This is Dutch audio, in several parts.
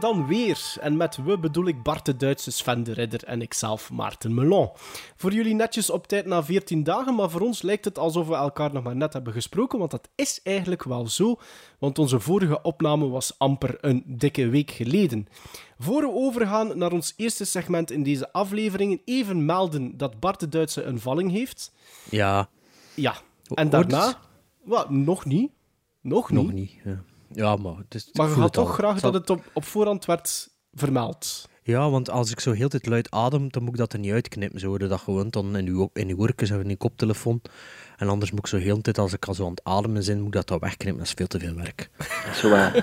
we dan weer. En met we bedoel ik Bart de Duitse, Sven de Ridder en ikzelf, Maarten Melon. Voor jullie netjes op tijd na 14 dagen, maar voor ons lijkt het alsof we elkaar nog maar net hebben gesproken, want dat is eigenlijk wel zo, want onze vorige opname was amper een dikke week geleden. Voor we overgaan naar ons eerste segment in deze afleveringen, even melden dat Bart de Duitse een valling heeft. Ja, Ja, en daarna... nog niet. Nog niet. nog niet. Ja, ja maar het is, Maar je had toch al. graag zal- dat het op, op voorhand werd vermeld. Ja, want als ik zo heel de tijd luid adem, dan moet ik dat er niet uitknippen. Zo hoorde dat gewoon dan in uw, in uw oortjes of in uw koptelefoon. En anders moet ik zo heel de tijd, als ik al zo aan het ademen ben, moet ik dat dan wegknippen. Dat is veel te veel werk. Zo wat,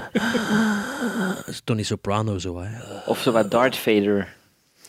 Tony Soprano zo, hè. of zo wat Darth Vader.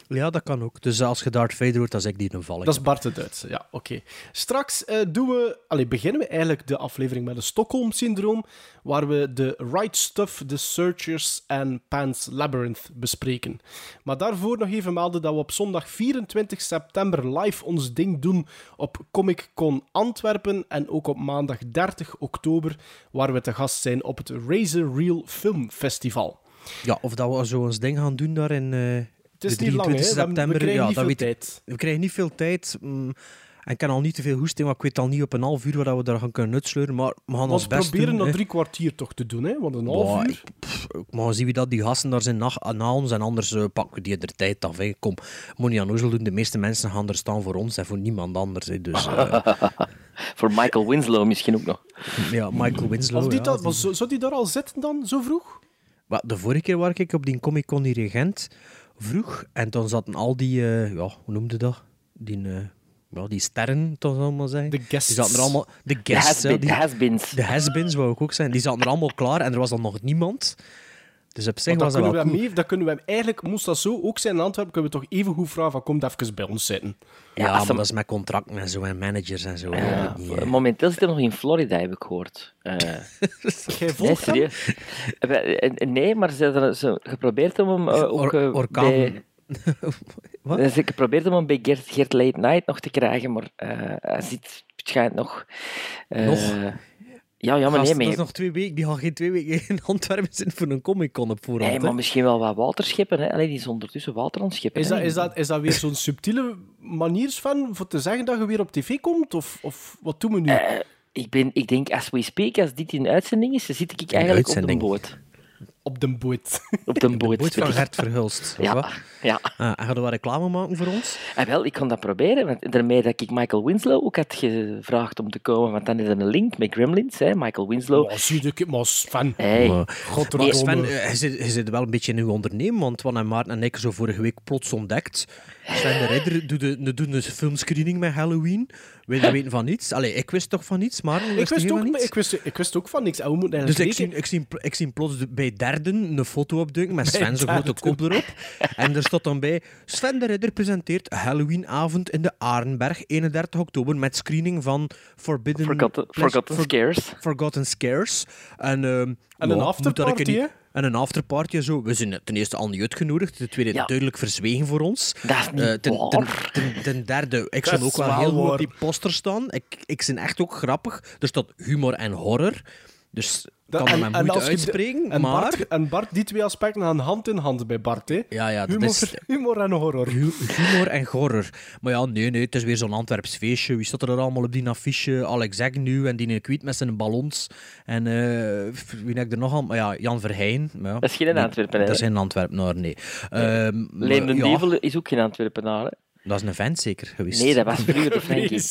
Ja, dat kan ook. Dus als je Darth Vader hoort, dan zeg ik die een valling. Dat is Bart de Duitse, ja, oké. Straks eh, doen we, allee, beginnen we eigenlijk de aflevering met het Stockholm-syndroom, waar we de Right Stuff, The Searchers en Pan's Labyrinth bespreken. Maar daarvoor nog even melden dat we op zondag 24 september live ons ding doen op Comic Con Antwerpen en ook op maandag 30 oktober, waar we te gast zijn op het Razor Reel Film Festival. Ja, of dat we zo ons ding gaan doen daar in eh, Het is de niet lang, hè? 23 We hebben- september. We krijgen ja, niet dat veel weet ik. tijd. We krijgen niet veel tijd. mm, en ik kan al niet te veel hoesting, maar ik weet al niet op een half uur wat we daar gaan kunnen uitsleuren. Maar we gaan Want ons we best proberen doen. dat drie kwartier toch te doen, hè? Want een half uur... ik, pff, ik mag zien wie dat die gasten daar zijn na, na ons en anders eh, pakken we die er tijd af. Hè. Kom, moet niet aan Oezel doen. De meeste mensen gaan er staan voor ons en voor niemand anders. Hè. Dus eh, Voor Michael Winslow misschien ook nog. ja, Michael Winslow. Die ja, dat, die- maar zou, die daar al zitten dan, zo vroeg? Wat, de vorige keer waar ik op die Comic Con in Gent vroeg en dan zaten al die, eh, ja, hoe noemde dat? Die, eh, ja, die sterren, toch allemaal zeggen. De guests. Die zaten er allemaal, de guests, de has-beens. de has-beens wou ik ook zijn. Die zaten er allemaal klaar en er was dan nog niemand. Dus op zich was dat kunnen, wel we hem even, kunnen we hem eigenlijk, moest dat zo ook zijn in Antwerpen, kunnen we toch even goed vragen van kom even bij ons zitten. Ja, Ja, als maar dat is met contracten en zo en managers en zo. Ja, niet, momenteel zit hij nog in Florida, heb ik gehoord. Eh, Jij volgt. Eh, eh, Nee, maar ze hebben ze geprobeerd om hem eh, ook Or- eh, orkaan. bij... Wat? Ze geprobeerd om hem bij Gert, Gert Late Night nog te krijgen, maar eh, hij zit schijnt nog... eh, Nog? Ja, ja, maar Gast, nee, maar, dat is nog twee weken. Die gaan geen twee weken in Antwerpen zitten voor een Comic-Con op voorhand. nee, hè. maar misschien wel wat waterscheppen. Hè. Allee, die is ondertussen water aan scheppen. Is hè. dat, is, dat, is dat weer zo'n subtiele manier, Sven, voor te zeggen dat je weer op tv komt? Of, of wat doen we nu? Eh, ik, ben, ik denk, als we speak, als dit in uitzending is, dan zit ik eigenlijk op de boot. Op de boot. Op de De boot. boot van Gert Verhulst. wat? Ja, ja. Ah, en ga je wat reclame maken voor ons? En wel, ik kan dat proberen, want daarmee dat ik Michael Winslow ook had gevraagd om te komen, want dan is er een link met Gremlins, hè, Michael Winslow. Maar zie ik, maar Sven, Hey, Maar- Sven, eh, je zit, je zit wel een beetje in uw ondernemen, want Wan en Maarten en ik zo vorige week plots ontdekt. Sven de Ridder doet de, doet een filmscreening met Halloween. Wij weten van niets. Allee, ik wist toch van niets, maar ik, wist van ook, niets? ik, wist, ik wist ook van niks. En we moeten Dus eigenlijk ik zie, ik, zie, ik zie plots bij derden een foto opduiken met Sven zijn grote kop erop. En er staat dan bij: Sven de Ridder presenteert Halloweenavond in de Arenberg, 31 oktober, met screening van Forbidden Forgotten, forgotten For- Scares. Forgotten Scares. En, ehm, En ja, een afterparty, niet-? En een afterparty en zo. We zijn ten eerste al niet uitgenodigd. Ten tweede Ja. duidelijk verzwegen voor ons. Dat is niet Eh, ten, ten, waar. ten, ten derde, ik zou ook wel heel goed op die poster staan. Ik, ik ben echt ook grappig. Er staat humor en horror. Dus kan er met moeite als je de- uitspreken. en, maar... Bart, en Bart, die twee aspecten gaan hand in hand bij Bart. Hè? Ja, ja, dat humor, is... humor en horror. Hu- Humor en horror. Maar ja, nee, nee, het is weer zo'n Antwerps feestje. Wie staat er allemaal op die affiche? Alex nu en die kwiet met zijn ballons. En eh, wie heb ik er nog al? Maar ja, Jan Verheyen. Maar ja, Dat is geen nee, Antwerpenaar, Dat is geen Antwerpenaar, nee. Ehm, Leen de ja, Dievel is ook geen Antwerpenaar. Hè? Dat is een vent zeker geweest. Nee, dat was vroeger de Frankie.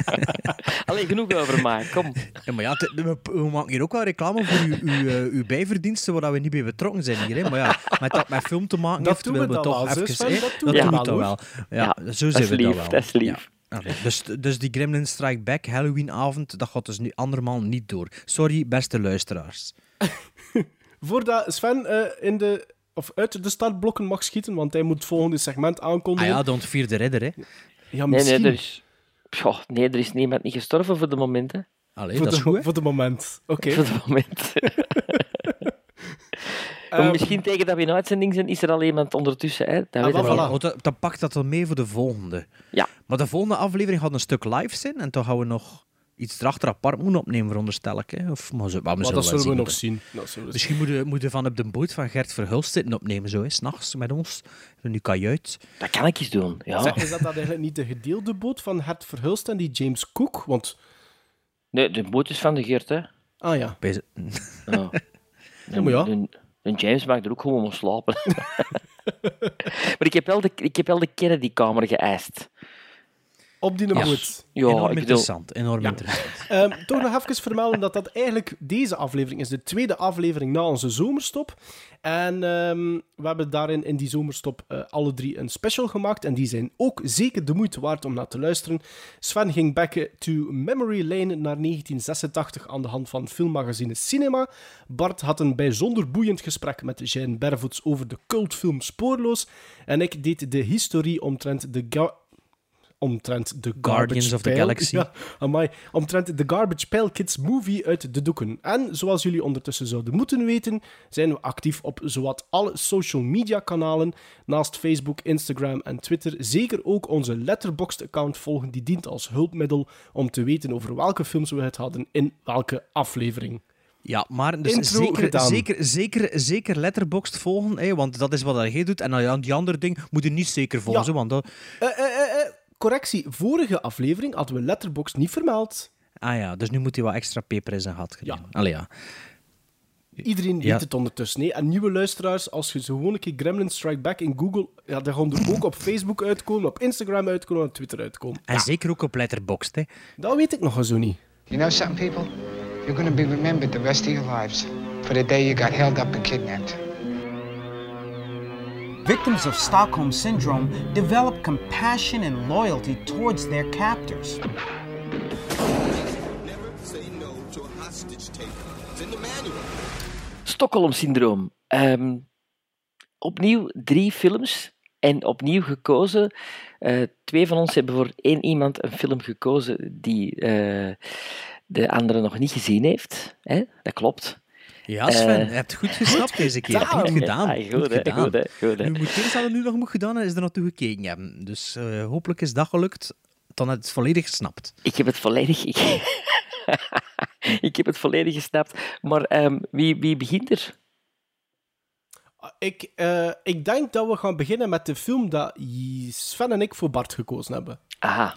Alleen genoeg over mij, kom. Ja, maar ja, we, we maken hier ook wel reclame voor uw, uw, eh, uw bijverdiensten waar we niet bij betrokken zijn hier. Hè. Maar ja, met dat met film te maken Dat heeft, we willen we toch wel, even... Dat doen we wel, toch hoor. wel. Ja, zo zijn is we lief, dat wel. dat is lief. Ja. Allee, dus, dus die Gremlin Strike Back Halloweenavond, dat gaat dus nu andermaal niet door. Sorry, beste luisteraars. Voordat Sven eh, in de, of uit de startblokken mag schieten, want hij moet het volgende segment Ah aankondigen. ja, don't fear the ridder, hè. Ja, Nee, misschien. nee, er is... Nee, er is niemand niet gestorven voor de moment. Hè. Allee, voor, dat is de, goed, hè? voor de moment. Oké. Voor het moment. Ehm, Misschien tegen dat we in uitzending zijn, is er al iemand ondertussen. Hè? Dat Ah, voilà. Dat, dan pakt dat dan mee voor de volgende. Ja. Maar de volgende aflevering gaat een stuk live zijn en dan gaan we nog iets erachter apart moeten opnemen, veronderstel ik. Hè? Of, maar, zo, maar we maar zullen dat zullen we zien. nog zien. Dat zullen we zien. Misschien moeten moet je van op de boot van Gert Verhulst zitten opnemen, zo, s'nachts met ons. In uw kajuit. Dat kan ik eens doen. Ja. Zeg, is dat dan eigenlijk niet de gedeelde boot van Hert Verhulst en die James Cook? Want, Nee, de boot is van de Geert, hè. ah ja, Bij ze- Ja. maar ja. En James mag er ook gewoon om slapen. maar ik heb wel de, ik heb wel de Kennedy-kamer geëist. Op die Ja. boot. Ja, enorm ik bedoel, interessant, enorm Ja. interessant. Ehm, toch nog even vermelden dat dat eigenlijk deze aflevering is. De tweede aflevering na onze zomerstop. En ehm, we hebben daarin in die zomerstop eh, alle drie een special gemaakt. En die zijn ook zeker de moeite waard om naar te luisteren. Sven ging back to memory lane naar 1986 aan de hand van filmmagazine Cinema. Bart had een bijzonder boeiend gesprek met Jean Bervoets over de cultfilm Spoorloos. En ik deed de historie omtrent de... omtrent de Guardians of the Galaxy. Ja, amai. Omtrent de Garbage Pail Kids movie uit de doeken. En zoals jullie ondertussen zouden moeten weten, zijn we actief op zowat alle social media kanalen. Naast Facebook, Instagram en Twitter. Zeker ook onze Letterboxd account volgen. Die dient als hulpmiddel om te weten over welke films we het hadden in welke aflevering. Ja, maar dus Intro zeker, gedaan. zeker, zeker, zeker letterboxd volgen, hè, want dat is wat jij doet. En dan die andere ding moet je niet zeker volgen, Ja. want dat... Eh, eh, correctie, vorige aflevering hadden we Letterboxd niet vermeld. Ah ja, dus nu moet hij wat extra peper in zijn gat Ja. Allee, ja. Iedereen weet Ja. het ondertussen. Nee? En nieuwe luisteraars, als je zo gewoon een keer Gremlin Strike Back in Google... Ja, dan gaan er ook op Facebook uitkomen, op Instagram uitkomen en op Twitter uitkomen. En zeker ook op letterboxd, hè. Dat weet ik nog zo niet. You know something, people? You're going to be remembered the rest of your lives for the day you got held up and kidnapped. Victims of Stockholm Syndrome develop compassion and loyalty towards their captors. Stockholm-syndroom. Ehm, opnieuw drie films en opnieuw gekozen. Eh, twee van ons hebben voor één iemand een film gekozen die eh, de andere nog niet gezien heeft. Hè? Dat klopt. Ja, Sven, Eh, je hebt het goed gesnapt deze keer. gedaan. Goed gedaan. Ah, goed, hè, gedaan. goed, hè, goed, hè. Nu moet eerst dat we nu nog moet gedaan hebben, is er naartoe gekeken hebben. Dus eh, hopelijk is dat gelukt. Dan heb je het volledig gesnapt. Ik heb het volledig... Ik, ik heb het volledig gesnapt. Maar ehm, wie, wie begint er? Ik, eh, ik denk dat we gaan beginnen met de film dat Sven en ik voor Bart gekozen hebben. Aha.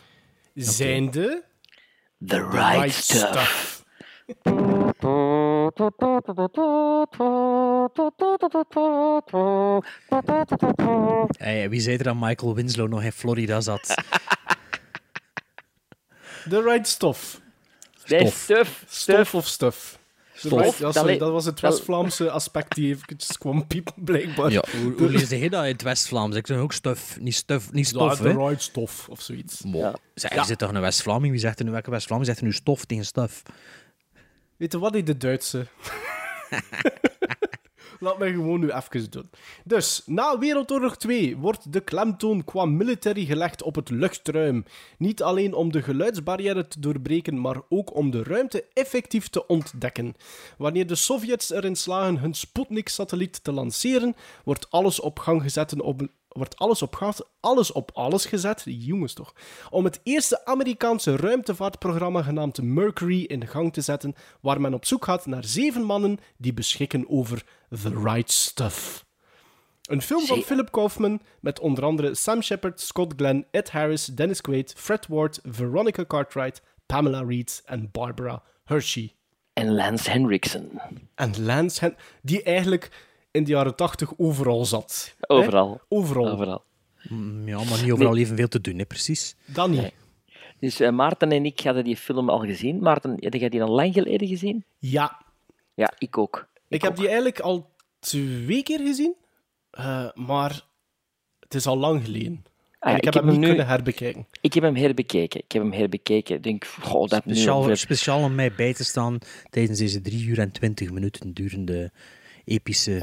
Zijnde... The Right, Stuff. Hey, wie zei er dat Michael Winslow nog in Florida zat? The Right Stuff. Nee, Stof. Stuff. Stof of stuff? Stof. Ja, sorry, Dat was het West-Vlaamse aspect die eventjes kwam piepen, blijkbaar. Ja, hoe, hoe lees je dat in het West-Vlaams? Ik zeg ook stuf, niet stuf, niet Ja, stof, The hè? Right Stuff of zoiets. Mo. Ja. Zeg, je zit toch een West-Vlaming? Wie zegt er nu welke West-Vlaming? Zegt er nu stof tegen stuf? Weet je wat, de Duitse? Laat mij gewoon nu even doen. Dus, na Wereldoorlog 2 wordt de klemtoon qua military gelegd op het luchtruim. Niet alleen om de geluidsbarrière te doorbreken, maar ook om de ruimte effectief te ontdekken. Wanneer de Sovjets erin slagen hun Sputnik-satelliet te lanceren, wordt alles op gang gezet op wordt alles op, gas, alles op alles gezet, jongens toch, om het eerste Amerikaanse ruimtevaartprogramma genaamd Mercury in gang te zetten, waar men op zoek gaat naar zeven mannen die beschikken over the right stuff. Een film van Philip Kaufman met onder andere Sam Shepard, Scott Glenn, Ed Harris, Dennis Quaid, Fred Ward, Veronica Cartwright, Pamela Reed en Barbara Hershey. En Lance Henriksen. En Lance Hen die eigenlijk in de jaren tachtig overal zat. Hè? Overal. Overal. Overal. Mm, Ja, maar niet overal evenveel te doen, hè, precies. Dan niet. Nee. Dus eh, Maarten en ik hadden die film al gezien. Maarten, heb jij die al lang geleden gezien? Ja, Ja, ik ook. Ik heb ook. die eigenlijk al twee keer gezien, eh, maar het is al lang geleden. Ah, ja, ik heb hem niet nu, kunnen herbekijken. Ik heb hem herbekeken. Ik heb hem herbekeken. Ik denk, goh, dat nu Speciaal, ongeveer- speciaal om mij bij te staan tijdens deze drie uur en twintig minuten durende epische...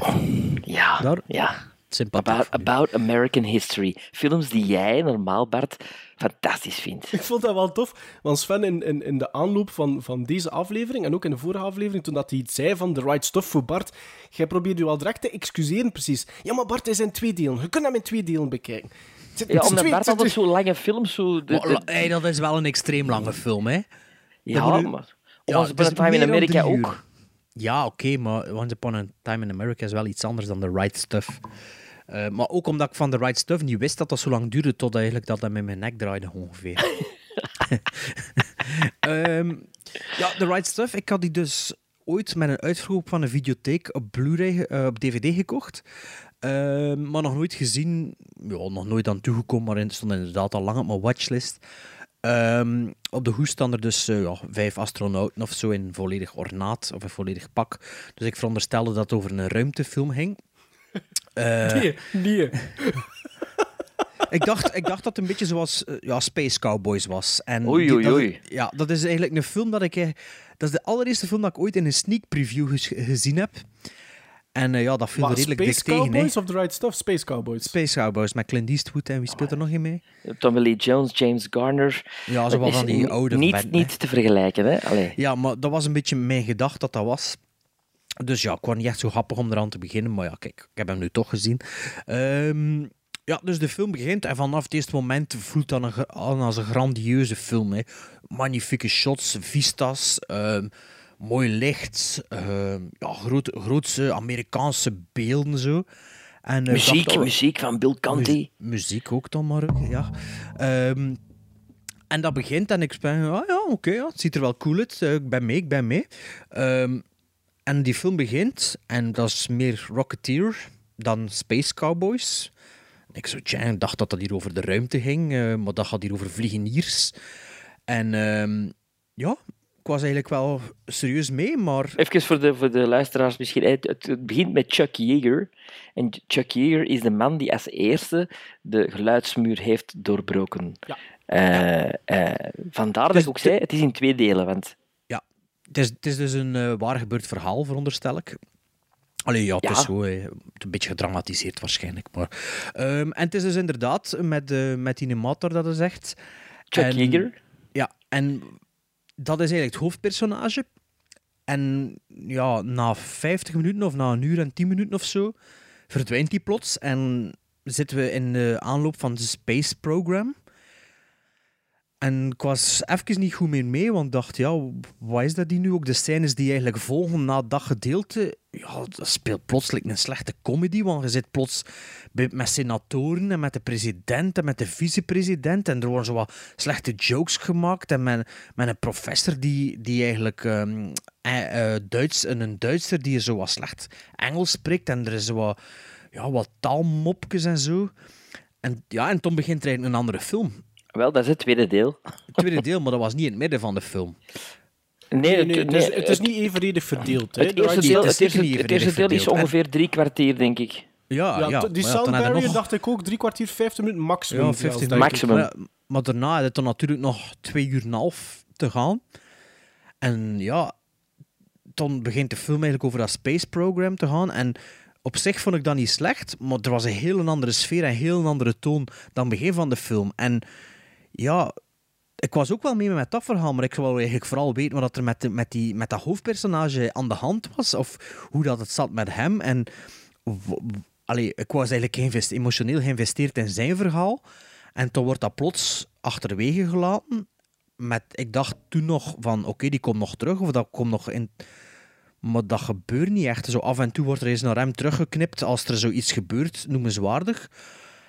Ja, Daar- ja. sympathiek About, about American History. Films die jij normaal, Bart, fantastisch vindt. Ik vond dat wel tof, want Sven in, in, in de aanloop van, van deze aflevering en ook in de vorige aflevering, toen dat hij iets zei van The Right Stuff voor Bart, jij probeerde je al direct te excuseren, precies. Ja, maar Bart is in twee delen. Je kunt hem in twee delen bekijken. Ja, omdat twee- Bart het is- altijd zo lange films... Zo de, de- hey, dat is wel een extreem lange film, hè? ja, maar... Ja, Once Upon a Time in uur. ook. Ja, oké, maar Once Upon a Time in America is wel iets anders dan The Right Stuff. Eh, maar ook omdat ik van The Right Stuff niet wist dat dat zo lang duurde, tot eigenlijk dat dat met mijn nek draaide ongeveer. Ehm, ja, The Right Stuff, ik had die dus ooit met een uitverkoop van een videotheek op Blu-ray, eh, op DVD gekocht. Ehm, maar nog nooit gezien, ja, nog nooit aan toegekomen, maar het stond inderdaad al lang op mijn watchlist. Ehm, op de hoes staan er dus eh, ja, vijf astronauten of zo in volledig ornaat of in volledig pak. Dus ik veronderstelde dat het over een ruimtefilm ging. Eh, Nee, nee. ik, dacht, ik dacht dat het een beetje zoals eh, ja, Space Cowboys was. En Oei, die- oei, dat- oei. ja, dat is eigenlijk een film dat ik... Dat is de allereerste film dat ik ooit in een sneak preview gezien heb. En eh, ja, dat viel Wat, redelijk dik Space tegen. hè. Cowboys of The Right Stuff? Space Cowboys. Space Cowboys met Clint Eastwood en wie speelt er nog in mee? Tommy Lee Jones, James Garner. Ja, zo wel van die oude Niet, niet te vergelijken, hè? Allee. Ja, maar dat was een beetje mijn gedacht dat dat was. Dus ja, ik was niet echt zo grappig om eraan te beginnen. Maar ja, kijk, ik heb hem nu toch gezien. Ehm, ja, dus de film begint en vanaf het eerste moment voelt dat een, als een grandieuze film. Hè. Magnifieke shots, vistas, ehm, mooi licht, ehm, ja, groot, grootse Amerikaanse beelden zo. En, eh, Muziek, dacht, oh, muziek van Bill. Mu- muziek ook dan maar, ja. Ehm, en dat begint en ik ben, ah ja, oké, ja, het ziet er wel cool uit. Eh, ik ben mee, ik ben mee. Ehm, en die film begint en dat is meer Rocketeer dan Space Cowboys. Ik zo, tja, dacht dat dat hier over de ruimte ging, eh, maar dat gaat hier over vliegeniers. En ehm, ja, ik was eigenlijk wel serieus mee, maar Even voor de, voor de luisteraars misschien. Het, het, het begint met Chuck Yeager. En Chuck Yeager is de man die als eerste de geluidsmuur heeft doorbroken. Ja. Eh, eh, vandaar dat Dus ik ook zei, het is in twee delen. Want Het is, het is dus een eh, waar gebeurd verhaal, veronderstel ik. Allee, ja, het Ja. is zo, een beetje gedramatiseerd waarschijnlijk. Maar. Ehm, en het is dus inderdaad met, met die mator dat hij zegt. Chuck En- Yeager, Ja, en dat is eigenlijk het hoofdpersonage. En ja, na 50 minuten of na een uur en 10 minuten of zo, verdwijnt die plots. En zitten we in de aanloop van de Space Program. En ik was even niet goed meer mee, want dacht, ja, wat is dat die nu? Ook de scènes die eigenlijk volgen na dat gedeelte, ja, dat speelt plotseling een slechte comedy, want je zit plots met senatoren en met de president en met de vicepresident en er worden zo wat slechte jokes gemaakt en met, een professor die, die eigenlijk Duits, en een Duitser die zo wat slecht Engels spreekt en er is zo wat, ja, wat taalmopjes en zo. En, ja, en toen begint er eigenlijk een andere film. Wel, dat is het tweede deel. Het tweede deel, maar dat was niet in het midden van de film. Nee, Nee, het, nee, het, nee, is, het is niet evenredig verdeeld. Hè? het eerste deel, het het eerste, eerste deel is ongeveer drie kwartier, denk ik. Ja, Ja, ja, die nog- dacht ik ook drie kwartier, vijftig minuten maximum. Ja, zelfs, 15 denk ik. Maximum. Maar, maar daarna had het dan natuurlijk nog twee uur en een half te gaan. En ja, dan begint de film eigenlijk over dat space program te gaan. En op zich vond ik dat niet slecht, maar er was een heel andere sfeer en heel een andere toon dan het begin van de film. En ja, ik was ook wel mee met dat verhaal, maar ik wil eigenlijk vooral weten wat er met, de, met, die, met dat hoofdpersonage aan de hand was. Of hoe dat het zat met hem. En allee, ik was eigenlijk geïnvest- emotioneel geïnvesteerd in zijn verhaal. En toen wordt dat plots achterwege gelaten. Met, ik dacht toen nog van, oké, die komt nog terug. Of dat komt nog in... Maar dat gebeurt niet echt. Zo af en toe wordt er eens naar hem teruggeknipt als er zoiets gebeurt, noemenswaardig.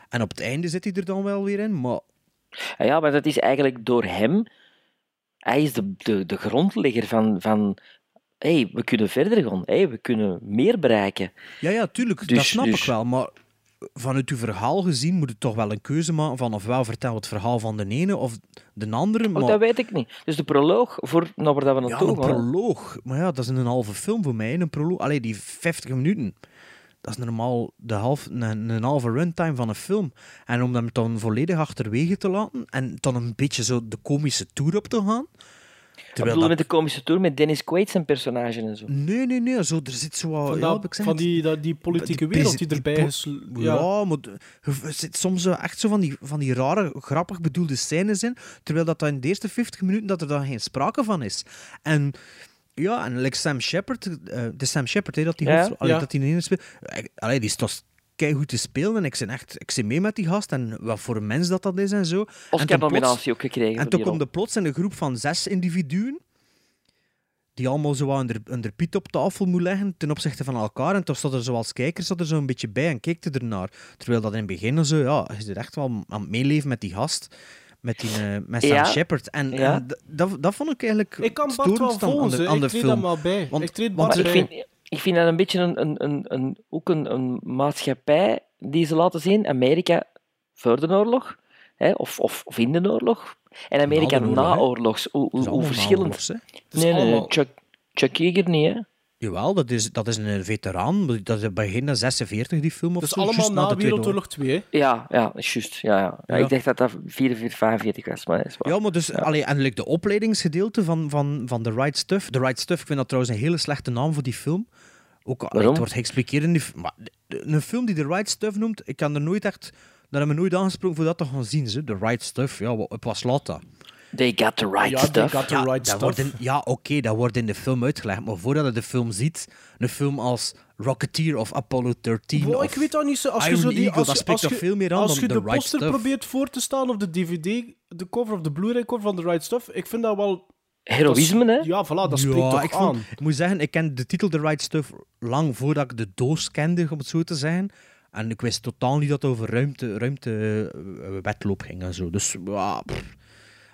En op het einde zit hij er dan wel weer in. Maar Ja, maar dat is eigenlijk door hem. Hij is de, de, de grondlegger van. van hey, we kunnen verder gaan. Hey, we kunnen meer bereiken. Ja, ja, tuurlijk. dat Dus- snap dus- ik wel. Maar vanuit uw verhaal gezien moet je toch wel een keuze maken van ofwel vertel het verhaal van de ene of de andere. Maar... Oh, dat weet ik niet. Dus de proloog, voor naar waar dat we ja, naartoe een gaan. hè. proloog. Maar ja, dat is een halve film voor mij. Een proloog. Allee, die 50 minuten. Dat is normaal de half, een, een halve runtime van een film. En om hem dan volledig achterwege te laten en dan een beetje zo de komische tour op te gaan. Ik bedoel, met de komische tour met Dennis Quaid zijn personage en zo. Nee, nee, nee. Zo, er zit zo wat... Van, ja, dat- ik zeg van het. die, dat, die politieke Die wereld die erbij die is. Ja. Ja, maar er zit soms zo echt zo van die, van die rare, grappig bedoelde scènes in, terwijl dat, dat in de eerste 50 minuten dat er dan geen sprake van is. En ja, en like Sam Shepard, eh, de Sam Shepard, hè, dat die Ja, allee, ja. dat die in speelt, eh, allee, die is toch goed te spelen en ik zit echt, ik zit mee met die gast en wat voor een mens dat dat is en zo. En toen plots- Oscar-nominatie ook gekregen. en toen rol. er plots in een groep van zes individuen, die allemaal zo onder, onder Piet op tafel moet leggen ten opzichte van elkaar. En toen stond er zoals kijkers zat er zo een beetje bij en keek er ernaar. Terwijl dat in het begin zo, ja, je zit echt wel aan het meeleven met die gast. Met, die, eh, met Sam Ja. Shepard. En, Ja. en d- dat, dat vond ik eigenlijk Ik kan Bart wel aan- volgen, aan de, ze. aan de ik treed film. hem wel bij. Want- ik treed Bart Maar bij. ik vind, ik vind dat een beetje een, een, een, een, ook een, een maatschappij die ze laten zien. Amerika voor de oorlog, hè, of, of, of in de oorlog. En Amerika na hè. oorlogs. Hoe, Dat verschillend. Nee, nee, Chuck, Chuck Yeager niet, hè? Jawel, dat is, dat is een veteraan. Dat is begin de 46, die film. Of Het is zo, allemaal na de Tweede Wereldoorlog 2. hè. Ja, ja, dat is juist. Ja, ja. Ja, Ja. Ik dacht dat dat 44, 45 was, maar dat is. Ja, maar dus allee, en like, de opleidingsgedeelte van, van, van The Right Stuff. The Right Stuff, ik vind dat trouwens een hele slechte naam voor die film. Ook, allee, het wordt geëxpliqueerd in die maar Een film die The Right Stuff noemt, ik kan er nooit echt... Daar hebben we nooit aangesproken voor dat te gaan zien. Ze. The Right Stuff, ja, op wat slaat dat? They got the right Ja, they stuff. got the ja, right dat stuff. wordt in- ja oké, dat wordt in de film uitgelegd. Maar voordat je de film ziet, een film als Rocketeer of Apollo 13 Wow, of ik weet dat niet zo. Als je zo die, Eagle, als dat je, spreekt als toch je- veel meer aan Als dan je The de Right poster Stuff. probeert voor te staan of de DVD, de cover of de Blu-ray cover van The Right Stuff, ik vind dat wel... Heroïsme, hè? Ja, voilà, dat spreekt ja, toch ik, aan. vond, ik moet zeggen, ik ken de titel The Right Stuff lang voordat ik de doos kende, om het zo te zeggen. En ik wist totaal niet dat het over ruimte, ruimte eh, wedloop ging en zo. Dus ja, pff.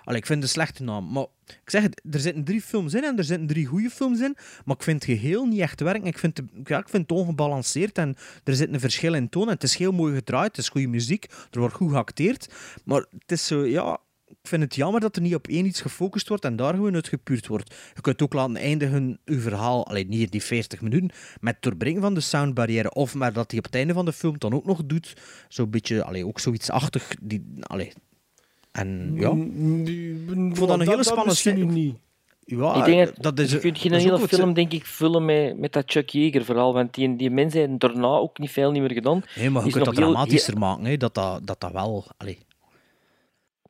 Allee, ik vind een slechte naam. Maar ik zeg het, er zitten drie films in en er zitten drie goede films in. Maar ik vind het geheel niet echt werken. Ik vind, het, ja, ik vind het ongebalanceerd en er zit een verschil in toon. En het is heel mooi gedraaid, het is goede muziek, er wordt goed geacteerd. Maar het is zo, ja, ik vind het jammer dat er niet op één iets gefocust wordt en daar gewoon uitgepuurd wordt. Je kunt ook laten eindigen, uw verhaal, alleen niet in die 40 minuten, met het doorbrengen van de soundbarrière. Of maar dat hij op het einde van de film dan ook nog doet. Zo'n beetje, ook zoiets achtig. Die, allee. En ja, Ik vond dat een hele spannende scène. niet. ja ik denk dat, dat is, je kunt geen dat is ook hele wat film, denk ik, vullen met, met dat Chuck Yeager verhaal, want die, die mensen hebben daarna ook niet veel niet meer gedaan. Nee, maar je is kunt dat heel- dramatischer maken, hè, dat, dat, dat dat wel... Allee.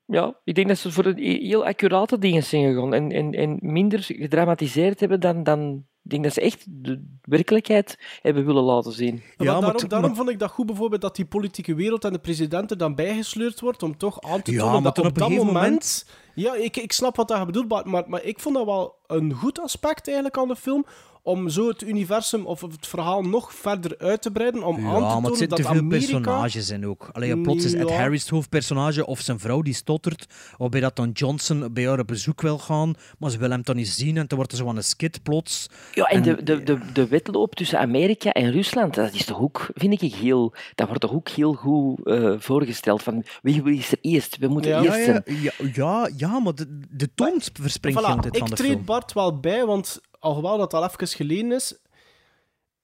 Ja, ik denk dat ze voor de heel accurate dingen zijn gegaan en, en, en minder gedramatiseerd hebben dan, dan... Ik denk dat ze echt de werkelijkheid hebben willen laten zien. Ja, maar daarom, t- daarom maar- vond ik dat goed bijvoorbeeld dat die politieke wereld en de president er dan bijgesleurd wordt om toch aan te tonen dat op op een dat gegeven moment... Ja, ik, ik snap wat dat bedoelt, maar, maar, maar ik vond dat wel een goed aspect eigenlijk aan de film, om zo het universum of het verhaal nog verder uit te breiden, om aan te Ja, maar tonen het zitten dat te veel Amerika... personages in ook. Allee, ja, plots is Ed Ja. Harris het hoofdpersonage of zijn vrouw die stottert. Of bij dat dan Johnson bij haar op bezoek wil gaan, maar ze wil hem dan niet zien en dan wordt er zo aan een skit plots. Ja, en, En- de, de, de, de wedloop tussen Amerika en Rusland, dat is toch ook, vind ik, heel, dat wordt toch ook heel goed eh, voorgesteld. Van wie is er eerst? We moeten Ja. eerst Ja, zijn. ja, ja, ja, ja, maar de, de toon verspringt Voilà, heel de tijd ik van de treed film. Bart wel bij, want alhoewel dat al even geleden is,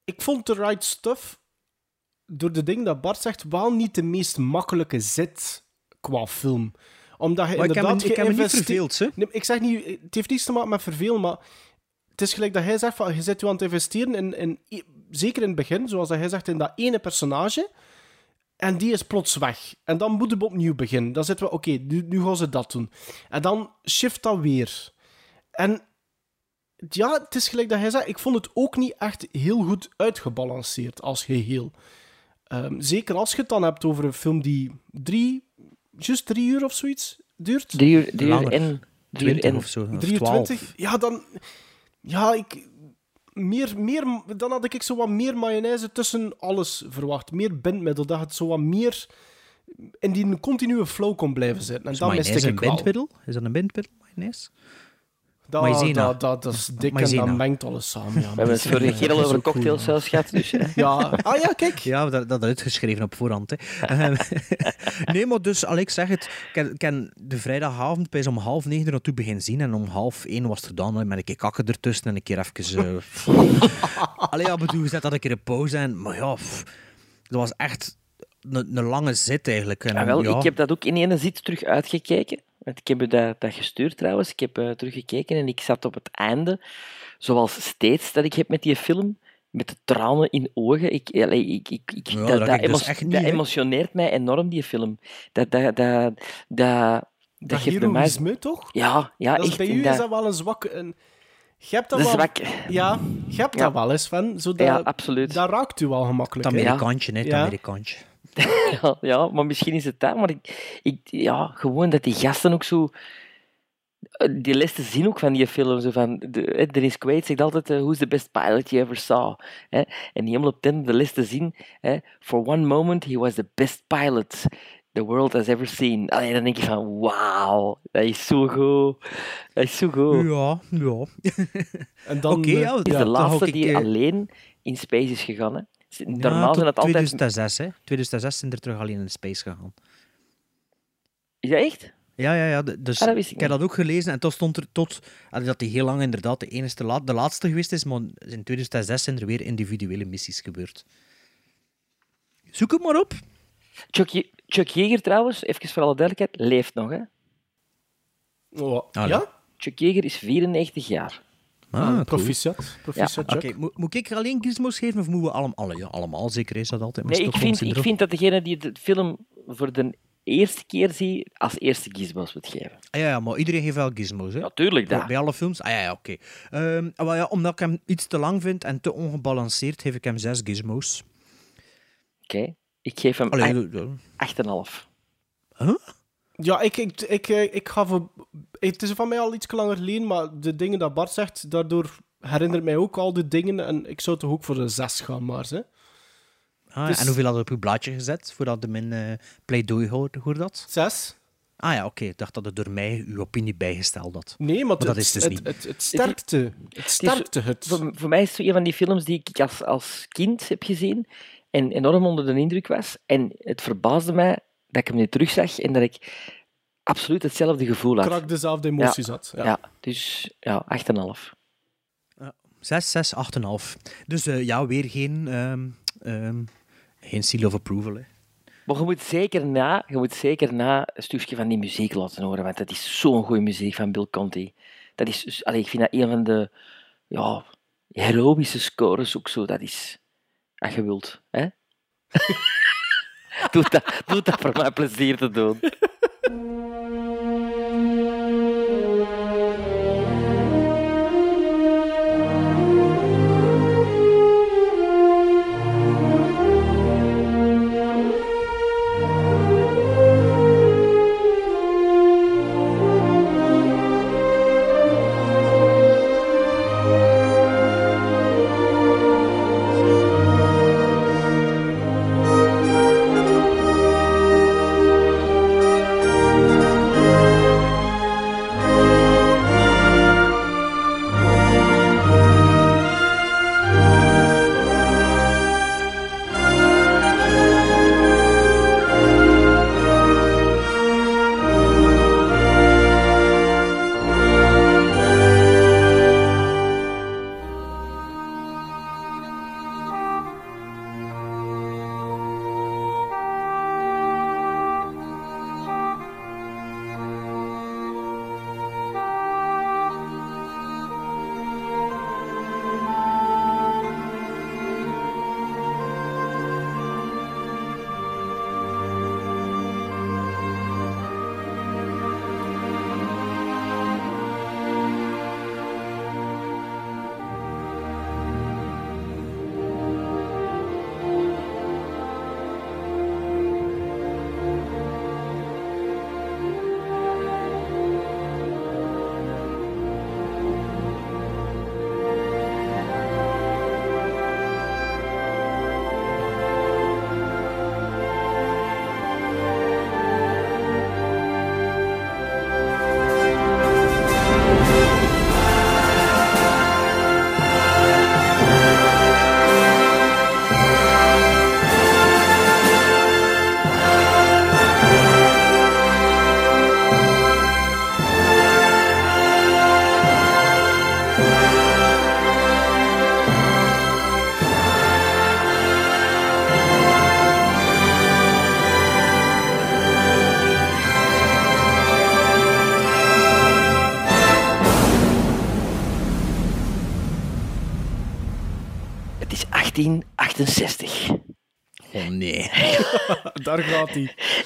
ik vond The Right Stuff, door de dingen dat Bart zegt, wel niet de meest makkelijke zit qua film. Omdat je Maar ik heb, me, inderdaad ik heb niet verveeld, hè. Nee, ik zeg niet, het heeft niets te maken met vervelen, maar het is gelijk dat hij zegt, van, je zit je aan het investeren in, in, zeker in het begin, zoals dat hij zegt, in dat ene personage, en die is plots weg. En dan moeten we opnieuw beginnen. Dan zitten we, oké, nu, nu gaan ze dat doen. En dan shift dat weer. En ja, het is gelijk dat hij zegt, ik vond het ook niet echt heel goed uitgebalanceerd als geheel. Ehm, zeker als je het dan hebt over een film die drie, juist drie uur of zoiets duurt. Drie uur, drie uur en... Drie uur 20 en of zo. Of 23? 12. Ja, dan... Ja, ik... Meer, meer, dan had ik zo wat meer mayonaise tussen alles verwacht. Meer bindmiddel, dat het zo wat meer in die continue flow kon blijven zitten. En Is dat miste ik een wel. bindmiddel? Is dat een bindmiddel, mayonaise? Dat, Maïzena. dat, dat, dat is dik en dat mengt alles samen. Ja, We hebben het vorige keer al over cocktails zelfs gehad, dus... eh. Ja, ah ja, kijk. Ja, dat, dat uitgeschreven op voorhand. Hè. Ehm, nee, maar dus, ik zeg het, ik ken, de vrijdagavond bij om half negen er naartoe begin zien en om half één was het gedaan hè, met een keer kakken ertussen en een keer even... eh, allee, ja, bedoel, je zet dat een keer een pauze en... Maar ja, pff, dat was echt een, een lange zit eigenlijk. En, Ja, wel, ja. Ik heb dat ook in ene zit terug uitgekeken. Want ik heb u dat, dat gestuurd trouwens. Ik heb eh, teruggekeken en ik zat op het einde, zoals steeds dat ik heb met die film, met de tranen in ogen. Ik, allee, ik, ik, ik, Ja, dat, dat dat, dus emo- niet, dat emotioneert mij enorm, die film. Dat, dat, dat, dat, dat, Dat geeft mij... heroïsme, toch? Ja, ja Dat is, echt. bij u dat- is dat wel een zwakke... Een... Je hebt dat dat wel... zwak. Ja, je hebt Ja. dat wel eens, van. Zodat... Ja, absoluut. Dat raakt u wel gemakkelijk. Het? Amerikaantje, hè, het Ja. Amerikaantje. Ja, ja, maar misschien is het dat. Maar ik, ik, ja, gewoon dat die gasten ook zo... eh, Die laatste zin ook van die film, zo van... De, Dennis Quaid zegt altijd, eh, who's the best pilot you ever saw? Hè? En die helemaal op ten, de laatste zin... Hè? For one moment, he was the best pilot the world has ever seen. Allee, dan denk je van, wauw, dat is zo goed. Dat is zo goed. Ja, ja. En dan... Oké, eh, ja, is de laatste ik, die alleen in space is gegaan. Hè? Ja, tot zijn het altijd... 2006, hè. 2006 zijn er terug alleen in de space gegaan. Is dat echt? Ja, ja, ja. Dus Ah, dat wist ik ik heb dat ook gelezen en toen stond er tot dat hij heel lang inderdaad de, enige, de laatste geweest is, maar in 2006 zijn er weer individuele missies gebeurd. Zoek het maar op. Chuck, Je- Chuck Yeager trouwens, even voor alle duidelijkheid, leeft nog. Hè? oh, ja? Chuck Yeager is 94 jaar. Ah, cool. Proficiat. Proficiat, mo- moet ik er alleen gizmos geven of moeten we allemaal? Alle, ja, allemaal, zeker is dat altijd. Nee, ik vind, ik vind dat degene die de film voor de eerste keer ziet, als eerste gizmos moet geven. Ah, ja, ja, maar iedereen geeft wel gizmos, hè? Natuurlijk, Bij- dat. Bij alle films? Ah ja, ja oké. Ehm, ah, wel ja, omdat ik hem iets te lang vind en te ongebalanceerd, geef ik hem zes gizmos. Oké. Ik geef hem Allee, acht- ja. 8,5. Ja, ik, ik, ik, eh, ik ga voor... Het is van mij al iets langer geleden, maar de dingen dat Bart zegt, daardoor herinnert mij ook al die dingen. En ik zou toch ook voor een 6 gaan, maar. Hè? Ah, Dus- En hoeveel had je op uw blaadje gezet voordat de min eh pleidooi hoorde, hoorde dat? 6? Ah ja, oké. Ik dacht dat het door mij uw opinie bijgesteld had. Nee, maar, dat het, is dus het, niet. Het, het, sterkte. Het sterkte het. Voor, voor mij is het een van die films die ik als, als kind heb gezien en enorm onder de indruk was. En het verbaasde mij dat ik hem nu terugzag en dat ik absoluut hetzelfde gevoel had. Krak dezelfde emoties had. Ja. Ja. dus ja, 8,5. 6, 6, 8,5. Dus eh, ja, weer geen, ehm, ehm, geen seal of approval. Hè. Maar je moet zeker na, je moet zeker na een stukje van die muziek laten horen, want dat is zo'n goede muziek van Bill Conti. Dat is, allee, ik vind dat een van de ja, heroïsche scores ook zo. Dat is, als je wilt. Hè? doe, dat, doe dat voor mij plezier te.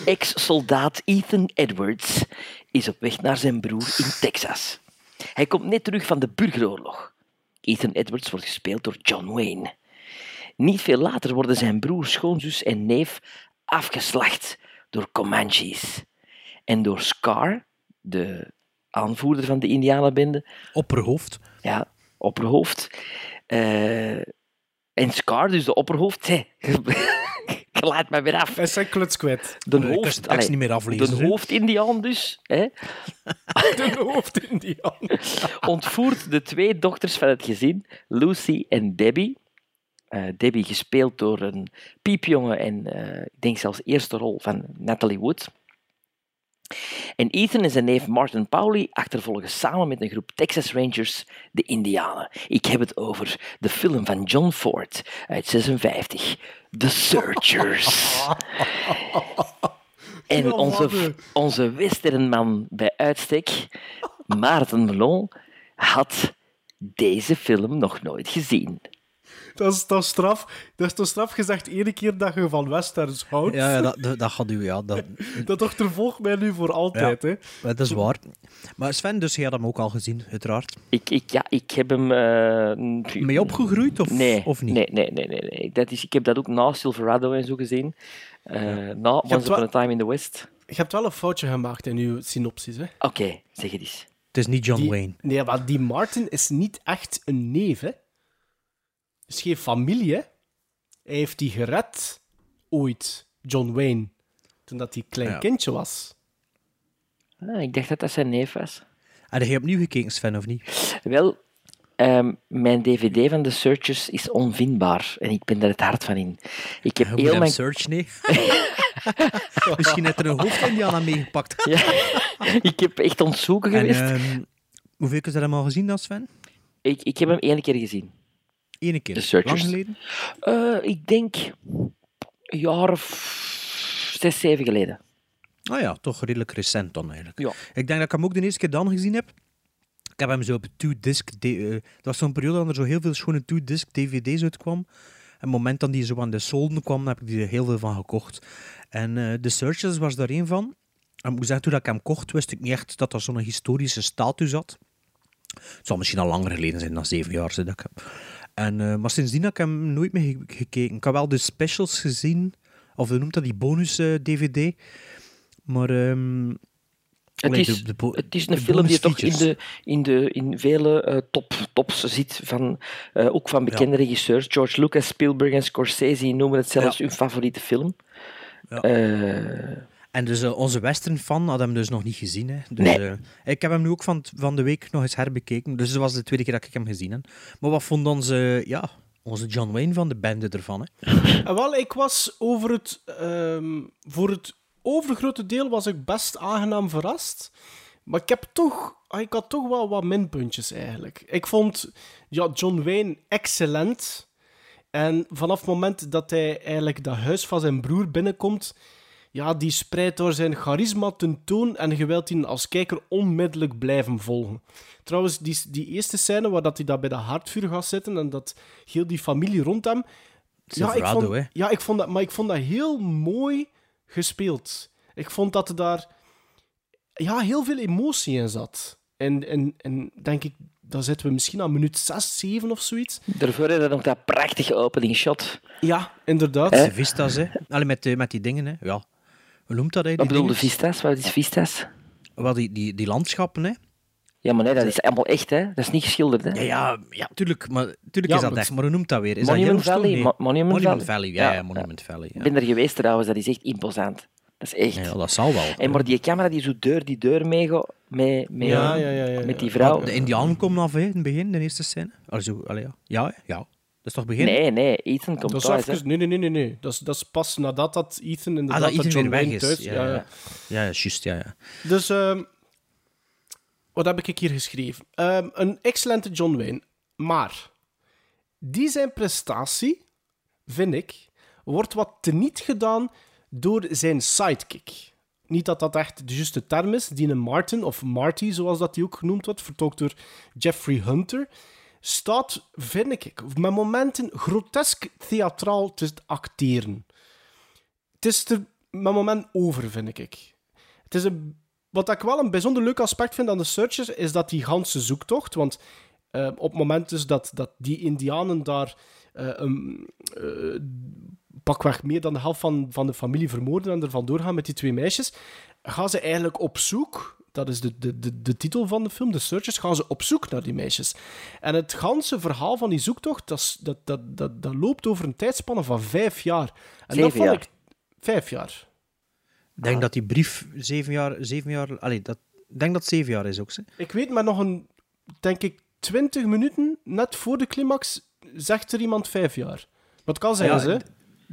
Ex-soldaat Ethan Edwards is op weg naar zijn broer in Texas. Hij komt net terug van de burgeroorlog. Ethan Edwards wordt gespeeld door John Wayne. Niet veel later worden zijn broer, schoonzus en neef afgeslacht door Comanches. En door Scar, de aanvoerder van de Indianenbende, Opperhoofd. ja, opperhoofd. Eh, en Scar, dus de opperhoofd, je laat me weer af. Hij is zijn kluts kwijt. De Ik kan hoofd, tekst niet meer aflezen, de hoofd-Indiaan dus, hè, De hoofd in die hand. ontvoert de twee dochters van het gezin, Lucy en Debbie. Eh, Debbie gespeeld door een piepjongen en eh, ik denk zelfs eerste rol van Natalie Wood. En Ethan en zijn neef Martin Pauli achtervolgen samen met een groep Texas Rangers de Indianen. Ik heb het over de film van John Ford uit 56, The Searchers. En onze, onze westernman bij uitstek, Maarten Melon, had deze film nog nooit gezien. Dat is, dat, is straf. dat is toch straf gezegd ene keer dat je van westerns houdt. Ja, ja dat, dat, dat gaat u, ja. Dat, Dat achtervolgt mij nu voor altijd. Hè. dat is waar. Maar Sven, dus jij had hem ook al gezien, uiteraard. Ik, ik, ja, ik heb hem... eh, Mee opgegroeid, of, nee, of niet? Nee, nee, nee. nee, nee. Dat is, ik heb dat ook na Silverado en zo gezien. Eh, Na Once Upon a Time in the West. Je hebt wel een foutje gemaakt in uw synopsis. Hè. Oké, zeg het eens. Het is niet John Die- Wayne. Nee, maar die Martin is niet echt een neef, hè. Is geen familie, hè. Hij heeft die gered, ooit, John Wayne, toen dat hij klein Ja. kindje was. Ah, ik dacht dat dat zijn neef was. Heb je opnieuw gekeken, Sven, of niet? Wel, ehm, mijn dvd van The Searchers is onvindbaar. En ik ben er het hart van in. Ik heb heel mijn... search, nee. Misschien heeft er een hoofd-Indiaan aan meegepakt. Ja, ik heb echt ontzoeken En geweest. ehm, hoeveel keer heb je hem al gezien dan, Sven? ik, ik heb hem één keer gezien. Eén keer. Searchers. Lang geleden? Eh, ik denk een jaar of zes, zeven geleden. Ah ja, toch redelijk recent dan eigenlijk. Ja. Ik denk dat ik hem ook de eerste keer dan gezien heb. Ik heb hem zo op two-disc... Eh, dat was zo'n periode dat er zo heel veel schone two-disc dvd's uitkwam. En het moment dat die zo aan de solden kwam, heb ik die er heel veel van gekocht. En eh The Searchers was daar één van. En ik moet zeggen, toen ik hem kocht, wist ik niet echt dat dat zo'n historische status had. Het zal misschien al langer geleden zijn dan zeven jaar dat ik heb. En, eh, maar sindsdien heb ik hem nooit meer ge- gekeken. Ik heb wel de specials gezien, of hoe noemt dat, die bonus-dvd. maar... ehm, Het is, de- de bo- het is een film die toch in, de, in, de, in vele eh, top, tops zit, van, eh, ook van bekende regisseurs. George Lucas, Spielberg en Scorsese noemen het zelfs Ja. hun favoriete film. Ja. Eh, En dus eh, onze western-fan had hem dus nog niet gezien. Hè. Dus, Nee. eh, ik heb hem nu ook van, t- van de week nog eens herbekeken. Dus het was de tweede keer dat ik hem gezien heb. Maar wat vond onze, ja, onze John Wayne van de bende ervan? Hè? En wel, ik was over het... ehm, voor het overgrote deel was ik best aangenaam verrast. Maar ik, heb toch, ah, ik had toch wel wat minpuntjes eigenlijk. Ik vond ja, John Wayne excellent. En vanaf het moment dat hij eigenlijk dat huis van zijn broer binnenkomt, ja, die spreidt door zijn charisma tentoon en je wilt die als kijker onmiddellijk blijven volgen. Trouwens, die, die eerste scène waar dat hij daar bij de haardvuur gaat zitten en dat heel die familie rond hem... Ja, ik vond, hè. ja ik vond dat, maar ik vond dat heel mooi gespeeld. Ik vond dat er daar ja, heel veel emotie in zat. En, en, en denk ik, dan zitten we misschien aan minuut 6, 7 of zoiets. daarvoor hadden we nog dat prachtige opening shot. Ja, inderdaad. De vistas, hè. Allee, met, eh, met die dingen, hè. Ja. Hoe noemt dat, hè? Wat dingen? Vistas? Wat is Vistas? Wel, die, die, die landschappen, hè. Ja, maar nee, dat is allemaal echt, hè? Dat is niet geschilderd, hè? Ja, ja, ja tuurlijk, maar, tuurlijk Ja, is dat echt. Maar hoe noemt dat weer? Is Monument dat? Valley, Nee. Mo- Monument Monument Valley. Valley, ja, Ja, Monument Valley. Ik ben er geweest trouwens, dat is echt imposant. Dat is echt. Ja, dat zal wel. En maar die camera die zo deur die deur meega mee, mee, Ja, ja, ja, met die vrouw. De Indianen komen af, hè, in het begin, de eerste scène. Zo, allee, ja. Ja, ja. Dat is toch begin? Nee, nee, Ethan komt Dat is thuis. even, nee, nee, nee, nee, nee. Dat is, dat is pas nadat dat Ethan inderdaad Ah, dat Ethan John weer weg Wayne is. thuis... Ja, ja, ja. ja. Juist, ja, ja. Dus, ehm, wat heb ik hier geschreven? Ehm, een excellente John Wayne. Maar, die zijn prestatie, vind ik, wordt wat teniet gedaan door zijn sidekick. Niet dat dat echt de juiste term is. Die Martin, of Marty, zoals dat die ook genoemd wordt, vertolkt door Jeffrey Hunter. Staat, vind ik, met momenten grotesk theatraal te acteren. Het is er met moment over, vind ik. Het is een, wat ik wel een bijzonder leuk aspect vind aan de Searchers, is dat die ganse zoektocht, want eh, op het moment dat, dat die indianen daar een, eh, pakweg meer dan de helft van, van de familie vermoorden en er vandoor gaan met die twee meisjes, gaan ze eigenlijk op zoek dat is de, de, de, de titel van de film, The Searchers, gaan ze op zoek naar die meisjes. En het ganse verhaal van die zoektocht, dat, dat, dat, dat, dat loopt over een tijdspanne van vijf jaar. En dat vond jaar. ik... Vijf jaar. Ik denk dat die brief zeven jaar... Zeven jaar allee, dat, ik denk dat het zeven jaar is ook. Hè. Ik weet maar nog een, denk ik, twintig minuten, net voor de climax, zegt er iemand vijf jaar. Wat kan zijn, Ja, hè? Ik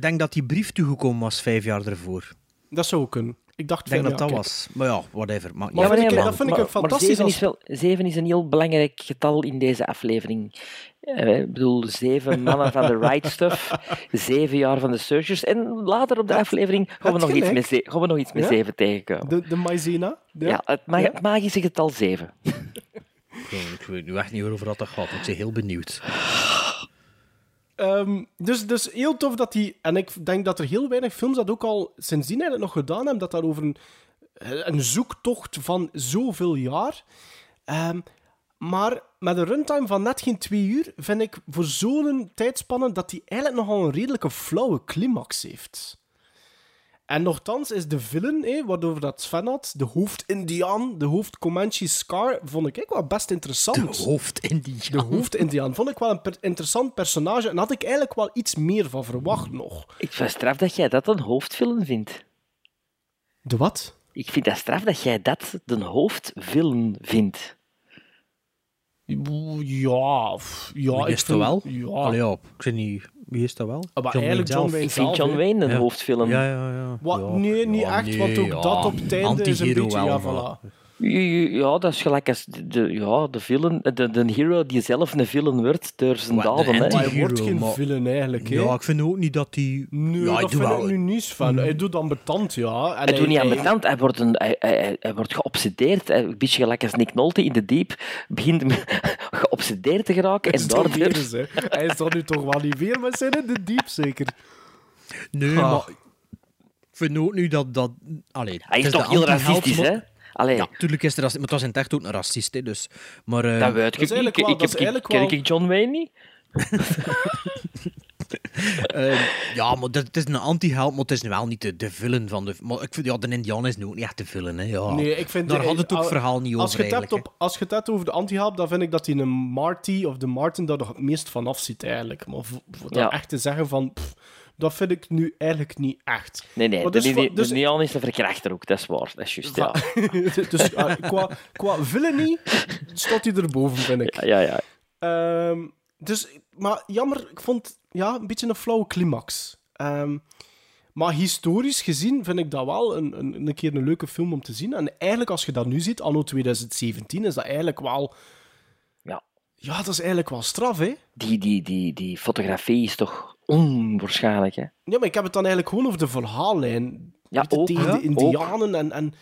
denk dat die brief toegekomen was vijf jaar ervoor. Dat zou ook kunnen. Ik dacht Ik denk van, dat dat ja, was. Maar ja, whatever. Maakt Maar niet maar- dat vind ik maar- ook fantastisch Maar 7 als- is, wel, zeven is een heel belangrijk getal in deze aflevering. Eh, ik bedoel, zeven mannen van de Right Stuff, zeven jaar van de Searchers. En later op de aflevering gaan we nog iets met, ze- gaan we nog iets met Ja. zeven tegenkomen. De, de maizena. Ja, het, ma- Ja. het magische getal zeven. Ik weet nu echt niet over wat dat gaat. Ik ben heel benieuwd. Ehm, dus, dus heel tof dat die... En ik denk dat er heel weinig films dat ook al sindsdien eigenlijk nog gedaan hebben, dat daar over een, een zoektocht van zoveel jaar... Ehm, maar met een runtime van net geen twee uur, vind ik voor zo'n tijdspanne dat die eigenlijk nogal een redelijke flauwe climax heeft. En nochtans is de villain, hé, waarover dat Sven had, de hoofd-Indiaan, de hoofd-Comanche Scar, vond ik ook wel best interessant. De hoofd in die De hoofd-Indiaan vond ik wel een per- interessant personage en had ik eigenlijk wel iets meer van verwacht nog. Ik vind het straf dat jij dat een hoofdfilm vindt. De wat? Ik vind dat straf dat jij dat de hoofdfilm vindt. Ja, ja ik is dat vind- wel? Ja, Allee, ja, ik weet niet. Wie is dat wel? Ah, maar John eigenlijk Wayne John. Wayne Ik vind John. Wayne een Ja. hoofdfilm. Ja, ja, ja. Wat? Nee, niet ja, echt, want ook ja. dat op het einde is een beetje... wel, Ja, voilà. Ja, dat is gelijk als de, de- ja, de, villain, de, de hero die zelf een villain wordt door zijn Wat, daden. hè. hij wordt geen maar- villain eigenlijk, hè. Ja, ik vind ook niet dat die... Nee, ja, hij dat vind wel- ik nu niet van. Hij doet ambetant, ja. En Hij doet niet aan hij- betand, hij wordt, een, hij, hij, hij- hij wordt geobsedeerd. Hij- Een beetje gelijk als Nick Nolte in de Diep. Begint geobsedeerd te geraken. Hij En is daardoor... weer eens, hè. Hij is dan nu toch wel niet weer met zijn in de diep, zeker. Nee, Ah. maar... Ik vind ook nu dat... dat allee, Hij is de toch heel racistisch, hè? Allee, Ja, natuurlijk is er maar het was in het echt ook een racist, hè, dus... Maar... eh, dat weet ik niet. eigenlijk Ik, ken wel- ik John Wayne niet? eh, ja, maar dat, het is een anti-held, maar het is nu wel niet de, de villain van de... Maar ik vind, ja, de Indiaan is nu ook niet echt de villain, hè. Ja. Nee, ik vind... Daar eh, had het ook als- verhaal niet over, als je het hebt op, Als je het hebt over de anti-help, dan vind ik dat hij een Marty of de Martin daar nog het meest van af ziet, eigenlijk. Maar voor, voor Ja. echt te zeggen van... pff, dat vind ik nu eigenlijk niet echt. Nee, nee. Maar de, dus de, dus- de Neon is een verkrachter ook, dat is waar. Dat is juist, ja. dus eh, qua, qua villainy staat hij erboven, vind ik. Ja, ja, ja. Ehm, dus, maar jammer, ik vond ja, een beetje een flauwe climax. Ehm, maar historisch gezien vind ik dat wel een, een, een keer een leuke film om te zien. En eigenlijk, als je dat nu ziet, anno 2017, is dat eigenlijk wel... Ja. Ja, dat is eigenlijk wel straf, hè? Die, die, die, die fotografie is toch onwaarschijnlijk, hè? Ja, maar ik heb het dan eigenlijk gewoon over de verhaallijn. Ja, ook, tegen ja, de indianen en... en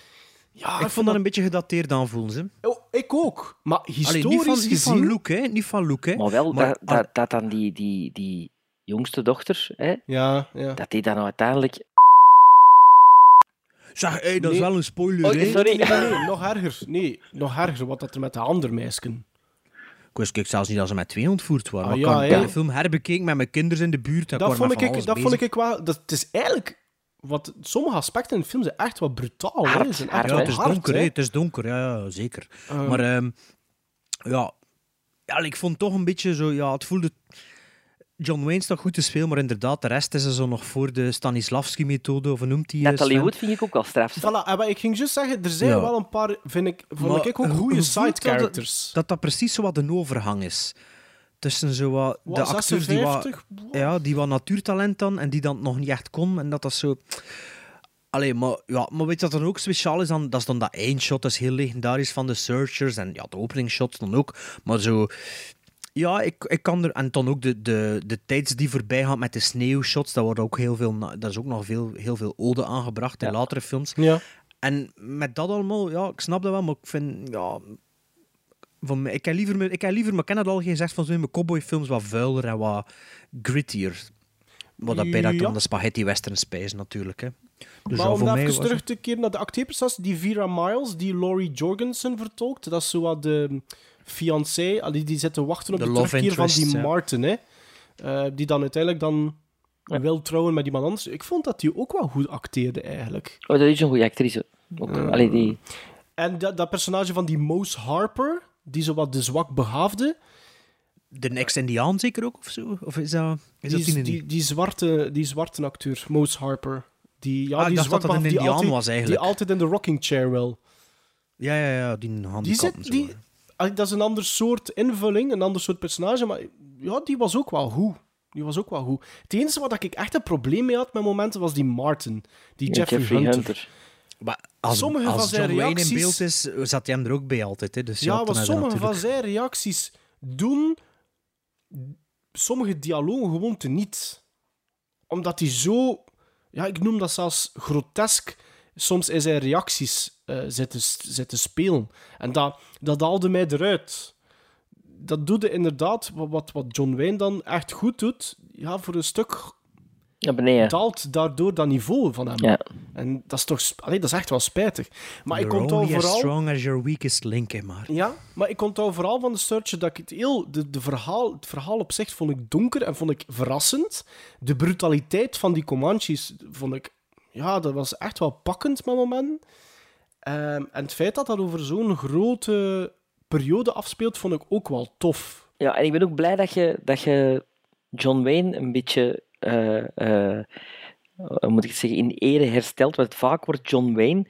ja, Ik vond dat een beetje gedateerd aanvoelen, ze. Oh, ik ook. Maar Allee, historisch niet van, niet gezien... van look, hè. Niet van look, hè. Maar wel Maar- dat, dat, dat dan die, die, die jongste dochter, hè, Ja, ja. dat die dan uiteindelijk... Zeg, hey, dat is wel een spoiler, Oh, hè. sorry. Nee, nee, nee, nog erger. Nee, nog erger wat dat er met de andere meisken. Ik wist kijk, zelfs niet dat ze met twee ontvoerd waren. Ah, maar ja, ik heb de film herbekeken met mijn kinderen in de buurt. en Dat, ik vond ik, dat vond ik wel... Dat, het is eigenlijk... Wat, sommige aspecten in de film zijn echt wel brutaal. Hard, zijn hard, Ja, het is hard, donker, hè. Het is donker, ja, ja zeker. Ehm. maar ehm, ja, ja, ik vond toch een beetje zo... Ja, het voelde... John Wayne staat goed te spelen, maar inderdaad, de rest is er zo nog voor de Stanislavski-methode, of hoe noemt die? eh, Natalie Sven? Wood vind ik ook wel straf. Voilà, wat ik ging juist zeggen, er zijn Ja. wel een paar, vind ik, vond Maar ik ook goede je side voelt dat. Dat dat precies zo wat een overhang is. Tussen zo wat de acteurs die wat, 56? ja, die wat natuurtalent dan en die dan nog niet echt kon. En dat dat zo... Allee, maar, ja, maar weet je wat dan ook speciaal is? Dan, dat is dan dat eindshot, dat is heel legendarisch van de Searchers. En ja, de openingsshots dan ook. Maar zo... Ja, ik, ik kan er... En dan ook de, de, de tijds die voorbij gaan met de sneeuwshots. Dat, wordt ook heel veel, dat is ook nog veel, heel veel ode aangebracht in Ja. latere films. Ja. En met dat allemaal, ja, ik snap dat wel, maar ik vind, ja... Van, mij- ik heb liever, ik heb liever, maar ik ken het al gezegd, van mijn cowboyfilms wat vuiler en wat grittier. Wat dat bij dat Ja. dan de spaghetti western spijs natuurlijk. Hè. Dus maar om voor mij even terug te keren naar de acteerprestatie, die Vera Miles, die Laurie Jorgensen vertolkt, dat is zo wat de fiancé, allee, die zit te wachten op De de, terugkeer van die ja. Martin, hè. Eh, die dan uiteindelijk dan wil trouwen met iemand anders. Ik vond dat die ook wel goed acteerde, eigenlijk. Oh, dat is een goede actrice. Ook, allee, die... En dat, dat personage van die Mose Harper, die zo wat de zwak behaafde, De ex-Indiaan zeker ook, of zo? Of is dat, is die, dat die, die, die, zwarte, die zwarte acteur, Mose Harper. Die, ja, Ah, die zwak dat een Indiaan altijd- was, eigenlijk. Die altijd in de rocking chair wil. Ja, ja, ja, die handicap Die zit, en zo, die, dat is een ander soort invulling, een ander soort personage, maar ja, die was ook wel goed. Die was ook wel goed. Het enige wat ik echt een probleem mee had met momenten was die Martin, die Ja, Jeffrey, Hunter. Maar als, Sommige als van zijn John Wayne in reacties- beeld is, zat hij hem er ook bij altijd. Hè. Dus Ja, wat sommige van zijn reacties doen, sommige dialogen gewoon te niet. Omdat hij zo, ja, ik noem dat zelfs grotesk, soms in zijn reacties eh zit, te, zit te spelen. En dat, dat haalde mij eruit. Dat doet inderdaad, wat, wat, John Wayne dan echt goed doet, ja, voor een stuk Naar beneden. daalt daardoor dat niveau van hem. Ja. En dat is toch, allee, dat is echt wel spijtig. Maar ik You're onthoud only as vooral... strong as your weakest link, hè, maar. Ja, maar ik onthoud vooral van de Searcher dat ik het heel... De, de verhaal, het verhaal op zich vond ik donker en vond ik verrassend. De brutaliteit van die Comanches vond ik... Ja, dat was echt wel pakkend met momenten. Ehm, en het feit dat dat over zo'n grote periode afspeelt, vond ik ook wel tof. Ja, en ik ben ook blij dat je, dat je John Wayne een beetje, hoe moet ik het zeggen, in ere herstelt. Want vaak wordt John Wayne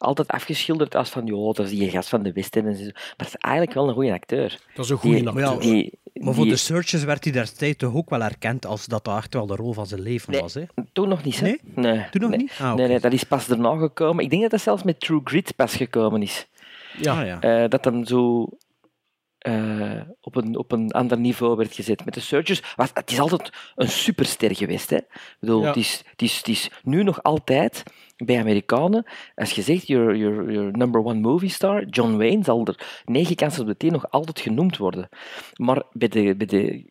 altijd afgeschilderd als van, joh, dat is die gast van de Westen en zo. Maar dat is eigenlijk wel een goede acteur. Dat is een goede acteur. Ja, Die, Maar voor die- de Searchers werd hij destijds toch ook wel erkend als dat dat echt wel de rol van zijn leven Nee. was. Hè? Toen nog niet, hè? Nee? Nee. Toen nog nee. niet? Ah. Nee, nee, dat is pas daarna gekomen. Ik denk dat dat zelfs met True Grit pas gekomen is. Ja. Ah, ja. Eh, dat hem zo eh, op, een, op een ander niveau werd gezet. Met de Searchers, was, het is altijd een superster geweest. Hè? Ik bedoel, Ja. het, is, het, is, het is nu nog altijd bij Amerikanen, als je zegt, your, your, your number one movie star, John Wayne, zal er negen kansen op de tien nog altijd genoemd worden. Maar bij de, bij de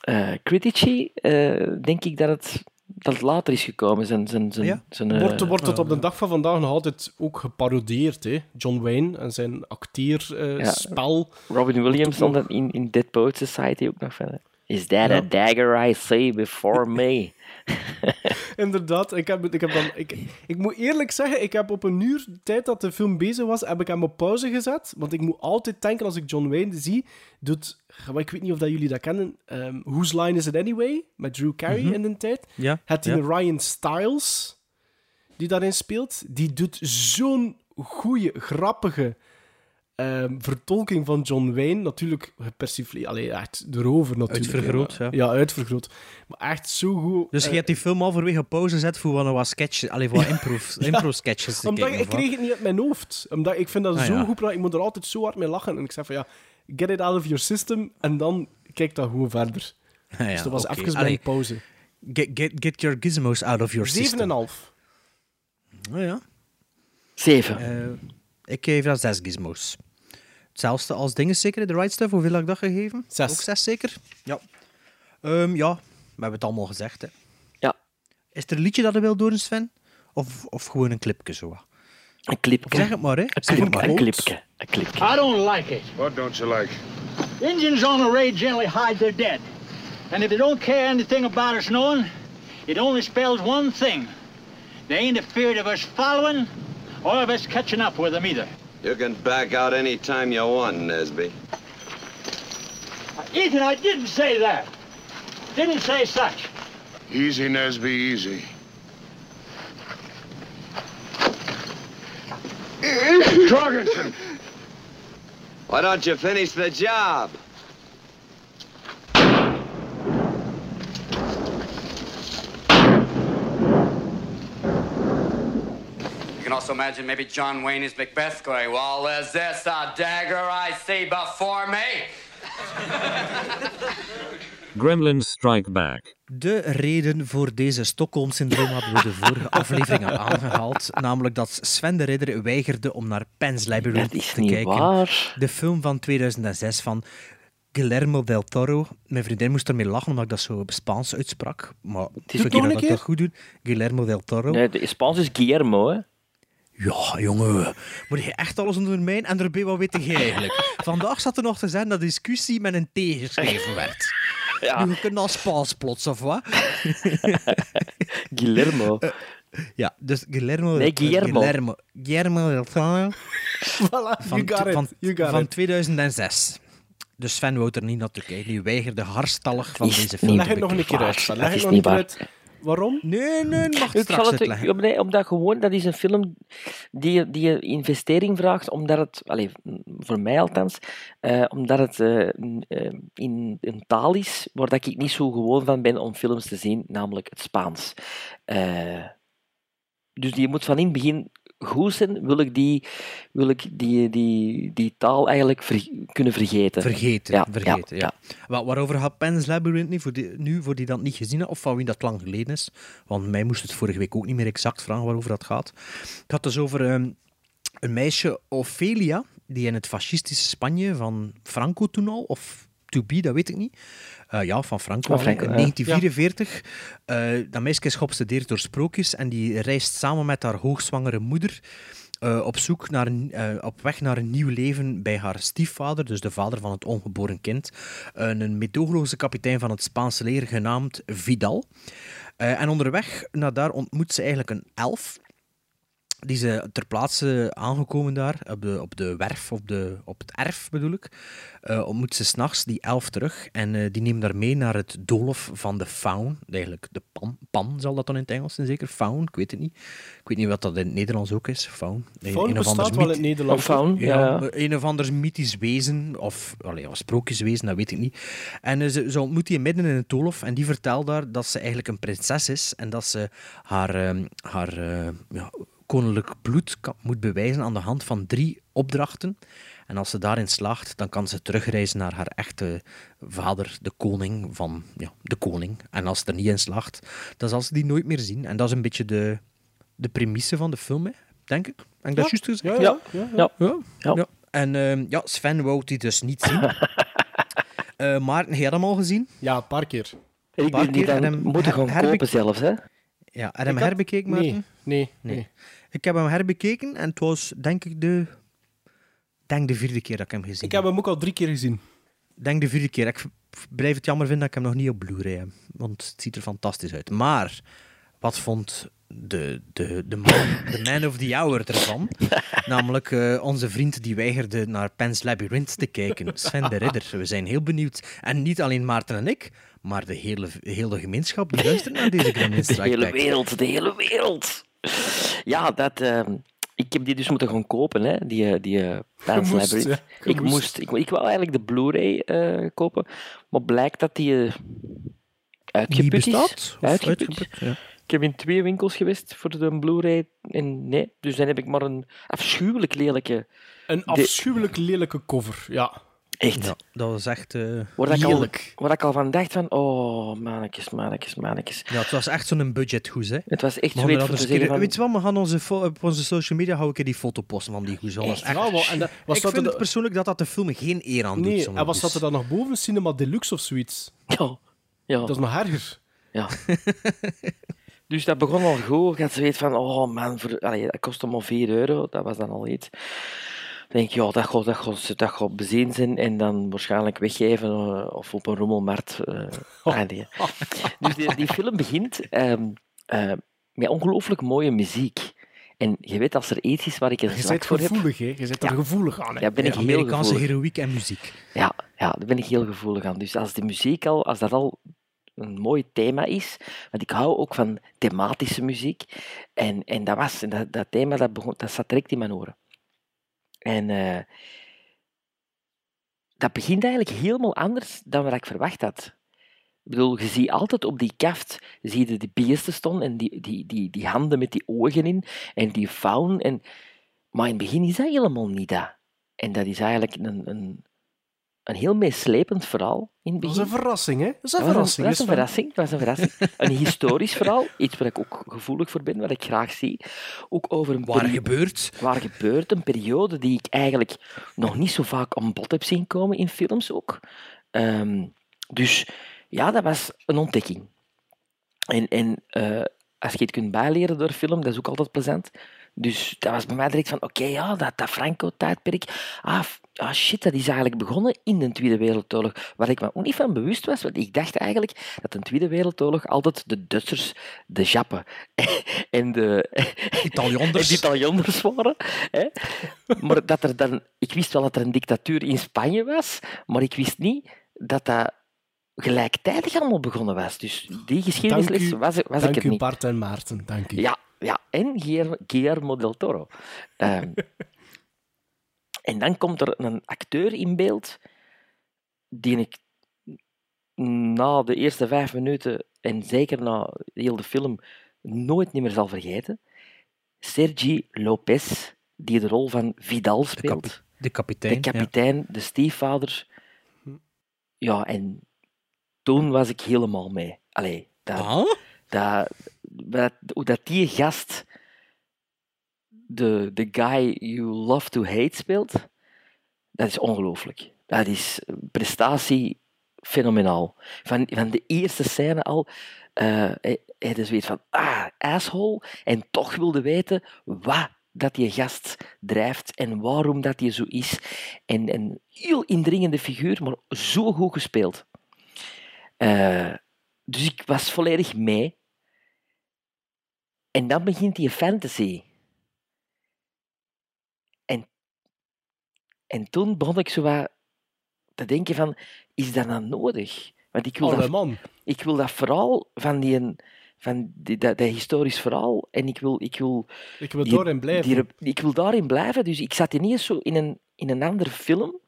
eh, critici eh, denk ik dat het, dat het later is gekomen. Zijn, zijn, zijn, Ja? zijn, eh, Wordt, wordt het op de dag van vandaag nog altijd ook geparodieerd, hè? John Wayne en zijn Ja. acteerspel. Robin Williams stond dat in, in Dead Poet Society ook nog van. Is that a dagger I see before me? Inderdaad, ik, heb, ik, heb dan, ik, ik moet eerlijk zeggen, ik heb op een uur tijd dat de film bezig was, heb ik hem op pauze gezet. Want ik moet altijd denken, als ik John Wayne zie, doet... Ik weet niet of dat jullie dat kennen. ehm Whose Line Is It Anyway? Met Drew Carey in de tijd. Ja, Het die ja. Ryan Stiles, die daarin speelt, die doet zo'n goede, grappige ehm, vertolking van John Wayne. Natuurlijk gepersifleerd, allee, echt erover natuurlijk. Uitvergroot, ja. ja. Ja, uitvergroot. Maar echt zo goed. Dus eh, je hebt die film halverwege op pauze gezet voor wat, wat sketches, allee, voor wat impro- impro-sketches te omdat kijken. ik kreeg het niet uit mijn hoofd. Omdat ik vind dat Ah, zo ja. goed. Ik moet er altijd zo hard mee lachen. En ik zeg van ja, get it out of your system. En dan kijk dat gewoon verder. Ja, ja, dus dat was oké. even een pauze. Get, get, get your gizmos out of your system. 7,5. Oh, ja. Zeven. Eh, ik geef dat zes gizmos. Hetzelfde als dingen zeker, de right stuff. Hoeveel heb ik dat gegeven? Zes. Ook zes zeker? Ja. Ehm, ja, we hebben het allemaal gezegd. Hè. Ja, Is er een liedje dat je wil doen, Sven? Of, of gewoon een clipje zo? een clipje. Zeg het maar, hè. Een clipje, een clipje. Een clipje. I don't like it. What don't you like? Indians on the raid generally hide their dead. And if they don't care anything about us knowing, it only spells one thing. They ain't afeard of us following or of us catching up with them either. You can back out any time you want, Nesby. Uh, Ethan, I didn't say that. Didn't say such. Easy, Nesby, easy. Jorgensen! Why don't you finish the job? Can also imagine maybe John Wayne as Macbeth going, Well, is this a dagger I see before me? Gremlins Strike Back. De reden voor deze Stockholm-syndroom hebben we de vorige afleveringen aangehaald. Namelijk dat Sven de Ridder weigerde om naar Pan's Labyrinth Dat is te niet kijken. waar. De film van 2006 van Guillermo del Toro. Mijn vriendin moest ermee lachen omdat ik dat zo Spaans uitsprak. Maar is is dat ik dat goed doen. Guillermo del Toro. Nee, de Spaans is Guillermo, hè. Ja, jongen. Moet je echt alles onder mijn en erbij wat weet jij eigenlijk? Vandaag zat er nog te zijn dat discussie met een T geschreven werd. Ja. Nu, je kunt al Spaans plots, of wat? Guillermo. Ja, dus Guillermo... Nee, Guillermo. Guillermo, Guillermo del Toro Voilà, van, van, you got van it. 2006. Dus Sven wou er niet naartoe kijken. Die weigerde harstallig van Is deze film Leg het nog een keer uit. Leg het nog een keer uit. Waarom? Nee, nee, mag Ik straks zal het, uitleggen. ja, nee, omdat gewoon, dat is een film die, die een investering vraagt, omdat het, allez, voor mij althans, eh, omdat het eh, eh, in een taal is waar dat ik niet zo gewoon van ben om films te zien, namelijk het Spaans. Eh, dus die moet van in het begin goed zijn, wil ik die, wil ik die, die, die taal eigenlijk ver- kunnen vergeten. Vergeten, Ja, vergeten, ja, ja. Wa- waarover gaat Pan's Labyrinth nu voor, die, nu, voor die dat niet gezien hebben, of van wie dat lang geleden is? Want mij moest het vorige week ook niet meer exact vragen waarover dat gaat. Het gaat dus over ehm, een meisje, Ophelia, die in het fascistische Spanje van Franco toen al, of to be, dat weet ik niet. Eh, ja, van Franco, Van al, Franco, in ja. 1944. Eh, dat meisje is geobsedeerd door sprookjes en die reist samen met haar hoogzwangere moeder eh, op zoek naar een, eh, op weg naar een nieuw leven bij haar stiefvader, dus de vader van het ongeboren kind, een, meedogenloze kapitein van het Spaanse leger genaamd Vidal. En onderweg naar daar ontmoet ze eigenlijk een elf. Die ze ter plaatse aangekomen daar, op de, op de werf, op, de, op het erf bedoel ik, eh, ontmoet ze s'nachts die elf terug. En eh, die neemt haar mee naar het doolhof van de faun. Eigenlijk de pan, pan zal dat dan in het Engels zijn, zeker? Faun, ik weet het niet. Ik weet niet wat dat in het Nederlands ook is. Faun. Een- Faun een of ander bestaat wel in het Nederlands. Of faun, ja. ja, een of ander mythisch wezen, of, allee, of sprookjeswezen, dat weet ik niet. En eh, ze, ze ontmoet die midden in het doolhof en die vertelt daar dat ze eigenlijk een prinses is en dat ze haar, ehm, haar ja, koninklijk bloed kan- moet bewijzen aan de hand van drie opdrachten. En als ze daarin slaagt, dan kan ze terugreizen naar haar echte vader, de koning van ja, de koning. En als ze er niet in slaagt, dan zal ze die nooit meer zien. En dat is een beetje de, de premisse van de film, hè, denk ik. Heb ik dat juist gezegd? Ja, ja, ja. Ja. Ja. Ja. ja. En ehm, ja, Sven wou die dus niet zien. Eh Maarten, heb je dat al gezien? Ja, een paar keer. Ik paar ben keer en hem moeten gaan herbe- kopen zelfs, hè. Ja, heb hem herbekeken, Maarten? Nee, nee, Nee. nee. Ik heb hem herbekeken en het was denk ik de, denk de vierde keer dat ik hem gezien Ik heb hem ook al drie keer gezien. denk de vierde keer. Ik blijf het jammer vinden dat ik hem nog niet op Blu-ray heb. Want het ziet er fantastisch uit. Maar, wat vond de, de, de, man, de man of the hour ervan? Namelijk eh, onze vriend die weigerde naar Pan's Labyrinth te kijken. Sven de Ridder. We zijn heel benieuwd. En niet alleen Maarten en ik, maar de hele, hele gemeenschap die luistert naar deze Gremlin De hele wereld, de hele wereld. Ja, dat... ehm, ik heb die dus moeten gaan kopen, hè, die, eh, die uh, moest, ja, ik moest. moest. Ik, ik wou eigenlijk de Blu-ray eh, kopen, maar blijkt dat die uitgeput bestaat? is. Uitgeput, ja. Ik heb in twee winkels geweest voor de Blu-ray en nee, dus dan heb ik maar een afschuwelijk lelijke... Een afschuwelijk lelijke cover, ja. Echt. Ja, dat was echt... eh, Waar ik, al, waar ik al van dacht van, oh, mannetjes, mannetjes, mannetjes. ja, het was echt zo'n budgethoes, hè. Het was echt We zweet gaan er voor te van... Weet je wat, we gaan onze op onze social media hou ik die foto posten van die hoes. Dat was Echt? echt... Ja, wel, en dat- was ik dat vind het persoonlijk dat dat de film geen eer aan doet. Nee, zo'n en wat hoes. zat er dan nog boven? Cinema Deluxe of zoiets? Ja, ja. Dat is nog erger. Ja. dus dat begon al goed. Ik had zoiets van, oh man, voor, allee, dat kostte maar 4 euro. Dat was dan al iets. Denk ik, ja, dat gaat, dat gaat, dat gaat bezien zijn en dan waarschijnlijk weggeven eh, of op een rommelmarkt. nee. Dus die, die film begint ehm, eh, met ongelooflijk mooie muziek. En je weet, als er iets is waar ik een Je zwak voor heb... gevoelig, hè? Je bent er gevoelig aan, hè? Ja, ben ik heel Amerikaanse gevoelig. heroïek en muziek. Ja, ja, daar ben ik heel gevoelig aan. Dus als de muziek al, als dat al een mooi thema is, want ik hou ook van thematische muziek, en, en dat was, en dat, dat thema, dat, begon, dat zat direct in mijn oren. En eh, dat begint eigenlijk helemaal anders dan wat ik verwacht had. Ik bedoel, je ziet altijd op die kaft, zie je die beesten staan en die, die, die, die handen met die ogen in, en die faun. En... Maar in het begin is dat helemaal niet dat. En dat is eigenlijk een, een, een heel meeslepend verhaal in het Dat begin. is een verrassing, hè? Dat is een Dat was verrassing. Dat is een verrassing. Dat was een verrassing. Een historisch verhaal, iets waar ik ook gevoelig voor ben, wat ik graag zie. Ook over een Waar gebeurt? Waar gebeurt, een periode die ik eigenlijk nog niet zo vaak aan bod heb zien komen in films ook. Ehm, dus ja, dat was een ontdekking. En, en eh, als je het kunt bijleren door film, dat is ook altijd plezant. Dus dat was bij mij direct van, oké, ja, dat, dat Franco-tijdperk. Ah, ah, shit, dat is eigenlijk begonnen in de Tweede Wereldoorlog. Waar ik me ook niet van bewust was, want ik dacht eigenlijk dat de Tweede Wereldoorlog altijd de Duitsers, de Jappen en de Italianders. Italianders waren. Hè? Maar dat er dan... Ik wist wel dat er een dictatuur in Spanje was, maar ik wist niet dat dat gelijktijdig allemaal begonnen was. Dus die geschiedenisles Dank u- was, was ik Dank u, niet. Bart en Maarten. Dank u. Ja, ja. en Guillermo- del Toro. Ehm, en dan komt er een acteur in beeld die ik na de eerste vijf minuten en zeker na heel de film nooit niet meer zal vergeten. Sergi Lopez, die de rol van Vidal speelt. De kapitein. De kapitein, de stiefvader. Ja, en toen was ik helemaal mee. Allee, dat, dat, wat- hoe dat die gast de, de guy you love to hate speelt, dat is ongelooflijk. Dat is prestatie fenomenaal. Van, van de eerste scène al, eh hij, is zoiets van, ah, asshole, en toch wilde weten wat dat die gast drijft en waarom dat hij zo is. En een heel indringende figuur, maar zo goed gespeeld. Eh, dus ik was volledig mee. En dan begint die fantasy. En, en toen begon ik zo wat te denken van, is dat nou nodig? Want ik wil, Alle dat, man. ik wil dat verhaal van die, van die, dat, dat historisch verhaal en ik wil, ik wil, Ik wil die- daarin blijven. die- ik wil daarin blijven. Dus ik zat ineens zo in een, in een andere film.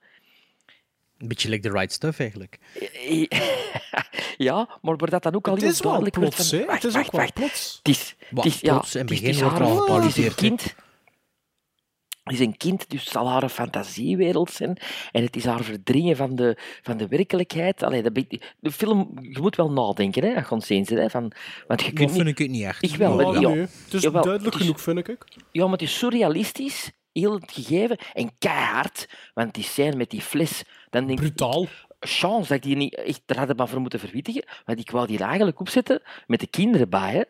Een beetje like the right stuff, eigenlijk. ja, maar waar dat dan ook al Het heel is wel duidelijk plots, van... hè? Wacht, Het is ook wacht, wel plots. Het is, Wat, het is, ja, plots? In het het is- begin wordt al haar- het is een kind. Het is een kind, dus het zal haar een fantasiewereld zijn. En het is haar verdringen van de, van de werkelijkheid. Allee, dat de film, je moet wel nadenken, hè, als je eens hè, van, Want je Dat kunt vind niet... ik het niet echt. Ik wel, Ja, maar- ja. nee, Het is Jawel, duidelijk het is- genoeg, vind ik. Ja, maar het is surrealistisch, heel het gegeven, en keihard. Want die scène met die fles, dan denk Brutaal. ik... Chance dat ik die niet echt er had maar voor moeten verwittigen. Want ik wou die er eigenlijk opzetten met de kinderen bij, hè.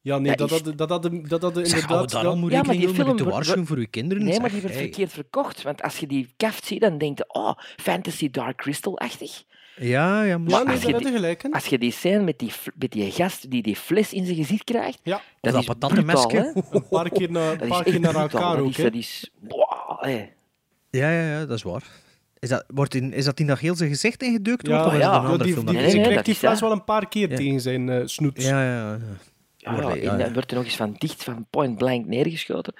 Ja, nee, Dat dat is- dat dat dat dat dat Zeg, hou inderdaad... moet Ja, maar die film te waarschuwen voor uw kinderen. Nee, zeg. maar die werd Hey. verkeerd verkocht. Want als je die kaft ziet, dan denk je, oh, Fantasy Dark Crystal-achtig. Ja, ja, maar... Ja, nee, als je die- gelijk. Als je die scène met die, met die gast die die fles in zijn gezicht krijgt, Ja, dat, dat is patattenmesje. brutaal, hè. een paar keer naar, paar keer naar elkaar dat ook, is, hè. dat is... Wow, hè. Ja, ja, ja, dat is waar. Is dat, wordt in, is dat in dat heel zijn gezicht ingedeukt Ja, wordt? of is ja, dat een andere die, film? die, Nee, die nee, krijgt die fles wel een paar keer Ja. tegen zijn eh snoet. Ja, ja, ja. Ja, Maar, ja, ja, en wordt er nog eens van dicht, van point blank neergeschoten.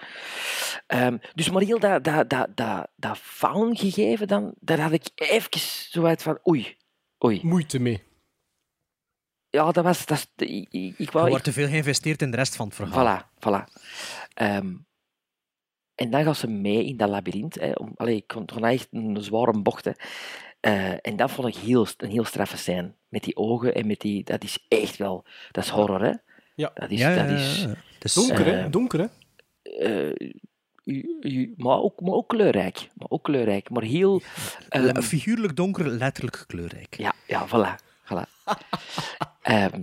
Ehm, dus maar heel dat, dat, dat, dat, dat faun gegeven, dan, daar had ik even zo uit van oei, oei. Moeite mee. Ja, dat was... Dat, ik, ik, ik Er wordt te veel geïnvesteerd in de rest van het verhaal. Voilà, voilà. Ehm, en dan gaan ze mee in dat labyrint. Hè, om, allee, ik kon echt een zware bocht. Hè. Eh, en dat vond ik heel, een heel straffe scène. Met die ogen en met die... Dat is echt wel... Dat is horror, hè. Ja. Dat is... Ja, ja, dat is ja. Dus, Donker, hè? eh, Donker, hè? eh, u- u- maar, ook, maar ook kleurrijk. Maar ook kleurrijk. Maar heel... ehm, figuurlijk donker, letterlijk kleurrijk. ja, ja, voilà. voilà. Ehm,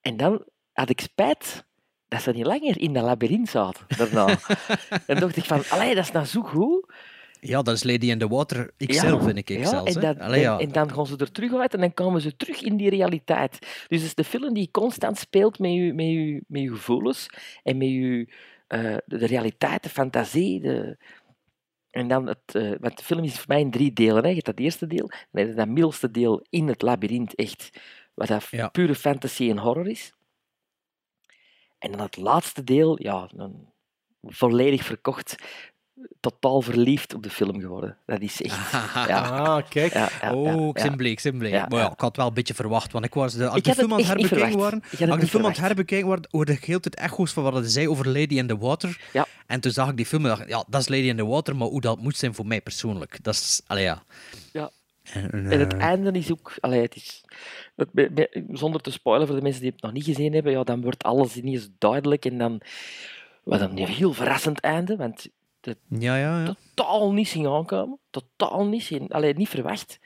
en dan had ik spijt dat ze niet langer in dat labyrint zaten daarna. dan dacht ik van, allee, dat is nou zo goed. Ja, dat is Lady in the Water XL, Ja, vind ik ja, zelfs. en, hè. dat- Allee, ja. en, en dan gaan ze er terug uit en dan komen ze terug in die realiteit. Dus het is de film die constant speelt met je, met je, met je gevoelens en met je, eh, de, realiteit, de fantasie. De... En dan het, eh, want de film is voor mij in drie delen. Hè. Je hebt dat eerste deel, en dan heb je dat middelste deel in het labyrint, echt, wat dat Ja. pure fantasy en horror is. En dan het laatste deel, ja, dan volledig verkocht totaal verliefd op de film geworden. Dat is echt... ja. Ah, kijk. Ja, ja, oh, ja, ik ben ja. blij, ik ben blij. Ja, maar ja, ja. ik had wel een beetje verwacht, want ik was de, als Ik de film aan het het herbekijken waren, het als ik de film aan het herbekijken waren, hoorde ik heel tijd echo's van wat hij zei over Lady in the Water. Ja. En toen zag ik die film en dacht, ja, dat is Lady in the Water, maar hoe dat moet zijn voor mij persoonlijk. Dat is, allee ja. En, En het eh, einde is ook... Allee, het is, het, zonder te spoilen voor de mensen die het nog niet gezien hebben, ja, dan wordt alles ineens duidelijk en dan... Wat een heel verrassend einde, want het Ja, ja, ja. totaal niet zien aankomen. Totaal niet zien... Allee, niet verwacht.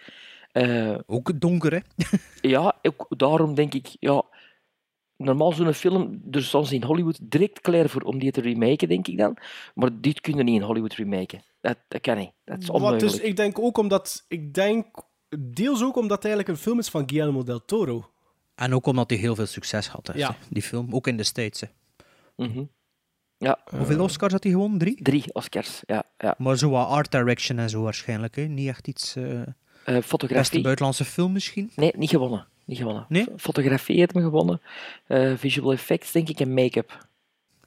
Eh, Ook donker, hè? ja, ook daarom denk ik... Ja, normaal zo'n film, er staan ze in Hollywood direct klaar voor om die te remaken, denk ik dan. Maar dit kun je niet in Hollywood remaken. Dat, dat kan niet. Dat is Wat onmogelijk. dus, ik denk ook omdat... Ik denk deels ook omdat het eigenlijk een film is van Guillermo del Toro. En ook omdat hij heel veel succes had, heeft, Ja. hè, die film. Ook in de States, hè. Mhm. Ja, Hoeveel Oscars had hij gewonnen? Drie? drie Oscars. Ja, ja. Maar zo wat art direction en zo waarschijnlijk, hè. Niet echt iets... eh Eh, beste fotografie. buitenlandse film misschien? Nee, niet gewonnen. Niet gewonnen. Nee? Fotografie heeft me gewonnen. Eh, visual effects, denk ik, en make-up.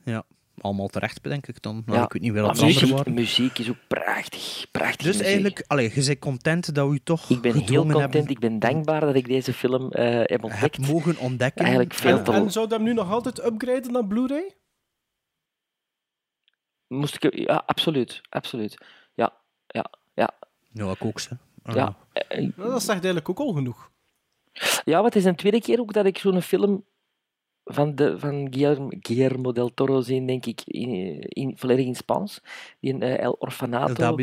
Ja, allemaal terecht, denk ik dan. Nou, Ja. Ik weet niet wel Maar wat andere muziek, is ook prachtig. Prachtig Dus muziek. eigenlijk, allee, je bent content dat we toch Ik ben heel content. hebben- Ik ben dankbaar dat ik deze film eh, heb ontdekt. heb mogen ontdekken. Eigenlijk veel En, te... en zou dat nu nog altijd upgraden naar Blu-ray? Moest ik... Ja, absoluut. Absoluut. Ja, ja, ja. Ja, ik ook, ze. Ah. Ja, eh, Nou, dat zegt eigenlijk ook al genoeg. Ja maar het is een tweede keer ook dat ik zo'n film van, de, van Guillermo, Guillermo del Toro zie, denk ik, in, in, volledig in Spaans. Die eh, El Orfanato.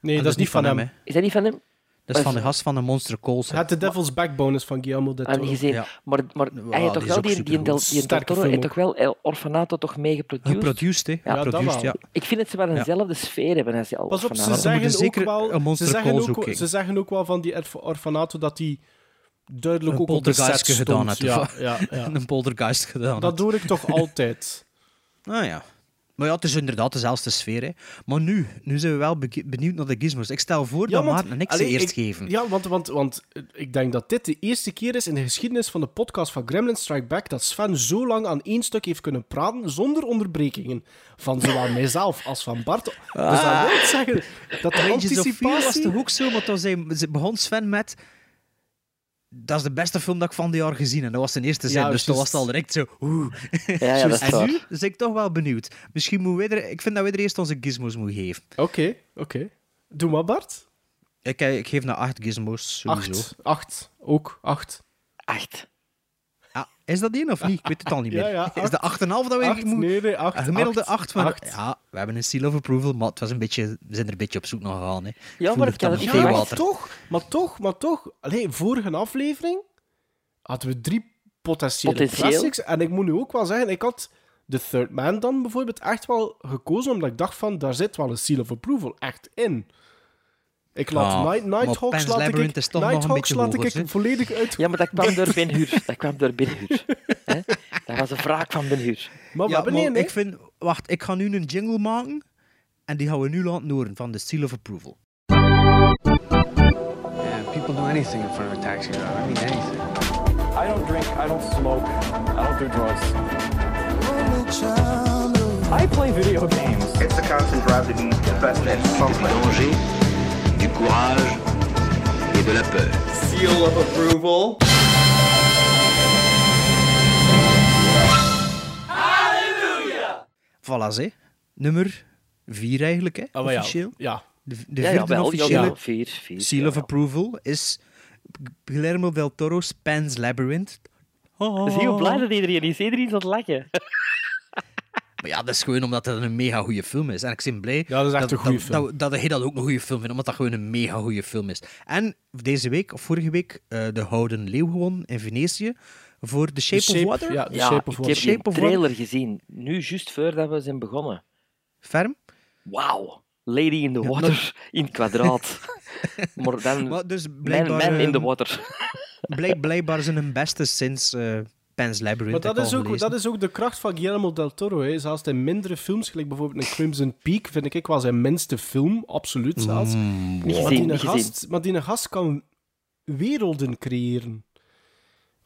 Nee, Ah, dat is niet van hem. hè. Is dat niet van hem? Dat is van de gast van de Monster Calls. Het The Devil's Backbone is van Guillermo del Toro. gezien. Ja. Maar, maar Ja, hij heeft toch wel die, die, Del, die Del Toro heeft ook. toch wel El Orfanato toch mee geproduceerd? Geproduced, hè. Ja, wel. ja. Ik vind dat ze wel eenzelfde sfeer hebben als El Pas op, ze zeggen, ook zeker wel, een Monster ze, zeggen ook, ze zeggen ook wel van die Orf- Orfanato dat die duidelijk Een ook op de poltergeistje gedaan had, Ja, ja, ja. Een poltergeist gedaan. Dat doe ik toch altijd. Ah ja. Maar ja, het is inderdaad dezelfde sfeer. Hè. Maar nu, nu zijn we wel benieuwd naar de gizmos. Ik stel voor dat want- Maarten en ik ze eerst ik- geven. Ja, want, want, want eh, ik denk dat dit de eerste keer is in de geschiedenis van de podcast van Gremlin Strike Back dat Sven zo lang aan één stuk heeft kunnen praten zonder onderbrekingen. Van zowel mijzelf als van Bart. Dus dat wil zeggen dat de Fear was anticipatie... toch ook zo, zei, ze begon Sven met... Dat is de beste film dat ik van dit jaar gezien heb. Dat was zijn eerste zin, Ja, dus toen was het al direct zo... Oeh. Ja, ja, dat is en waar. nu ben ik toch wel benieuwd. Misschien moeten we er... Ik vind dat we er eerst onze gizmos moeten geven. Oké, oké. Doe maar, Bart. Ik, eh, ik geef naar acht gizmos, sowieso. Acht. Acht. Ook acht. Acht. Ah, is dat één of niet? Ik weet het al niet meer. Ja, ja, is de 8,5 dat we Acht, moeten... nee, nee, acht. Een gemiddelde acht, 8 van... acht. Ja, we hebben een seal of approval, maar het was een beetje, we zijn er een beetje op zoek naar gegaan. Hè. Ja, maar het ik had dan het niet Ja, maar toch, maar toch, maar toch. Allee, vorige aflevering hadden we drie potentiële Potentieel. classics. En ik moet nu ook wel zeggen, ik had The Third Man dan bijvoorbeeld echt wel gekozen, omdat ik dacht van, daar zit wel een seal of approval echt in. Ik laat Ah, Night, Nighthawks laat ik, Labyrinth is toch nog een Nighthawks laat ik hoger, hè? volledig uit. Ja, maar dat kwam door Ben Hur. Dat kwam door Ben Hur. Hè? Dat was een wraak van Ben Hur. Maar Ja, maar ik vind... Wacht, ik ga nu een jingle maken en die gaan we nu laten horen van de seal of approval. Yeah, people do anything in front of a taxi driver. I mean anything. I don't drink, I don't smoke, I don't do drugs. I play video games. It's the constant drive to be the best and something. Du courage et de la peur. Seal of approval. Voilà, hè. Nummer 4 eigenlijk, hè, ja, officieel. Ja. De, de Ja, vierde ja, officiële ja, vier, vier. seal ja, of ja. approval is Guillermo del Toro's Pan's Labyrinth. Oh. Zie je hoe blij dat iedereen is? Iedereen is aan het lachen. Maar ja, dat is gewoon omdat het een mega goede film is. En ik ben blij Ja, dat is echt een goede dat, film. Dat, dat hij dat ook een goede film vindt, omdat dat gewoon een mega goede film is. En deze week, of vorige week, eh, de Houden Leeuw gewonnen in Venetië voor The Shape, Shape- of Water. ja, The Ja, Shape of ik heb Water. of Water. trailer gezien. Nu, juist voordat we zijn begonnen. Ferm. Wauw. Lady in the water in het kwadraat. maar dan Maar dus blijkbaar, man in the ehm, water. blijk- blijkbaar zijn hun beste sinds eh Pan's Labyrinth. Maar dat is, ook, dat is ook de kracht van Guillermo del Toro. Hè. Zelfs in mindere films, gelijk bijvoorbeeld een Crimson Peak, vind ik wel zijn minste film, absoluut zelfs. Mm, maar, die een gast, maar die een gast kan werelden creëren.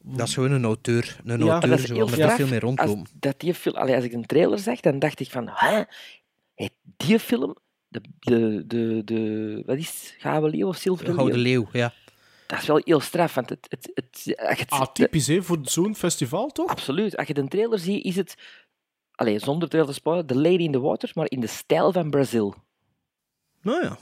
Dat is gewoon een auteur. Een Ja. auteur, zo veel mee Als, rondlopen. dat die film, allee, als ik een trailer zag, dan dacht ik van, hè? Die film de, de, de, de wat is het? Gouden leeuw of zilveren Gouden leeuw? leeuw, ja. Dat is wel heel straf, want het... het, het, als het- Atypisch, hè, voor zo'n festival, toch? Absoluut. Als je de trailer ziet, is het... Allee, zonder trailer te spoilen, The Lady in the Water, maar in de stijl van Brazil. Nou ja.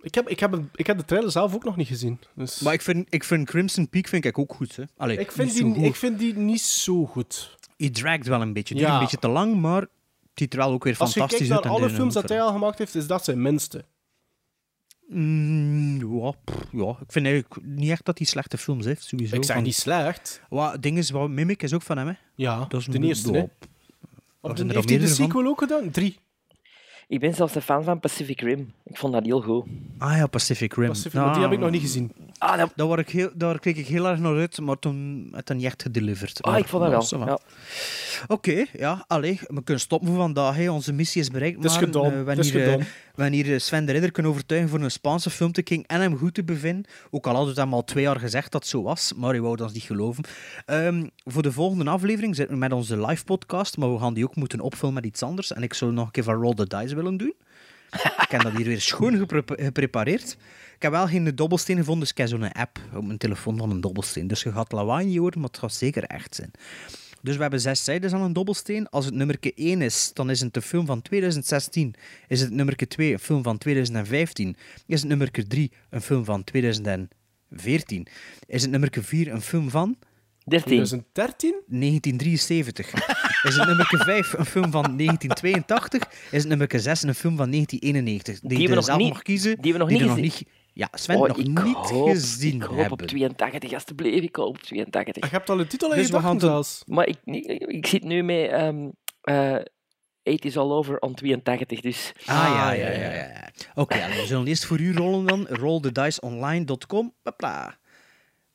Ik heb, ik, heb, een- ik heb de trailer zelf ook nog niet gezien. Dus... Maar ik vind, ik vind Crimson Peak vind ik ook goed. Hè. Allee, ik, vind die, goed. ik vind die niet zo goed. Hij dragt wel een beetje. Het Ja. een beetje te lang, maar het ziet er wel ook weer Als je fantastisch kijkt naar uit. alle films dat hij al gemaakt heeft, is dat zijn minste. Mm, ja, pff, ja, ik vind eigenlijk niet echt dat hij slechte films heeft, sowieso. Ik zeg Van- niet slecht. Wat, het ding is, wat Mimic is ook van hem, hè. Ja, Dat is de eerste, hè. Heeft hij de van? sequel ook gedaan? Drie. Ik ben zelfs een fan van Pacific Rim. Ik vond dat heel goed. Ah ja, Pacific Rim. Pacific- want die heb ik nog niet gezien. Ah, dat... Daar, word ik heel, daar keek ik heel erg naar uit, maar toen het niet echt gedeliverd. ah Maar, ik vond dat wel. Ja. Oké, ja, allee, we kunnen stoppen voor vandaag. Hè. Onze missie is bereikt. Het is maar, gedaan, eh, het wanneer, is eh, wanneer eh, Sven de Ridder kan overtuigen voor een Spaanse film te kijken en hem goed te bevinden, ook al hadden we het hem al twee jaar gezegd dat het zo was, maar hij wou ons niet geloven. Ehm, voor de volgende aflevering zitten we met onze live podcast, maar we gaan die ook moeten opvullen met iets anders. En ik zou nog een keer van Roll the Dice willen doen. ik heb dat hier weer schoon gepre- geprepareerd. Ik heb wel geen dobbelsteen gevonden, dus ik heb zo'n app op mijn telefoon van een dobbelsteen. Dus je gaat lawaai horen, maar het gaat zeker echt zijn. Dus we hebben zes zijdes aan een dobbelsteen. Als het nummerke 1 is, dan is het een film van 2016. Is het nummerke 2 een film van 2015? Is het nummerke 3 een film van 2014? Is het nummerke 4 een film van 13. 2013? 1973? Is het nummerke 5 een film van 1982? Is het nummerke 6 een film van 1991? Die, Die we nog zelf niet- mag kiezen. die we nog niet nog gezien- niet... Ja, Sven Oh, nog ik niet hoop, gezien Ik hoop hebben. op 82, alsjeblieft. Ik hoop op 82. Je hebt al een titel in Dus je zelfs. Maar ik, ik, ik zit nu met ehm eh 8 is all over on 82, dus... Ah, ja, ja, ja. ja. Oké, allee, we zullen eerst voor u rollen dan. Rollthediceonline.com. Hopla.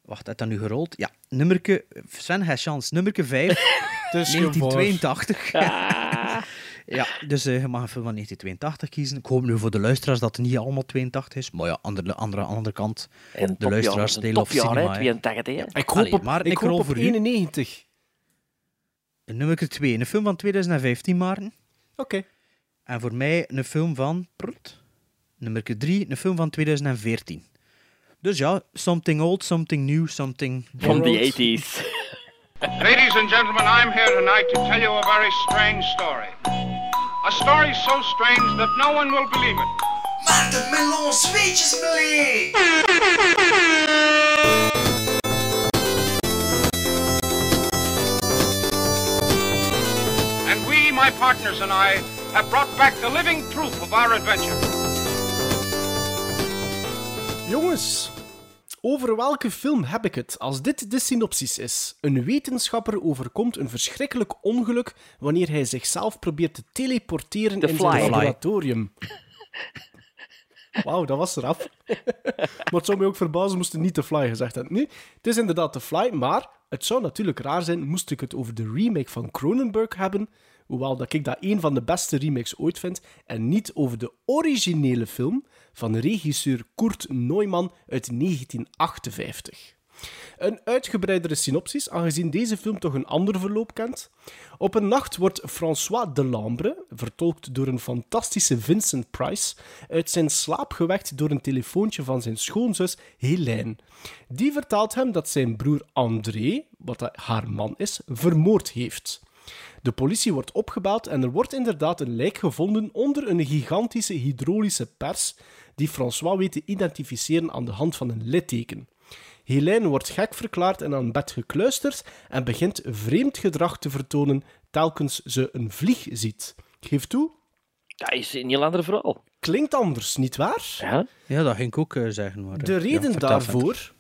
Wacht, heeft dat nu gerold? Ja. Nummerke... Sven, hij chance. Nummerke 5. Het is 1982. Ah. ja, dus eh, je mag een film van 1982 kiezen. Ik hoop nu voor de luisteraars dat het niet allemaal 82 is. Maar ja, aan de andere, andere kant, En de luisteraars, they love topjaar, cinema. hè, hè. 82, hè. Ik hoop Allee, op, maar ik ik hoop op voor u. 91. Nummer 2, een film van 2015, Maarten. Oké. En voor mij een film van... Prut. Nummer 3, een film van 2014. Dus ja, something old, something new, something... From the 80s. Ladies and gentlemen, I'm here tonight to tell you a very strange story. A story so strange that no one will believe it. Maarten Melon Speeches beleefd. And we, my partners and I, have brought back the living proof of our adventure. Jongens, over welke film heb ik het als dit de synopsis is? Een wetenschapper overkomt een verschrikkelijk ongeluk wanneer hij zichzelf probeert te teleporteren The in Fly. zijn laboratorium. Wauw, dat was eraf. maar het zou mij ook verbazen moest het niet The Fly gezegd hebben. Nu, het is inderdaad The Fly, maar het zou natuurlijk raar zijn moest ik het over de remake van Cronenberg hebben, hoewel dat ik dat een van de beste remakes ooit vind, en niet over de originele film van regisseur Kurt Neumann uit 1958. Een uitgebreidere synopsis, aangezien deze film toch een ander verloop kent. Op een nacht wordt François Delambre, vertolkt door een fantastische Vincent Price, uit zijn slaap gewekt door een telefoontje van zijn schoonzus Helene. Die vertelt hem dat zijn broer André, wat haar man is, vermoord heeft. De politie wordt opgebeld en er wordt inderdaad een lijk gevonden onder een gigantische hydraulische pers die François weet te identificeren aan de hand van een litteken. Helene wordt gek verklaard en aan bed gekluisterd en begint vreemd gedrag te vertonen telkens ze een vlieg ziet. Geef toe, Dat is een heel ander verhaal. klinkt anders, nietwaar? Ja? Ja, dat ging ik ook eh, zeggen. Maar, De reden daarvoor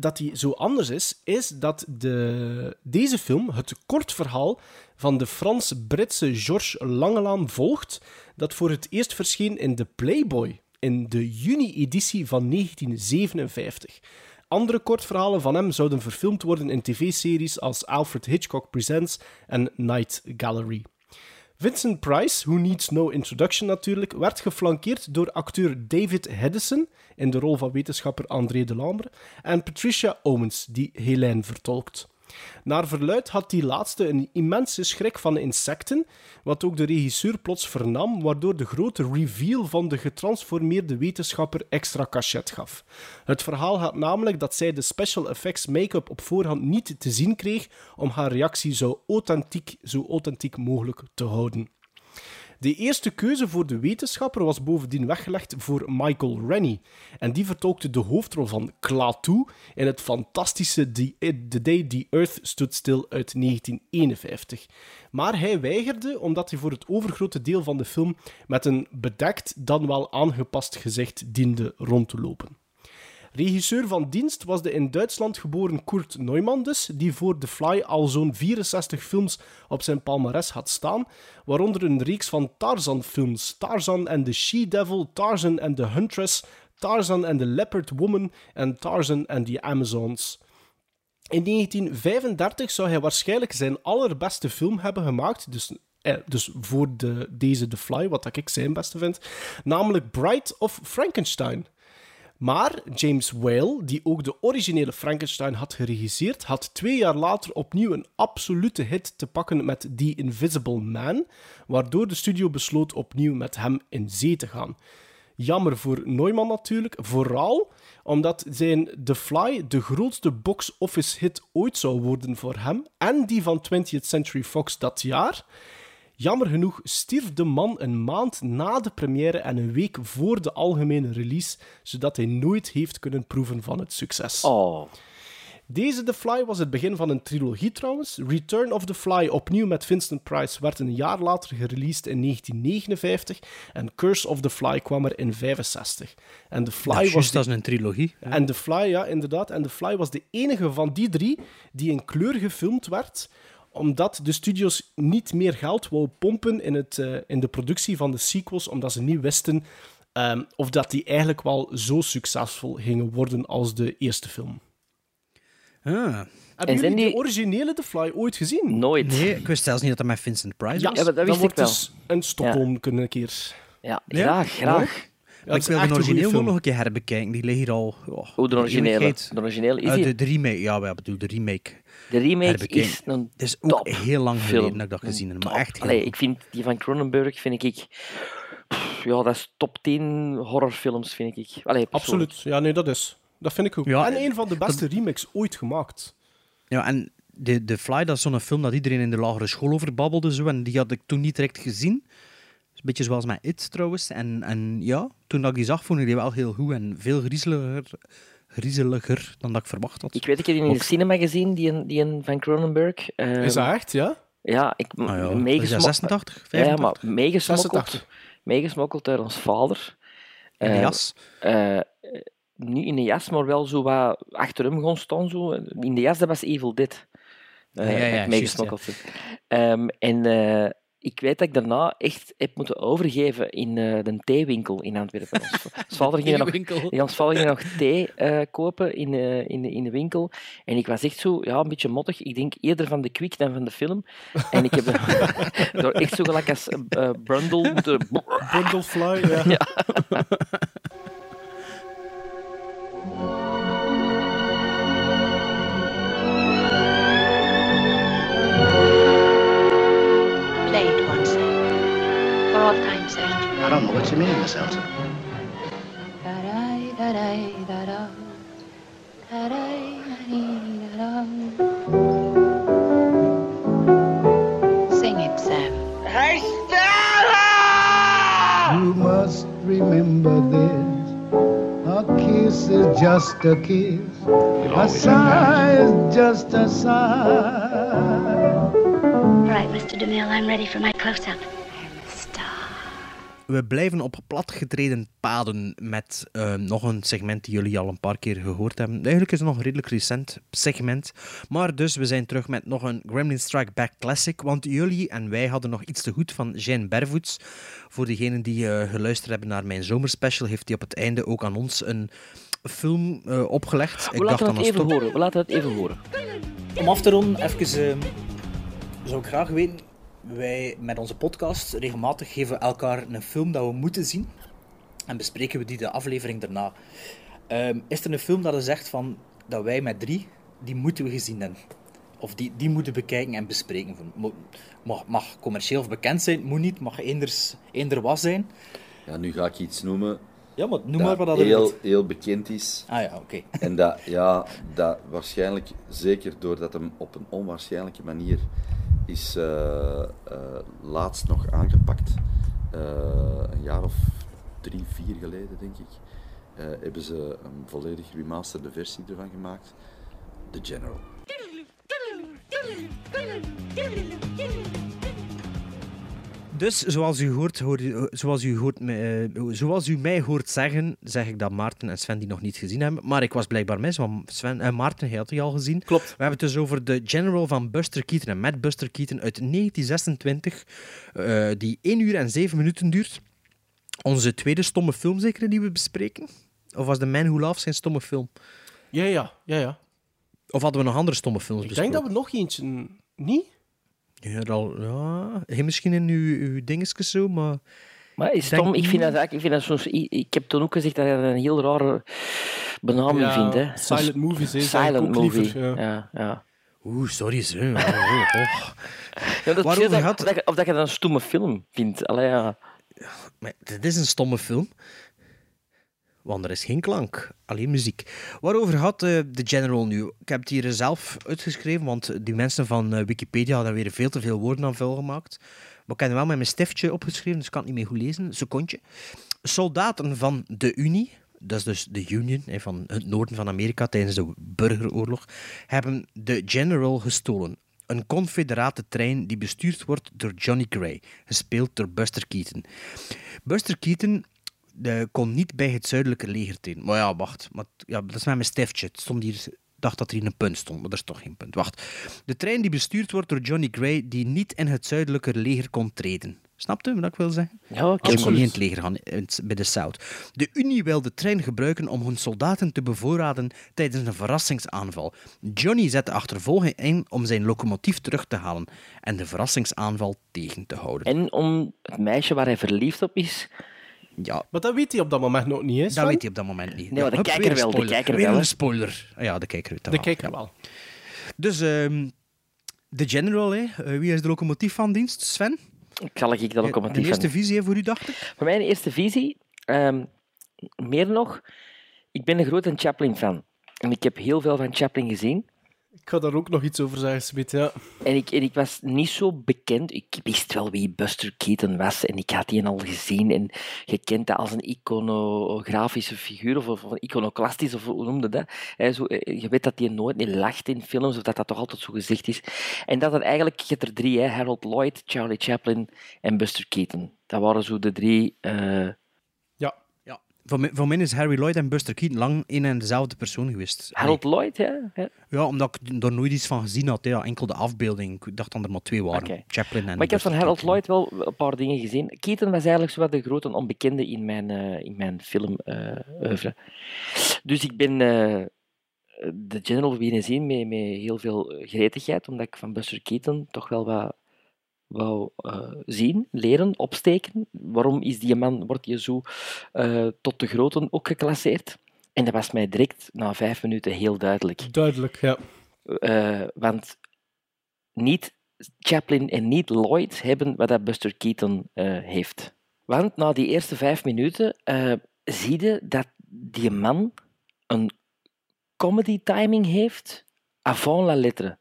dat hij zo anders is, is dat de, deze film het kort verhaal van de Frans-Britse Georges Langelaan volgt, dat voor het eerst verscheen in de Playboy in de juni-editie van 1957. Andere kortverhalen van hem zouden verfilmd worden in tv-series als Alfred Hitchcock Presents en Night Gallery. Vincent Price, who needs no introduction natuurlijk, werd geflankeerd door acteur David Hedison in de rol van wetenschapper André Delambre en Patricia Owens, die Helene vertolkt. Naar verluid had die laatste een immense schrik van insecten, wat ook de regisseur plots vernam, waardoor de grote reveal van de getransformeerde wetenschapper extra cachet gaf. Het verhaal gaat namelijk dat zij de special effects make-up op voorhand niet te zien kreeg om haar reactie zo authentiek, zo authentiek mogelijk te houden. De eerste keuze voor de wetenschapper was bovendien weggelegd voor Michael Rennie. En die vertolkte de hoofdrol van Klaatu in het fantastische The, Day the Earth Stood Still uit 1951. Maar hij weigerde omdat hij voor het overgrote deel van de film met een bedekt, dan wel aangepast gezicht diende rond te lopen. Regisseur van dienst was de in Duitsland geboren Kurt Neumann dus, die voor The Fly al zo'n 64 films op zijn palmares had staan, waaronder een reeks van Tarzan-films, Tarzan and the She-Devil, Tarzan and the Huntress, Tarzan and the Leopard Woman en Tarzan and the Amazons. In 1935 zou hij waarschijnlijk zijn allerbeste film hebben gemaakt, dus eh, dus voor de, deze The Fly, wat ik zijn beste vind, namelijk Bride of Frankenstein. Maar James Whale, die ook de originele Frankenstein had geregisseerd, had twee jaar later opnieuw een absolute hit te pakken met The Invisible Man, waardoor de studio besloot opnieuw met hem in zee te gaan. Jammer voor Neumann natuurlijk, vooral omdat zijn The Fly de grootste box-office hit ooit zou worden voor hem en die van 20th Century Fox dat jaar. Jammer genoeg stierf de man een maand na de première en een week voor de algemene release, zodat hij nooit heeft kunnen proeven van het succes. Oh. Deze The Fly was het begin van een trilogie trouwens. Return of the Fly, opnieuw met Vincent Price, werd een jaar later gereleased in 1959 en Curse of the Fly kwam er in 65. En The Fly Ja, was juist, de- dat is een trilogie. en The Fly, ja, inderdaad. En The Fly was de enige van die drie die in kleur gefilmd werd, omdat de studios niet meer geld wou pompen in, het, eh, in de productie van de sequels, omdat ze niet wisten ehm, of dat die eigenlijk wel zo succesvol gingen worden als de eerste film. Ah. Hebben jullie die- de originele The Fly ooit gezien? Nooit. Nee, ik wist zelfs niet dat dat met Vincent Price was. Ja, dat dan wist ik wel. dus een Stockholm kunnen een keer. Ja, Ja? graag, graag. Ik wil de origineel film. nog een keer herbekijken. Die liggen hier al... Oh, Hoe de originele. De originele is Eh, de, de remake, ja, ik bedoel de remake. De remake is een Het is ook top heel lang film. geleden dat ik dat gezien heb. Maar echt Allee, ik vind die van Cronenberg vind ik... pff, Ja, dat is top 10 horrorfilms, vind ik. Allee. Absoluut. Ja, nee, dat is. Dat vind ik ook. Ja, en een van de beste remakes ooit gemaakt. Ja, en de, de Fly, dat is zo'n film dat iedereen in de lagere school over babbelde. Zo, en die had ik toen niet direct gezien. Een beetje zoals met It trouwens. En, en ja, toen dat ik die zag, vond ik die wel heel goed en veel griezeliger, griezeliger dan dat ik verwacht had. Ik weet, ik heb die in de cinema gezien, die, een- die een van Cronenberg. Ehm, Is dat echt, ja? Ja, ik Ah ja, meegesmo- is dat 86, Ja, maar 85? meegesmokkeld, 86. meegesmokkeld door ons vader. In de Eh, jas. eh, niet in de jas, maar wel zo wat achter hem gaan staan. Zo. In de jas, dat was Evil Dead. Eh, Ja, ja, ja, meegesmokkeld heb. Ehm, en eh, ik weet dat ik daarna echt heb moeten overgeven in eh, de theewinkel in Antwerpen. Ons, ging nog, Theewinkel. ja, ons vader ging nog thee eh, kopen in, eh, in, de, in de winkel. En ik was echt zo, ja, een beetje mottig. Ik denk eerder van de Quick dan van de film. En ik heb door echt zo gelijk als eh Brundle moeten... Brundlefly, ja. Ja. sake. I don't know what you mean, Miss Elton. Da-dai, da-dai, da-da. Da-dai, da-dee, da-da. Sing it, Sam. Hey, Stella! You must remember this. A kiss is just a kiss. A sigh is just a sigh. All right, Mr. DeMille, I'm ready for my close-up. We blijven op platgetreden paden met eh, nog een segment die jullie al een paar keer gehoord hebben. Eigenlijk is het nog een redelijk recent segment. Maar dus, we zijn terug met nog een Gremlin Strike Back Classic. Want jullie en wij hadden nog iets te goed van Jane Bervoets. Voor degenen die eh, geluisterd hebben naar mijn zomerspecial, heeft hij op het einde ook aan ons een film eh, opgelegd. We laten het even horen. We laten het even horen. Om af te ronden, even, ehm, zou ik graag weten, wij met onze podcast regelmatig geven we elkaar een film dat we moeten zien en bespreken we die de aflevering daarna. Ehm, is er een film dat je zegt van, dat wij met drie, die moeten we gezien hebben? Of die, die moeten bekijken en bespreken. Mag, mag commercieel of bekend zijn, moet niet. Mag eenders, eender was zijn. Ja, nu ga ik iets noemen. Ja, maar noem dat maar wat dat er heel, wilt. heel bekend is. Ah ja, oké. En dat, ja, dat waarschijnlijk, zeker doordat hem op een onwaarschijnlijke manier is eh, eh, laatst nog aangepakt, eh, een jaar of drie, vier geleden denk ik, hebben ze een volledig remasterde versie ervan gemaakt. The General. Dus zoals u, hoort, zoals, u hoort, eh, zoals u mij hoort zeggen, zeg ik dat Maarten en Sven die nog niet gezien hebben. Maar ik was blijkbaar mis, want Sven en Maarten hij had die al gezien. Klopt. We hebben het dus over de General van Buster Keaton en met Buster Keaton uit 1926, eh, die 1 uur en 7 minuten duurt. Onze tweede stomme film zeker die we bespreken? Of was The Man Who Laughs zijn stomme film? Ja, ja, ja, ja. Of hadden we nog andere stomme films Ik besproken? denk dat we nog eentje... Niet? Ja, al, ja, hij misschien in uw, uw dingetjes zo, maar... Maar is denk Tom, ik vind dat eigenlijk, ik vind dat soms, ik, ik heb toen ook gezegd dat je dat een heel rare benaming Ja, vindt. Hè. silent Soms- movies, hè, Silent ook movie. liever, ja. ja, ja. Oeh, sorry, zo. Oh, oh, oh. Ja, dat Waarover gaat- of, dat, je- of dat je dat een stomme film vindt. Allee, ja. Maar dit is een stomme film. Want er is geen klank, alleen muziek. Waarover had eh, de General nu? Ik heb het hier zelf uitgeschreven, want die mensen van eh, Wikipedia hadden weer veel te veel woorden aan vuil gemaakt. Maar ik heb het wel met mijn stiftje opgeschreven, dus ik kan het niet meer goed lezen. Secondje. Soldaten van de Unie, dat is dus de Union hè, van het noorden van Amerika tijdens de burgeroorlog, hebben de General gestolen. Een confederate trein die bestuurd wordt door Johnny Gray, gespeeld door Buster Keaton. Buster Keaton eh, kon niet bij het zuidelijke leger trainen. Maar ja, wacht. Maar, ja, dat is met mijn stiftje. Het stond hier, ik dacht dat er hier een punt stond, maar er is toch geen punt. Wacht. De trein die bestuurd wordt door Johnny Gray, die niet in het zuidelijke leger kon treden. Snapt u wat ik wil zeggen? Ja, kon niet in het leger gaan, bij de South. De Unie wil de trein gebruiken om hun soldaten te bevoorraden tijdens een verrassingsaanval. Johnny zet de achtervolging in om zijn locomotief terug te halen en de verrassingsaanval tegen te houden. En om het meisje waar hij verliefd op is... Ja, Maar dat weet hij op dat moment nog niet, hè, Dat weet hij op dat moment niet. Nee, maar de hup, kijker wel, de spoiler. kijker Weer wel, een hè. spoiler. Ja, de kijker weet dat De wel, kijker ja. wel. Dus, ehm, de General, hè. Eh, wie is de locomotief van dienst? Sven? Ik zal ik dat locomotief De eerste van- visie hè, voor u, dacht ik? Voor mijn eerste visie, ehm, meer nog, ik ben een grote Chaplin-fan. En ik heb heel veel van Chaplin gezien. Ik ga daar ook nog iets over zeggen, Smit, ja. En ik, en ik was niet zo bekend. Ik wist wel wie Buster Keaton was en ik had die al gezien. En je kent dat als een iconografische figuur of, een iconoclastisch, of hoe noemde dat? Hè, zo, eh, je weet dat die nooit niet lacht in films, of dat dat toch altijd zo gezegd is. En dat er eigenlijk, je hebt er drie, hè, Harold Lloyd, Charlie Chaplin en Buster Keaton. Dat waren zo de drie... eh. Voor, mij, voor mij is Harry Lloyd en Buster Keaton lang één en dezelfde persoon geweest. Harold Lloyd, ja. ja. Ja, omdat ik er nooit iets van gezien had. hè. Ja, enkel de afbeelding. Ik dacht dat er maar twee waren. Chaplin en Maar ik heb van Harold. Lloyd wel een paar dingen gezien. Keaton was eigenlijk zo wat de grote onbekende in mijn, eh in mijn film oeuvre. Dus ik ben eh, de General weer zien met, met heel veel gretigheid, omdat ik van Buster Keaton toch wel wat wou eh, zien, leren, opsteken. Waarom is die man, wordt hij zo eh, tot de groten ook geclasseerd? En dat was mij direct na vijf minuten heel duidelijk. Duidelijk, ja. Eh, want niet Chaplin en niet Lloyd hebben wat dat Buster Keaton heeft. Want na die eerste vijf minuten zie je dat die man een comedy timing heeft avant la lettre.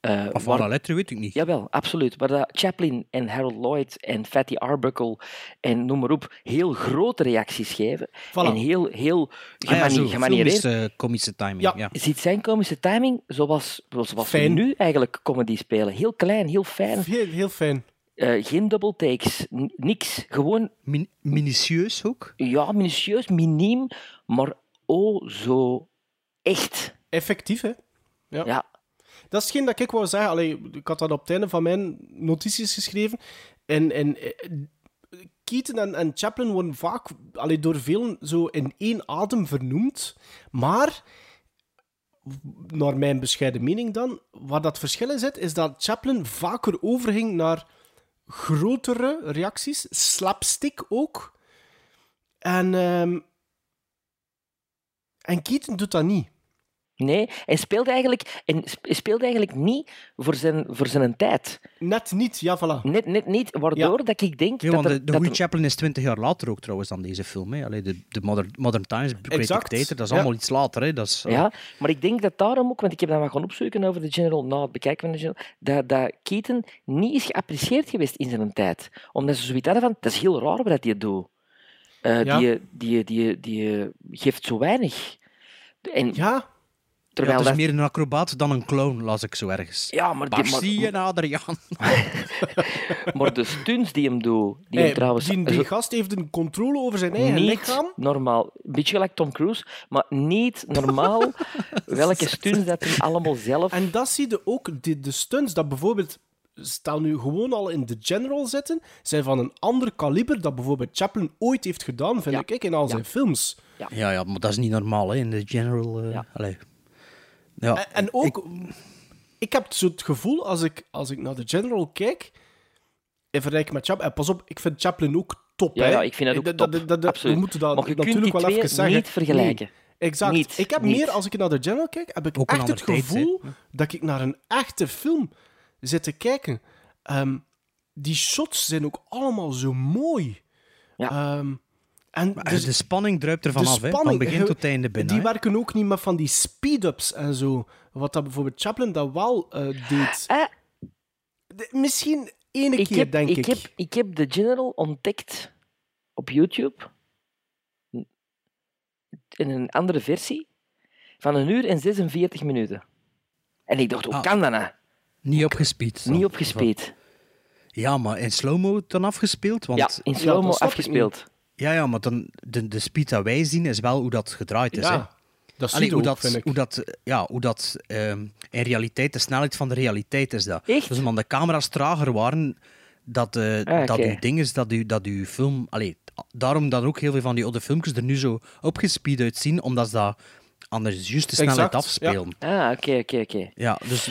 Eh, Of waar- van la lettre weet ik niet. Jawel, absoluut. Waar dat Chaplin en Harold Lloyd en Fatty Arbuckle en noem maar op heel grote reacties geven. En heel, heel Ah ja, gemaniereerd. filmische, komische timing. Ja. Ziet zijn komische timing zoals, zoals we nu eigenlijk comedy spelen. Heel klein, heel fijn. Heel, heel fijn. Eh, geen double takes, niks. Gewoon... minutieus ook? Ja, minutieus, miniem, maar oh zo echt. Effectief, hè? Ja. Ja. Dat is hetgeen dat ik wou zeggen. Ik had dat op het einde van mijn notities geschreven. En, en eh, Keaton en, Chaplin worden vaak door velen zo in één adem vernoemd. Maar, naar mijn bescheiden mening dan, waar dat verschil in zit, is dat Chaplin vaker overging naar grotere reacties, slapstick ook. En, ehm en Keaton doet dat niet. Nee, hij speelde eigenlijk, en speelde eigenlijk niet voor zijn, voor zijn tijd. Net niet, ja, voilà. Net, net niet, waardoor dat ik denk Ja, dat er- de, de dat Chaplin is 20 jaar later ook trouwens dan deze film. Hè. Allee, de, de Modern, Modern Times, Great Exact. Dictator, dat is Ja. allemaal iets later. Hè. Dat is, Ja, maar ik denk dat daarom ook, want ik heb dan wat gaan opzoeken over de General, na het bekijken van de General, dat, dat Keaton niet is geapprecieerd geweest in zijn tijd. Omdat ze zoiets hadden van, dat is heel raar wat hij doet. Eh, Ja. die, die, die, die geeft zo weinig. En, ja, terwijl ja, het is dat- meer een acrobaat dan een clown, las ik zo ergens. Ja, maar die- maar- zie je Adriaan? maar de stunts die hem doet, die Hey, hem trouwens... die, gast heeft een controle over zijn eigen niet lichaam. normaal. Een beetje gelijk Tom Cruise, maar niet normaal welke stunts dat hij allemaal zelf... En dat zie je ook, de, de stunts dat bijvoorbeeld, stel nu gewoon al in The General zitten, zijn van een ander kaliber dat bijvoorbeeld Chaplin ooit heeft gedaan, vind ik, in al zijn films. Ja. ja, maar dat is niet normaal hè, in de general. eh, allee. Ja. En, en ook, ik, heb zo het gevoel, als ik, als ik naar The General kijk, in vergelijking met Chaplin, en pas op, ik vind Chaplin ook top, Ja, hè. ja, ik vind dat ook top. We moeten dat Maar je kunt natuurlijk die wel twee even zeggen. niet vergelijken. Nee, exact. Niet, ik heb niet. meer, als ik naar The General kijk, heb ik Ook een echt het tijd, gevoel dat ik naar een echte film zit te kijken. Ehm, die shots zijn ook allemaal zo mooi. Ehm, en dus- de spanning druipt er vanaf, hè, van begin tot einde binnen. Die hè. werken ook niet met van die speed-ups en zo. Wat dat bijvoorbeeld Chaplin dat wel eh, deed. De- misschien ene ik keer, heb, denk ik. ik. Heb, ik heb The General ontdekt op YouTube. In een andere versie. Van een uur en 46 minuten. En ik dacht, hoe Ah. kan dat nou? Niet opgespeed. Niet opgespeed. Ja, maar in slow-mo dan afgespeeld? Want... Ja, in slow-mo afgespeeld. Ja, ja, maar dan, de, de speed dat wij zien is wel hoe dat gedraaid is. Ja, hè. dat Allee, zie je hoe ook, dat, vind ik. Hoe dat, ja, hoe dat ehm, in realiteit, de snelheid van de realiteit is dat. Echt? Dus omdat de camera's trager waren, dat, eh, Ah, dat uw ding is, dat, u, dat uw film... Allee, daarom dat ook heel veel van die oude filmpjes er nu zo opgespeed uitzien, omdat ze dat anders juist de snelheid Exact, afspelen. Ah, oké, oké, oké. Ja, dus,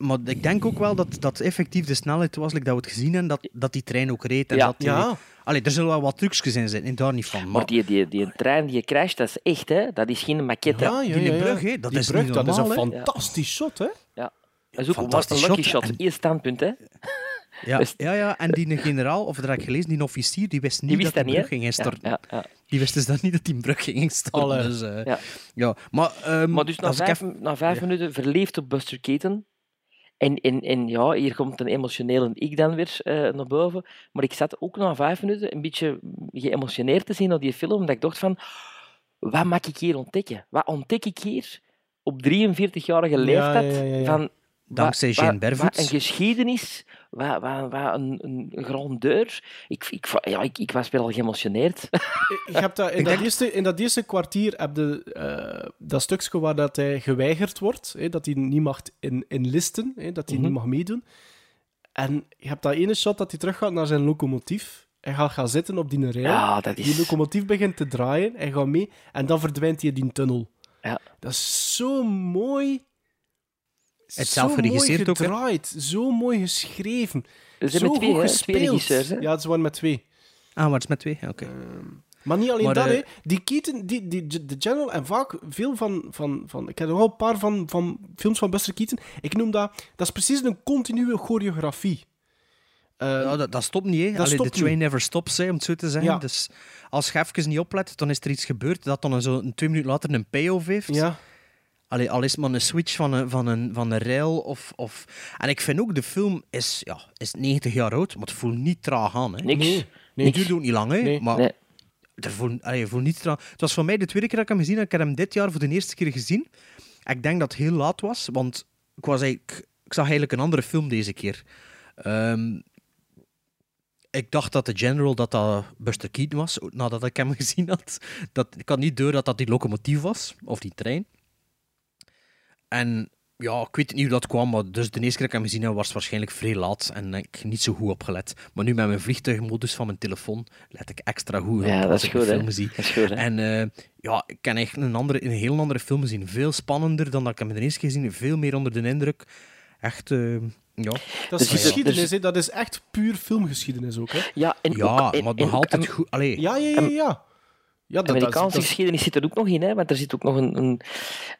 maar ik denk ook wel dat dat effectief de snelheid was, like dat we het gezien hebben, dat, dat die trein ook reed. En Ja. dat die, Ja. Allee, er zullen wel wat trucjes in zitten, daar niet van. Maar, Maar die, die, die trein die je crasht, dat is echt, hè? Dat is geen maquette. Ja, ja, die brug, hè, dat Die is brug, niet dat is normaal, een hè. fantastisch shot, hè? Ja. Dat is ook Fantastisch een lucky shot, shot. en- Eerst standpunt, hè? ja, Dus- ja, ja, en die generaal, of dat heb ik gelezen, die officier, die wist niet Die wist dat dat die brug ging Ja, instorten. ja, ja. Die wist dus dat niet dat die brug ging instorten. Dus, eh, Ja. ja. Maar, ehm, Maar dus na als ik vijf, even- na vijf minuten verleefd op Buster Keaton. En, en, en ja, hier komt een emotionele ik dan weer eh, naar boven. Maar ik zat ook na vijf minuten een beetje geëmotioneerd te zien naar die film. Dat ik dacht van, wat mag ik hier ontdekken? Wat ontdek ik hier op 43-jarige leeftijd? ja, ja, ja. Van, Dankzij Bervoets. Wat een geschiedenis, wat, wat, wat een, een grandeur. Ik, ik, ja, ik, ik was weer al geëmotioneerd. Je hebt dat, in, dat eerste, in dat eerste kwartier heb je eh, dat stukje waar dat hij geweigerd wordt, hè, dat hij niet mag in, inlisten, hè, dat hij Mhm. niet mag meedoen. En je hebt dat ene shot dat hij teruggaat naar zijn locomotief. Hij gaat gaan zitten op die rail. Ja, dat is- Die locomotief begint te draaien, hij gaat mee en dan verdwijnt hij in die tunnel. Ja. Dat is zo mooi. Het zo zelf geregisseerd mooi ook, hè? gedraaid, zo mooi geschreven. Zo met twee, goed hè? Gespeeld. Ja, ze waren met twee. Ah, maar het is met twee? Oké. Maar niet alleen Maar, dat, eh, hè. Die Keaton, die, die, de General en vaak veel van, van, van... Ik heb er wel een paar van, van films van Buster Keaton. Ik noem dat... Dat is precies een continue choreografie. Eh, Ja, dat, dat stopt niet, hè. dat Allee, stopt de train niet. never stops, hè, om het zo te zeggen. Ja. Dus als je even niet oplet, dan is er iets gebeurd dat dan zo een twee minuten later een payoff heeft. Ja. Allee, al is het maar een switch van een, van een, van een rail of, of... En ik vind ook, de film is, ja, is 90 jaar oud, maar het voelt niet traag aan. Hè. Niks. Nee, Het niks. duurt ook niet lang, hè. Nee. Maar Nee. er voelt, allee, voelt niet traag. Het was voor mij de tweede keer dat ik hem gezien heb. Ik heb hem dit jaar voor de eerste keer gezien. Ik denk dat het heel laat was, want ik, was eigenlijk, ik zag eigenlijk een andere film deze keer. Ehm, ik dacht dat de General dat dat Buster Keaton was, nadat ik hem gezien had. Dat, ik had niet door dat dat die locomotief was, of die trein. En ja, ik weet niet hoe dat kwam, maar dus de eerste keer dat ik hem gezien heb, was het waarschijnlijk vrij laat en ik niet zo goed opgelet. Maar nu met mijn vliegtuigmodus van mijn telefoon let ik extra goed op Ja, dat als is ik een goed, hè. film zie. Dat is goed, hè. En eh, ja, ik kan echt een, andere, een heel andere film zien. Veel spannender dan dat ik hem de eerste keer gezien heb. Veel meer onder de indruk. Echt, eh, ja. Dat is Dus- geschiedenis, dus-. Dat is echt puur filmgeschiedenis ook, hè. Ja, en Ja, ook, en, maar nog altijd en- goed. Allee, Ja, ja, ja, ja. Ja, dat- Amerikaanse dat is- dat is- geschiedenis zit er ook nog in, hè, want er zit ook nog een... een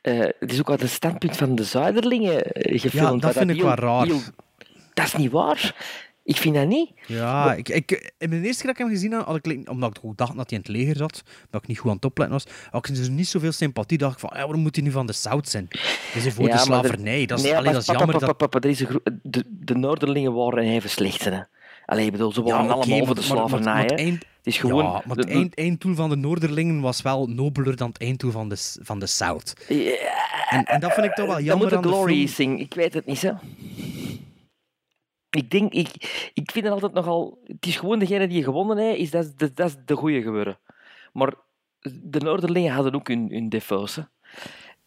eh, het is ook uit het standpunt van de Zuiderlingen eh, gefilmd. Ja, dat vind ik wel raar. heel- dat is niet waar. Ik vind dat niet. Ja, ik, ik, in mijn eerste keer dat ik hem gezien had, had ik, omdat ik goed dacht dat hij in het leger zat, dat ik niet goed aan het opletten was, had ik dus niet zoveel sympathie. dacht ik van, ja, waarom moet hij nu van de South zijn? Dat is voor Ja, de er- slavernij. Dat is, nee, allee, maar dat is papa, jammer. papa, dat... papa, er is een gro- de, de Noorderlingen waren even slecht. Hè. Allee, ik bedoel, ze waren allemaal voor de maar- maar- slavernij. maar het is gewoon... ja, maar de- het eind, einddoel van de Noorderlingen was wel nobeler dan het einddoel van de, van de South. En, en dat vind ik toch wel jammer moet de aan de Glory film. Ik weet het niet, hè. Ik denk, ik, ik vind het altijd nogal... Het is gewoon degene die gewonnen heeft, is dat, dat, dat is de goeie geworden. Maar de Noorderlingen hadden ook hun, hun defo's,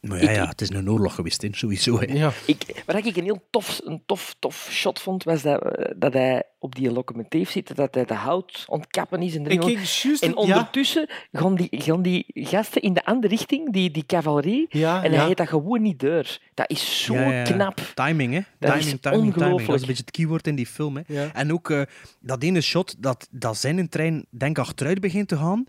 Maar ja, ja, het is een oorlog geweest, hè, sowieso. Hè. Ik, wat ik een heel tof, een tof, tof shot vond, was dat, eh, dat hij op die locomotief zit, dat hij de hout ontkappen is. En, Ik juist- en ja. ondertussen gaan, die, gaan die gasten in de andere richting, die, die cavalerie, Ja, en hij ja. heet dat gewoon niet deur. Dat is zo Ja, ja, ja. knap. Timing, hè? Dat timing, is timing, timing. Dat is een beetje het keyword in die film. Hè? Ja. En ook eh, dat ene shot dat, dat zijn trein, denk ik, achteruit begint te gaan.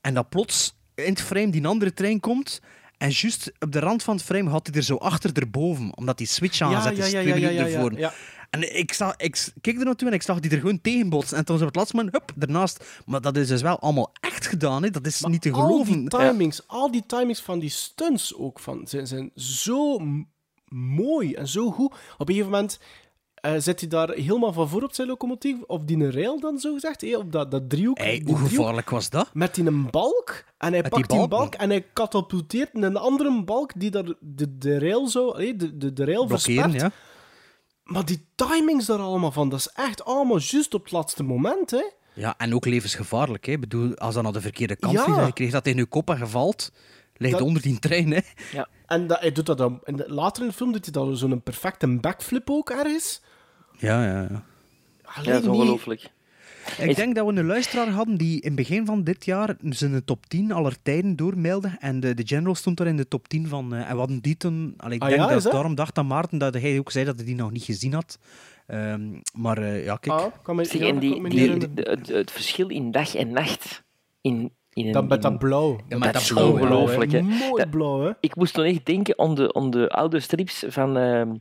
En dat plots in het frame die andere trein komt. En juist op de rand van het frame had hij er zo achter erboven. Omdat die switch aanzet ja, is ja, twee minuten ervoor. En ik, zag, ik keek er naartoe en ik zag die er gewoon tegen botsen. En toen was op het laatste moment, hup, ernaast. Maar dat is dus wel allemaal echt gedaan. Hè? Dat is niet te Al geloven. die timings, al die timings van die stunts ook van, zijn, zijn zo mooi en zo goed. Op een gegeven moment eh, zit hij daar helemaal van voor op zijn locomotief, op die rail dan zo gezegd, hè, op dat, dat driehoek. Hey, hoe driehoek, gevaarlijk was dat? Met die een balk, en hij Met pakt die balk, balk en hij katapulteert een andere balk die daar de, de rail zo, hè, de, de, de rail Blokkeren, verspert. ja. Maar die timings daar allemaal van, dat is echt allemaal juist op het laatste moment, hè. Ja, en ook levensgevaarlijk. Hè? Ik bedoel, als dat naar de verkeerde kant Ja. vliegt en je kreeg dat in je kop en gevalt, ligt Dat- onder die trein. Hè? Ja. En dat, hij doet dat dan, later in de film doet hij dan zo'n perfecte backflip ook ergens. Ja, ja, ja. Ja, Alleen dat is niet- ongelooflijk. Ik denk dat we een luisteraar hadden die in het begin van dit jaar zijn top 10 aller tijden doormailde. En de, de General stond daar in de top 10 van. eh, en we hadden die toen. allee, ik Ah denk ja, dat dat? daarom dacht aan Maarten dat hij ook zei dat hij die nog niet gezien had. Ehm, maar eh, ja, kijk. Ah, kan me, Zeg, ja, en dat die, de- het, het verschil in dag en nacht in, in een... Dan met dat in- blauw. Ja, met dat dat is ongelooflijk, hè. Mooi Dat- blauw, hè. Ik moest nog echt denken aan de, aan de oude strips van ehm,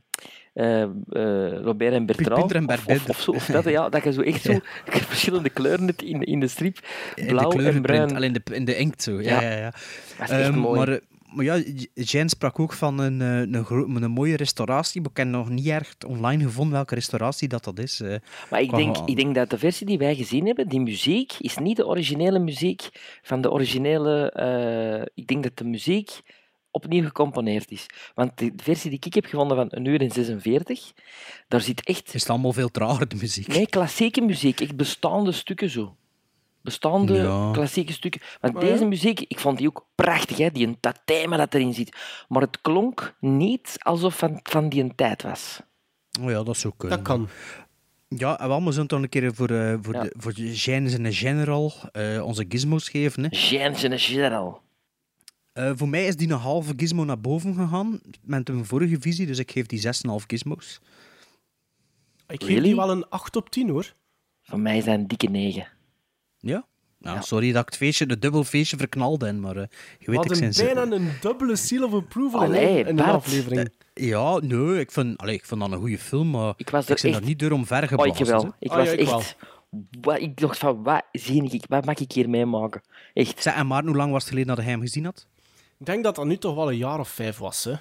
eh, Robert en Bertrand. En Of, of, Barbet. of, zo, of dat, ja, dat je zo echt zo verschillende kleuren in, in de strip. Blauw de en bruin. alleen de, in de inkt zo. Ja, Ja. ja, ja. Dat is echt Ehm, mooi. Maar, eh, maar ja, Jen sprak ook van een, een, een mooie restauratie. Maar ik heb nog niet echt online gevonden welke restauratie dat, dat is. Maar ik denk, ik denk dat de versie die wij gezien hebben, die muziek, is niet de originele muziek van de originele... ik denk dat de muziek opnieuw gecomponeerd is. Want de versie die ik heb gevonden van een uur en 46, daar zit echt... Is het allemaal veel trager, de muziek? Nee, klassieke muziek. Echt bestaande stukken zo. Bestaande Ja. klassieke stukken. Want Maar ja. deze muziek, ik vond die ook prachtig, hè? Die, dat thema dat erin zit. Maar het klonk niet alsof van, van die een tijd was. Oh ja, dat zou kunnen. Dat kan. Ja, en we zullen toch een keer voor, eh voor, Ja. de, voor de Gijns en de General eh, onze gizmos geven. Hè. Gens en General. Eh, voor mij is die een halve gizmo naar boven gegaan met een vorige visie, dus ik geef die 6,5 gizmos. Ik geef Really? die wel een 8 op 10, hoor. Van mij zijn dikke negen. Ja? Nou, Ja. Sorry dat ik het feestje, de dubbel feestje verknalde, hè, maar eh, je We weet, ik zijn bijna een dubbele seal of approval in- Allee, in de aflevering. Ja, nee, ik vind, allee, ik vind dat een goede film, maar Ik was er ben echt- daar niet door om ver Oh, geblazen. ik wel. Ik Ah, was ja, ik echt... Wat, ik dacht van, wat zie ik? Wat mag ik hier meemaken? Echt. Zeg, en Maarten, hoe lang was het geleden dat hij hem gezien had? Ik denk dat dat nu toch wel een jaar of vijf was, hè.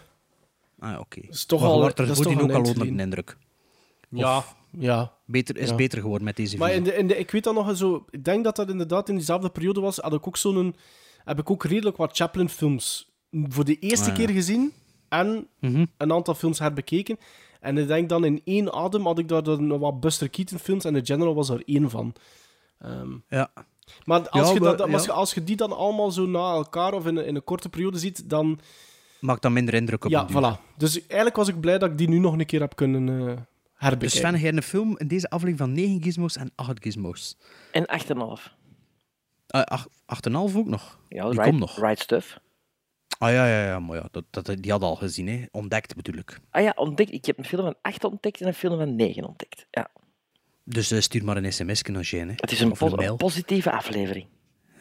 Ah, oké. toch Maar al- wordt er dat ook een al onder de geleden. indruk. Ja, ja. Beter, is Ja. beter geworden met deze Maar visie. in de, in de, ik weet dat nog eens zo... Ik denk dat dat inderdaad in diezelfde periode was. Had ik ook zo'n... Heb ik ook redelijk wat Chaplin-films voor de eerste Ah, ja. keer gezien. En Mhm. een aantal films herbekeken. En ik denk dan in één adem had ik daar dan wat Buster Keaton-films. En The General was er één van. Ehm, Ja. Maar als, Ja, je maar- dat, als, ja. als je die dan allemaal zo na elkaar of in een, in een korte periode ziet, dan... Maakt dat minder indruk op Ja, voilà. Dus eigenlijk was ik blij dat ik die nu nog een keer heb kunnen eh herbekijken. Dus Sven, jij een film in deze aflevering van 9 gizmos en 8 gizmos. En 8,5. Uh, 8,5 ook nog. Ja, Die right, komt nog. right stuff. Ah ja, ja, ja, maar ja, dat, dat, die had al gezien, hè. ontdekt bedoel ik. Ah ja, ontdekt. Ik heb een film van 8 ontdekt en een film van 9 ontdekt. Ja. Dus eh, stuur maar een sms naar Jane. hè. Het is een, po- een positieve aflevering.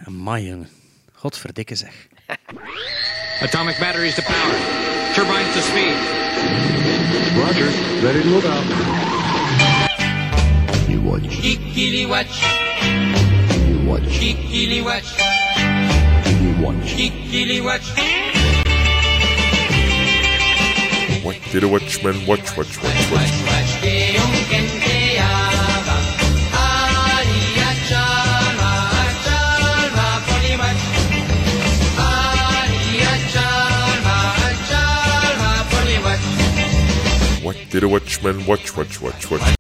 Amai, jongen. Godverdikke zeg. Atomic batteries to power. Turbines to speed. Roger. Ready to move out. You watch. Kikili watch. You watch. Kikili watch. You watch. Kikili watch. What did a watchman watch, watch, watch, watch? Did a watchman watch, watch, watch, watch?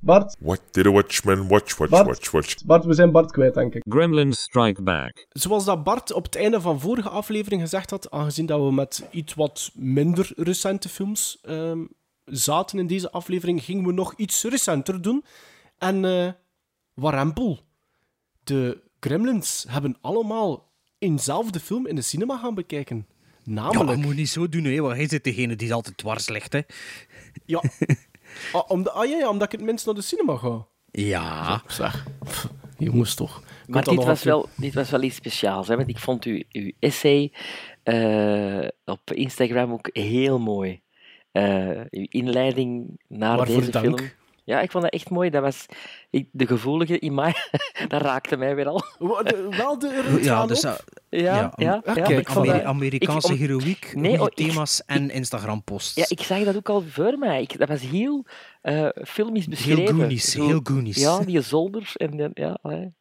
Bart, What did a watchman watch, watch, Bart. watch, watch? Bart, we zijn Bart kwijt, denk ik. Gremlins Strike Back. Zoals dat Bart op het einde van vorige aflevering gezegd had, aangezien dat we met iets wat minder recente films ehm, zaten in deze aflevering, gingen we nog iets recenter doen. En eh warempel. De Gremlins hebben allemaal eenzelfde film in de cinema gaan bekijken. Ja, Namelijk... maar moet niet zo doen, hè, want hij zit degene die altijd dwars ligt. Hè. Ja. ah, omdat, ah ja, ja, omdat ik het minst naar de cinema ga. Ja. Zeg, pff, jongens toch. Maar dit was, wel, dit was wel iets speciaals. Hè? Want ik vond uw, uw essay eh, op Instagram ook heel mooi. Eh, uw inleiding naar Waarvoor deze dank. film. Ja, ik vond dat echt mooi. Dat was ik, de gevoelige in mij. dat raakte mij weer al. Wel de Ja, ja, dus, uh, Ja, ja, ja, ik Ameri- Amerikaanse ik- om- heroïek, Nee, oh, ik- thema's en Instagram-posts. Ja, ik zag dat ook al voor mij. Ik, dat was heel uh, filmisch beschreven. Goonies, Zo- heel Goonies. Ja, die zolder. En, dan- ja, allee.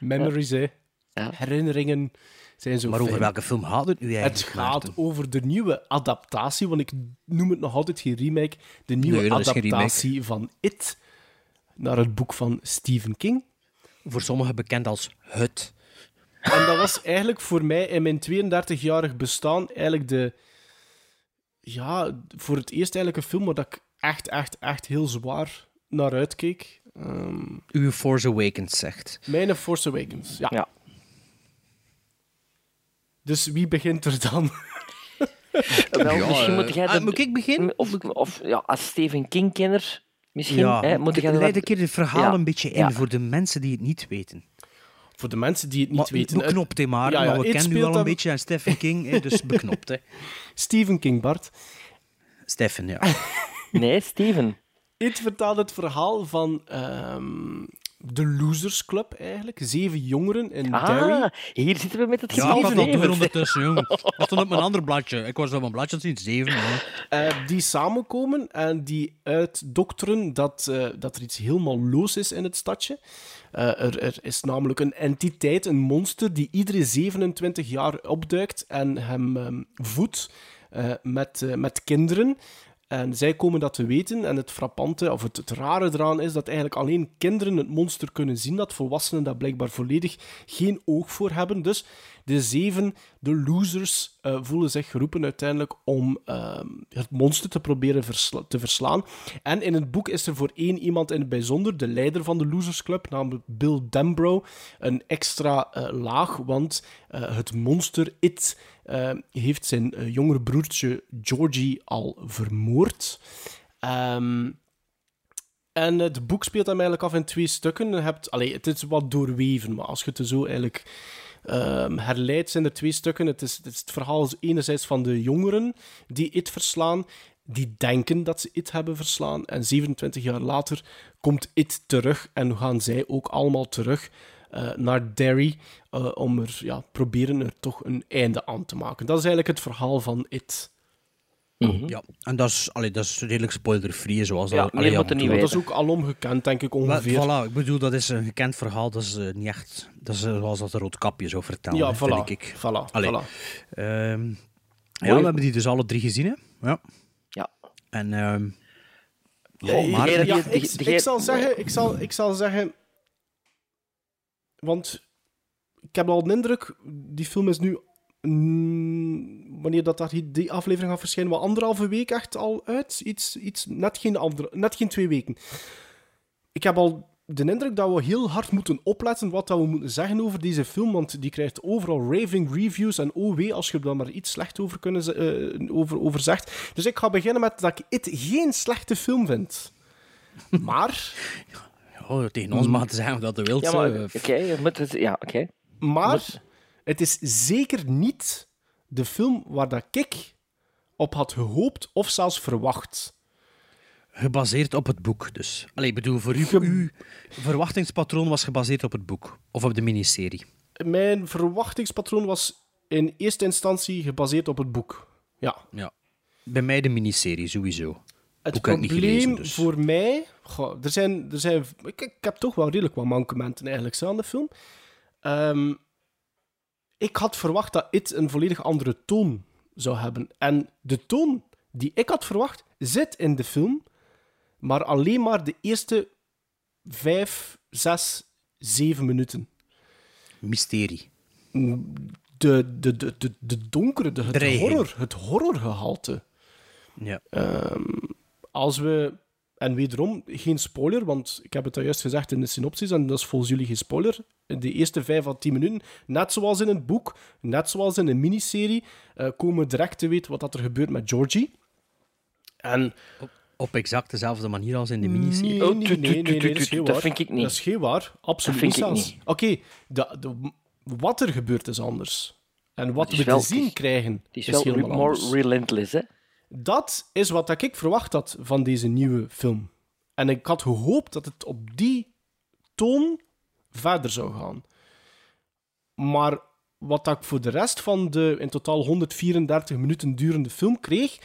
Memories, hè. Ja. Herinneringen zijn zo maar over fijn. welke film gaat het nu Het eigenlijk? gaat Maarten? over de nieuwe adaptatie, want ik noem het nog altijd geen remake. De nieuwe Nee, adaptatie van It naar het boek van Stephen King. Voor sommigen bekend als Het. En dat was eigenlijk voor mij in mijn 32-jarig bestaan eigenlijk de... Ja, voor het eerst eigenlijk een film waar dat ik echt, echt, echt heel zwaar naar uitkeek. Ehm Uw Force Awakens zegt. mijn Force Awakens, ja. Ja. Dus wie begint er dan? Wel, Ja, misschien moet eh, jij ah, de- moet ik beginnen? Of, of ja, als Stephen King-kenner misschien. Ja, hè, moet jij leid een keer het verhaal Ja, een beetje in ja. voor de mensen die het niet weten. Voor de mensen die het niet Maar weten. beknopt, hè, maar. Ja, ja, maar we kennen u speelt al een beetje en Stephen King, hè, dus beknopt. Hè. Stephen King, Bart. Stephen, ja. Nee, Steven. It vertelt het verhaal van ehm, de Losers Club, eigenlijk. Zeven jongeren in Derry. Ah, hier zitten we met het Ja, ik was geschreven. door ondertussen, jong. Dat stond op mijn ander bladje. Ik was op mijn bladje aan het zien, zeven. Eh, die samenkomen en die uitdokteren dat, eh, dat er iets helemaal los is in het stadje. Eh, er, er is namelijk een entiteit, een monster, die iedere 27 jaar opduikt en hem ehm, voedt eh, met, met kinderen. En zij komen dat te weten. En het frappante, of het, rare eraan is dat eigenlijk alleen kinderen het monster kunnen zien. Dat volwassenen daar blijkbaar volledig geen oog voor hebben. Dus de zeven, de losers, eh, voelen zich geroepen uiteindelijk om ehm, het monster te proberen te verslaan. En in het boek is er voor één iemand in het bijzonder, de leider van de Losers Club, namelijk Bill Dembro, een extra eh, laag. Want eh, het monster, It, eh, heeft zijn eh, jongere broertje Georgie al vermoord. Ehm, en het boek speelt hem eigenlijk af in twee stukken. Je hebt, allee, het is wat doorweven, maar als je het zo eigenlijk ehm herleidt, zijn er twee stukken. Het is, het is het verhaal enerzijds van de jongeren die It verslaan, die denken dat ze It hebben verslaan. En 27 jaar later komt It terug en gaan zij ook allemaal terug eh, naar Derry eh, om er, ja, proberen er toch een einde aan te maken. Dat is eigenlijk het verhaal van It. Ja, en dat is, allee, dat is redelijk spoiler-free, zoals Ja, dat... allee, er niet we- Dat is ook alom gekend, denk ik, Maar, ongeveer. voilà, ik bedoel, dat is een gekend verhaal, dat is eh, niet echt... Dat is zoals dat de Roodkapje zou vertellen, Ja, hè, voilà. vind ik. Voilà, Allee. voilà. Ehm, ja, we hebben die dus alle drie gezien, hè. Ja. Ja. En... ehm Ja, Goh, maar- ja, ik, ik zal zeggen, ik zal, ik zal zeggen, want ik heb al de indruk, die film is nu, wanneer dat, dat die- aflevering gaat verschijnen, wel anderhalve week echt al uit, iets, iets net, geen andere, net geen twee weken. Ik heb al de indruk dat we heel hard moeten opletten wat dat we moeten zeggen over deze film, want die krijgt overal raving reviews en oh als je er dan maar iets slecht over, kunnen, eh, over, over zegt. Dus ik ga beginnen met dat ik het geen slechte film vind. Maar... oh, tegen ons mag te zeggen dat je wilt. Ja, maar oké, moet het... Ja, oké. Maar het is zeker niet de film waar dat ik op had gehoopt of zelfs verwacht. Gebaseerd op het boek, dus. Allee, ik bedoel, voor u, uw verwachtingspatroon was gebaseerd op het boek. Of op de miniserie. Mijn verwachtingspatroon was in eerste instantie gebaseerd op het boek. Ja. Ja. Bij mij de miniserie, sowieso. Het probleem dus. voor mij... goh, er zijn, er zijn, ik, ik heb toch wel redelijk wat mankementen eigenlijk zo aan de film. Ehm, ik had verwacht dat It een volledig andere toon zou hebben. En de toon die ik had verwacht, zit in de film, maar alleen maar de eerste vijf, zes, zeven minuten. Mysterie. De, de, de, de, de donkere, de, het, Dreiging. horror, het horrorgehalte. Ja. Ehm, als we, en wederom geen spoiler, want ik heb het al juist gezegd in de synopsis, en dat is volgens jullie geen spoiler. In de eerste vijf à tien minuten, net zoals in het boek, net zoals in een miniserie, eh, komen we direct te weten wat dat er gebeurt met Georgie. En Op, op exact dezelfde manier als in de miniserie. Nee, nee, tu- nee, tu- nee, nee, tu- dat is geen dat waar. vind ik niet. Dat is geen waar. Absoluut vind niet. Oké, de- de- wat er gebeurt is anders. En wat is we wel- te zien krijgen Het is is, wel more relentless, hè? Dat is wat ik verwacht had van deze nieuwe film. En ik had gehoopt dat het op die toon verder zou gaan. Maar wat ik voor de rest van de in totaal 134 minuten durende film kreeg,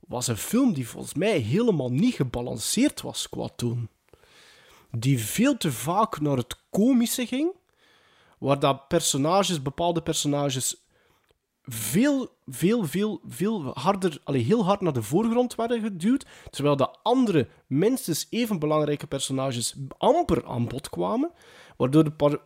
was een film die volgens mij helemaal niet gebalanceerd was qua toon. Die veel te vaak naar het komische ging, waar dat personages, bepaalde personages veel, veel, veel, veel harder, allee, heel hard naar de voorgrond werden geduwd, terwijl de andere, minstens even belangrijke personages amper aan bod kwamen. Waardoor de par-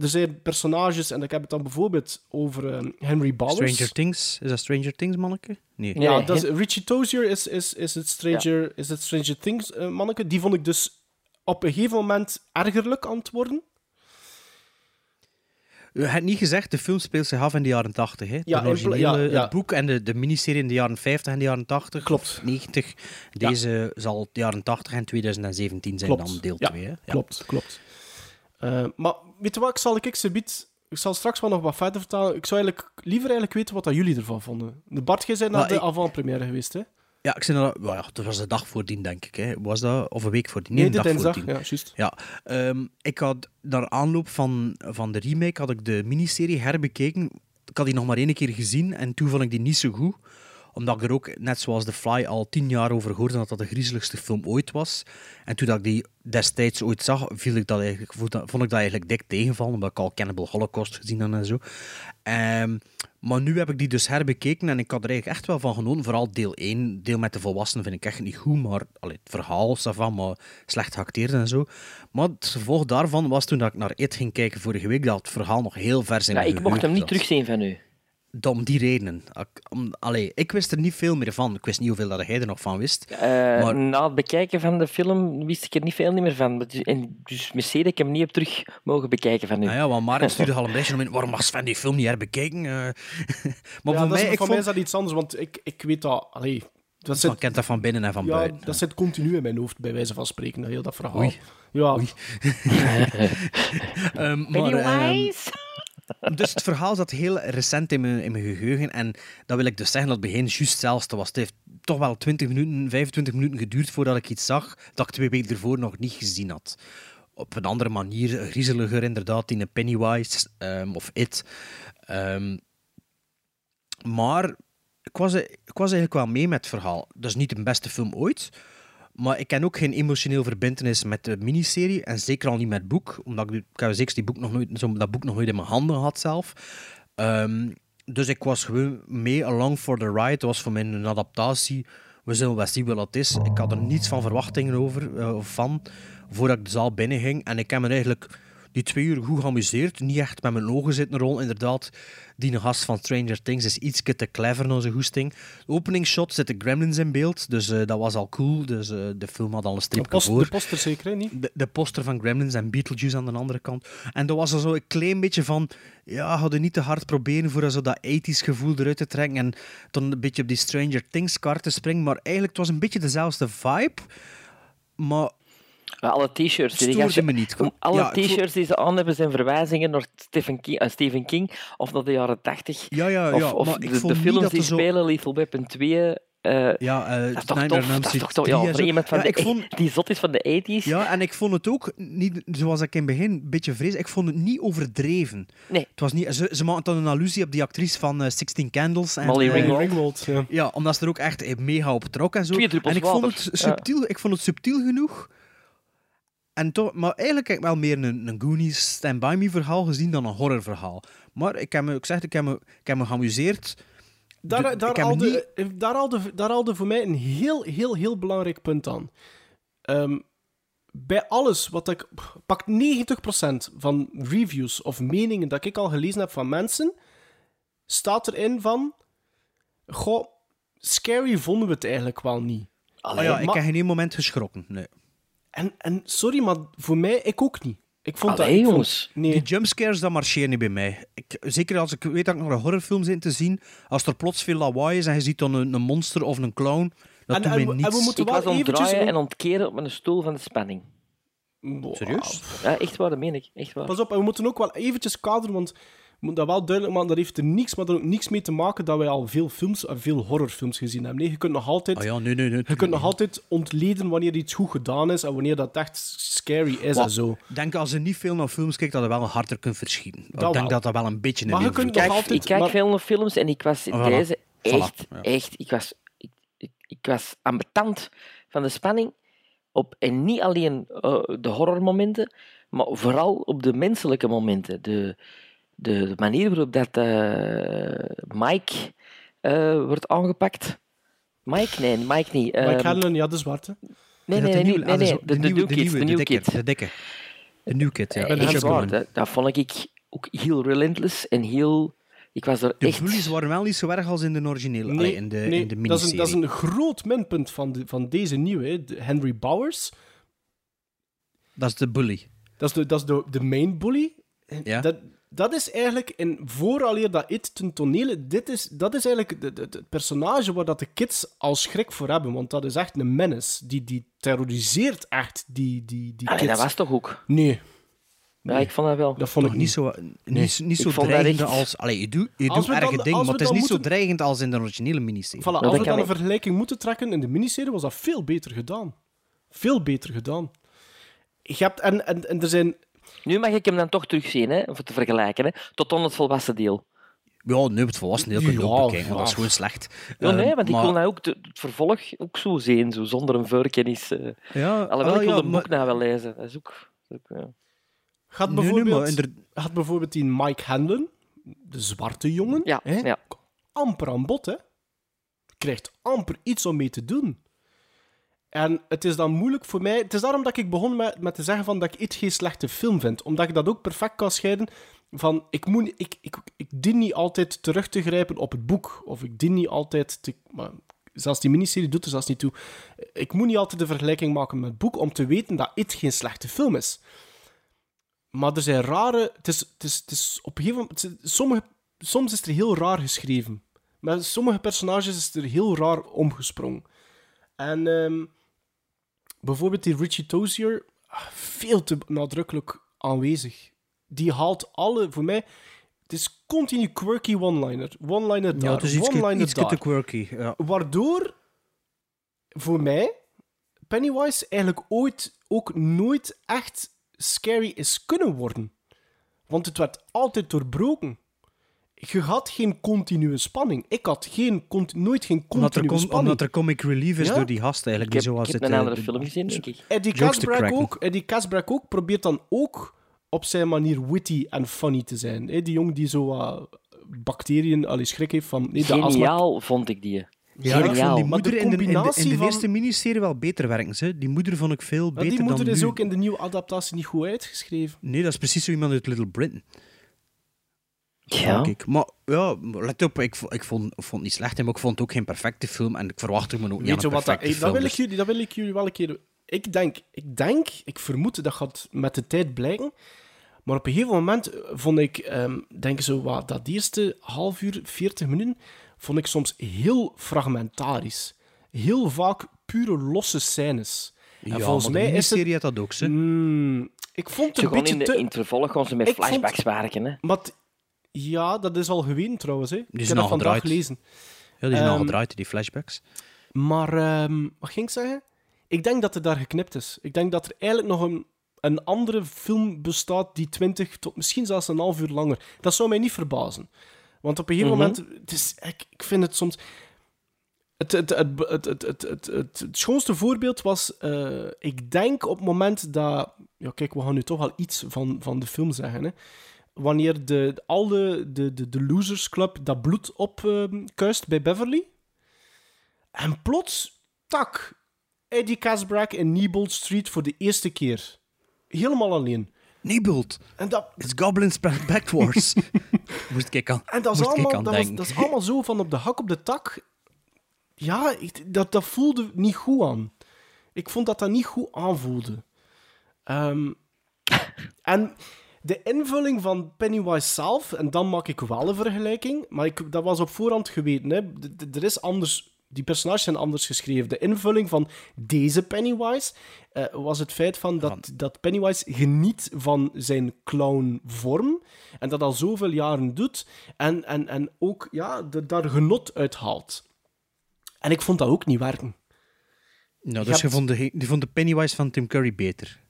er zijn personages, en ik heb het dan bijvoorbeeld over eh, Henry Bowers. Stranger Things. Is dat Stranger Things, manneke? Nee. Ja, dat is, Richie Tozier is, is, is het Stranger, is het Stranger Things eh, manneke. Die vond ik dus op een gegeven moment ergerlijk aan het worden. U hebt niet gezegd, de film speelt zich af in de jaren 80. Hè? Ja, de originele, ja, ja. Het boek en de, de miniserie in de jaren 50 en de jaren 80. Klopt. 90. Deze zal de jaren 80 en 2017 zijn Klopt. dan deel Ja, 2. Hè? Ja. Klopt, klopt. Eh, maar weet je wat, ik zal ik subiet... Ik zal straks wel nog wat verder vertellen. Ik zou eigenlijk liever eigenlijk weten wat dat jullie ervan vonden. De Bart, jij bent naar de ik- avant-première geweest, hè? Ja, ik zei dat, well, ja, dat was de dag voordien, denk ik. Hè. Was dat? Of een week voordien? Nee, een de dag dinsdag, voordien. ja, juist. Ja, ehm, ik had naar aanloop van, van de remake had ik de miniserie herbekeken. Ik had die nog maar één keer gezien en toen vond ik die niet zo goed omdat ik er ook, net zoals The Fly, al tien jaar over hoorde dat dat de griezeligste film ooit was. En toen dat ik die destijds ooit zag, viel ik dat eigenlijk, vond ik dat eigenlijk dik tegenvallen, omdat ik al Cannibal Holocaust gezien had en zo. Ehm, maar nu heb ik die dus herbekeken en ik had er eigenlijk echt wel van genoten. Vooral deel 1, deel met de volwassenen, vind ik echt niet goed. Maar allee, het verhaal, ça va, maar slecht geacteerd en zo. Maar het gevolg daarvan was toen dat ik naar It ging kijken vorige week, dat het verhaal nog heel vers in Ja, mijn ik mocht hem niet terugzien van u. Om die redenen. Allee, ik wist er niet veel meer van. Ik wist niet hoeveel dat jij er nog van wist. Eh, Maar- Na het bekijken van de film wist ik er niet veel meer van. Dus- En dus Mercedes, ik heb hem niet op terug mogen bekijken van u. Ah ja, want Maarten stuurde al een beetje om in. Waarom mag Sven die film niet herbekeken? Eh, maar ja, voor mij, is, ik van vond... mij is dat iets anders, want ik, ik weet dat... Allee, dat zit, kent dat van binnen en van ja, buiten. dat zit continu in mijn hoofd, bij wijze van spreken, dat heel dat verhaal. Oei. Ja. Ehm, maar, Pennywise? Dus het verhaal zat heel recent in mijn, in mijn geheugen. En dat wil ik dus zeggen dat het begin juist hetzelfde was. Het heeft toch wel 20 minuten, 25 minuten geduurd voordat ik iets zag dat ik twee weken ervoor nog niet gezien had. Op een andere manier, griezeliger inderdaad, in een Pennywise ehm, of It. Ehm, maar ik was, ik was eigenlijk wel mee met het verhaal. Dat is niet de beste film ooit. Maar ik ken ook geen emotioneel verbindenis met de miniserie. En zeker al niet met het boek. Omdat ik, ik die boek nog nooit, dat boek nog nooit in mijn handen had zelf. Ehm, dus ik was gewoon mee along for the ride. Het was voor mij een adaptatie. We zullen wel zien wat het is. Ik had er niets van verwachtingen over, eh, van, voordat ik de zaal binnenging. En ik heb me eigenlijk die twee uur goed geamuseerd. Niet echt met mijn ogen zitten rollen. Inderdaad, die gast van Stranger Things is iets te clever naar zijn goesting. De openingsshot zitten gremlins in beeld, dus eh, dat was al cool. Dus eh, de film had al een De, stripje post, voor. de poster zeker, hè, niet? De, de poster van Gremlins en Beetlejuice aan de andere kant. En dat was er zo een klein beetje van... Ja, hadden niet te hard proberen voor zo dat 80s gevoel eruit te trekken en dan een beetje op die Stranger Things kaart te springen. Maar eigenlijk, het was een beetje dezelfde vibe. Maar Alle t-shirts die gasten- me niet. Alle Ja, t-shirts die ze aan hebben zijn verwijzingen naar Stephen King, eh, Stephen King of naar de jaren 80. Ja, ja, of ja, of maar de, ik de vond niet films dat die zo- spelen, Lethal Weapon 2. eh, Ja, eh, dat is toch tof? Dat is toch tof? 3 Ja, voor iemand van Ja, de, vond- die zot is van de 80s. Ja, en ik vond het ook niet, zoals ik in het begin een beetje vrees, ik vond het niet overdreven. Nee. Het was niet, ze, ze maakten dan een allusie op die actrice van eh, 16 Candles. En, Molly Ringwald. Ringwald, ja. Ja, omdat ze er ook echt mega op trok en zo. Twee druppels en ik vond, het subtiel, ik vond het subtiel genoeg. En toch, maar eigenlijk heb ik wel meer een, een Goonies Stand By Me verhaal gezien dan een horrorverhaal. Maar ik heb me, ik zeg, ik heb me, ik heb me geamuseerd. Daar, De- daar, eh, daar, voor mij een heel, heel, heel belangrijk punt aan. Ehm, bij alles wat ik... Pak 90% van reviews of meningen dat ik al gelezen heb van mensen, staat erin van... Goh, scary vonden we het eigenlijk wel niet. Oh ja, ik heb geen één moment geschrokken. Nee. En, en sorry, maar voor mij, ik ook niet. Ik vond Allee, dat... ik vond- jongens. nee. Die jumpscares, dat marcheert niet bij mij. Ik, zeker als ik weet dat ik naar een horrorfilm zit te zien, als er plots veel lawaai is en je ziet dan een, een monster of een clown, dat En- doet en mij we- en niets. we moeten Ik wel was eventjes... en ontkeren op mijn stoel van de spanning. Serieus? Ja, echt waar, dat meen ik. Echt waar. Pas op, en we moeten ook wel eventjes kaderen, want we moeten dat wel duidelijk maken. Dat heeft er niks, maar er ook niks mee te maken dat wij al veel films, en veel horrorfilms gezien hebben. Nee, je kunt nog altijd, Ah ja, nee, nee, nee. je kunt nog altijd ontleden wanneer iets goed gedaan is en wanneer dat echt scary is en zo. Ik denk als je niet veel naar films kijkt, dat je wel harder kunt verschieten. Ik denk wel. dat dat wel een beetje Maar je kunt nog altijd- ik kijk maar- veel naar films en ik was Ah, voilà. deze echt, Voilà, ja. echt, ik was, ik, ik, ik was ambetant van de spanning. Op, en niet alleen eh, de horrormomenten, maar vooral op de menselijke momenten. De, de, de manier waarop dat eh, Mike eh, wordt aangepakt. Mike? Nee, Mike niet. Mike Ehm, Hanlon, ja, de zwarte. Nee, nee, dat nee, de nee, nieuwe- ah, nee, dat is de, de, nieuwe- new kids, de dikke, kids. De dikke. De new kid, ja. Echt James waar, dat, dat vond ik ook heel relentless en heel... Ik was er De echt... bullies waren wel niet zo erg als in de originele, allee, in de, nee in de dat, is een, miniserie. dat is een groot minpunt van, de, van deze nieuwe, de Henry Bowers. Dat is de bully. Dat is de, dat is de, de main bully. En Ja. Dat, dat is eigenlijk, in, vooraleer dat It ten tonele, dit is, dat is eigenlijk de- de- de- het personage waar dat de kids al schrik voor hebben. Want dat is echt een menace. Die, die terroriseert echt die, die, die Allee, kids. dat was toch ook? Nee. Ja, ik vond dat wel. Dat vond ik niet zo, niet, niet zo dreigend echt- als... Allee, je doet, je doet erge dingen, maar het is niet zo dreigend als in de originele miniserie. Voilà, als we dan een vergelijking moeten trekken, in de miniserie was dat veel beter gedaan. Veel beter gedaan. Je hebt, en, en, en er zijn... Nu mag ik hem dan toch terugzien, hè, om het te vergelijken, hè, tot dan het volwassen deel. Ja, nu het volwassen deel kun je Ja, ook bekijken, ja. dat is gewoon slecht. Ja, nee, Eh, want ik maar- wil nou ook de- het vervolg ook zo zien, zo zonder een voorkennis. eh. Ja, Alhoewel, ah, ik wil ja, een maar- boek nou wel lezen. Dat is ook... dat is ook, ja. Gaat bijvoorbeeld, maar gaat bijvoorbeeld die Mike Hanlon, de zwarte jongen, Ja, hè, ja. amper aan bod, hè. Krijgt amper iets om mee te doen. En het is dan moeilijk voor mij... Het is daarom dat ik begon met, met te zeggen van dat ik It geen slechte film vind. Omdat ik dat ook perfect kan scheiden van... Ik, moet, ik, ik, ik dien niet altijd terug te grijpen op het boek. Of ik dien niet altijd te... Maar zelfs die miniserie doet er zelfs niet toe. Ik moet niet altijd de vergelijking maken met het boek om te weten dat It geen slechte film is. Maar er zijn rare... Het is, het is, het is op een gegeven moment... Sommige, soms is er heel raar geschreven. Met sommige personages is er heel raar omgesprongen. En ehm, bijvoorbeeld die Richie Tozier, ah, veel te nadrukkelijk aanwezig. Die haalt alle, voor mij, het is continu quirky one-liner. One-liner daar, Ja, one-liner te daar. quirky. Ja. Waardoor, voor mij, Pennywise eigenlijk ooit ook nooit echt scary is kunnen worden. Want het werd altijd doorbroken. Je had geen continue spanning. Ik had geen, cont- nooit geen Omdat, er continue com- spanning. omdat er comic relief is Ja? door die gast eigenlijk. Ik heb, die zoals ik heb het, een eh, andere de- film gezien, denk ik. Eddie Casbrack ook, Eddie Casbrack ook probeert dan ook op zijn manier witty en funny te zijn. hè. Die jongen die zo wat bacteriën, allee, schrik heeft van... Nee, Geniaal vond ik die. Ja, ik vond Geniaal. die Maar de moeder in de, in de, in de van- eerste miniserie wel beter werken. Ze. Die moeder vond ik veel Maar beter die moeder dan is nu. ook in de nieuwe adaptatie niet goed uitgeschreven. Nee, dat is precies zo iemand uit Little Britain. Ja. ik. Maar ja, let op, ik, ik, vond, ik vond het niet slecht, maar ik vond het ook geen perfecte film en ik verwacht er me ook niet Weet je aan een wat? Dat, perfecte dat, wil ik jullie, dat wil ik jullie wel een keer... Ik denk, ik denk, ik vermoed, dat gaat met de tijd blijken. Maar op een gegeven moment vond ik, ehm, denk ik zo wat, dat eerste half uur, 40 minuten, vond ik soms heel fragmentarisch. Heel vaak pure losse scènes. Ja, volgens mij is het... miniserie had dat ook, ze. Mm, ik vond het Ze een gewoon beetje in, de, te... in het vervolg gaan ze met Ik vond- flashbacks werken. Hè. Maar ja, dat is al gewin trouwens. Hè. Die zijn ik heb al dat gelezen. Ja, die zijn um, al ehm, gedraaid, die flashbacks. Maar ehm, wat ging ik zeggen? Ik denk dat het daar geknipt is. Ik denk dat er eigenlijk nog een, een andere film bestaat die 20 tot misschien zelfs een half uur langer. Dat zou mij niet verbazen. Want op een gegeven mhm. moment. Het is, ik, ik vind het soms. Het, het, het, het, het, schoonste voorbeeld was, eh, ik denk op het moment dat. Ja, kijk, we gaan nu toch wel iets van, van de film zeggen. Hè. Wanneer de, al de, de, de, de Losers Club dat bloed opkuist bij Beverly. En plots, tak, Eddie Casbrack in Nebold Street voor de eerste keer. Helemaal alleen. Nebold. En dat, It's Goblins backwards. Moest ik aan, en dat is, allemaal, dat, was, dat is allemaal zo van op de hak op de tak. Ja, ik- dat, dat voelde niet goed aan. Ik vond dat dat niet goed aanvoelde. Ehm, en de invulling van Pennywise zelf, en dan maak ik wel een vergelijking, maar ik, dat was op voorhand geweten. Hè. Er is anders, die personages zijn anders geschreven. De invulling van deze Pennywise eh, was het feit van dat, dat Pennywise geniet van zijn clownvorm en dat al zoveel jaren doet en, en, en ook ja, de, daar genot uit haalt. En ik vond dat ook niet werken. Nou, Je dus je vond, de, je vond de Pennywise van Tim Curry beter.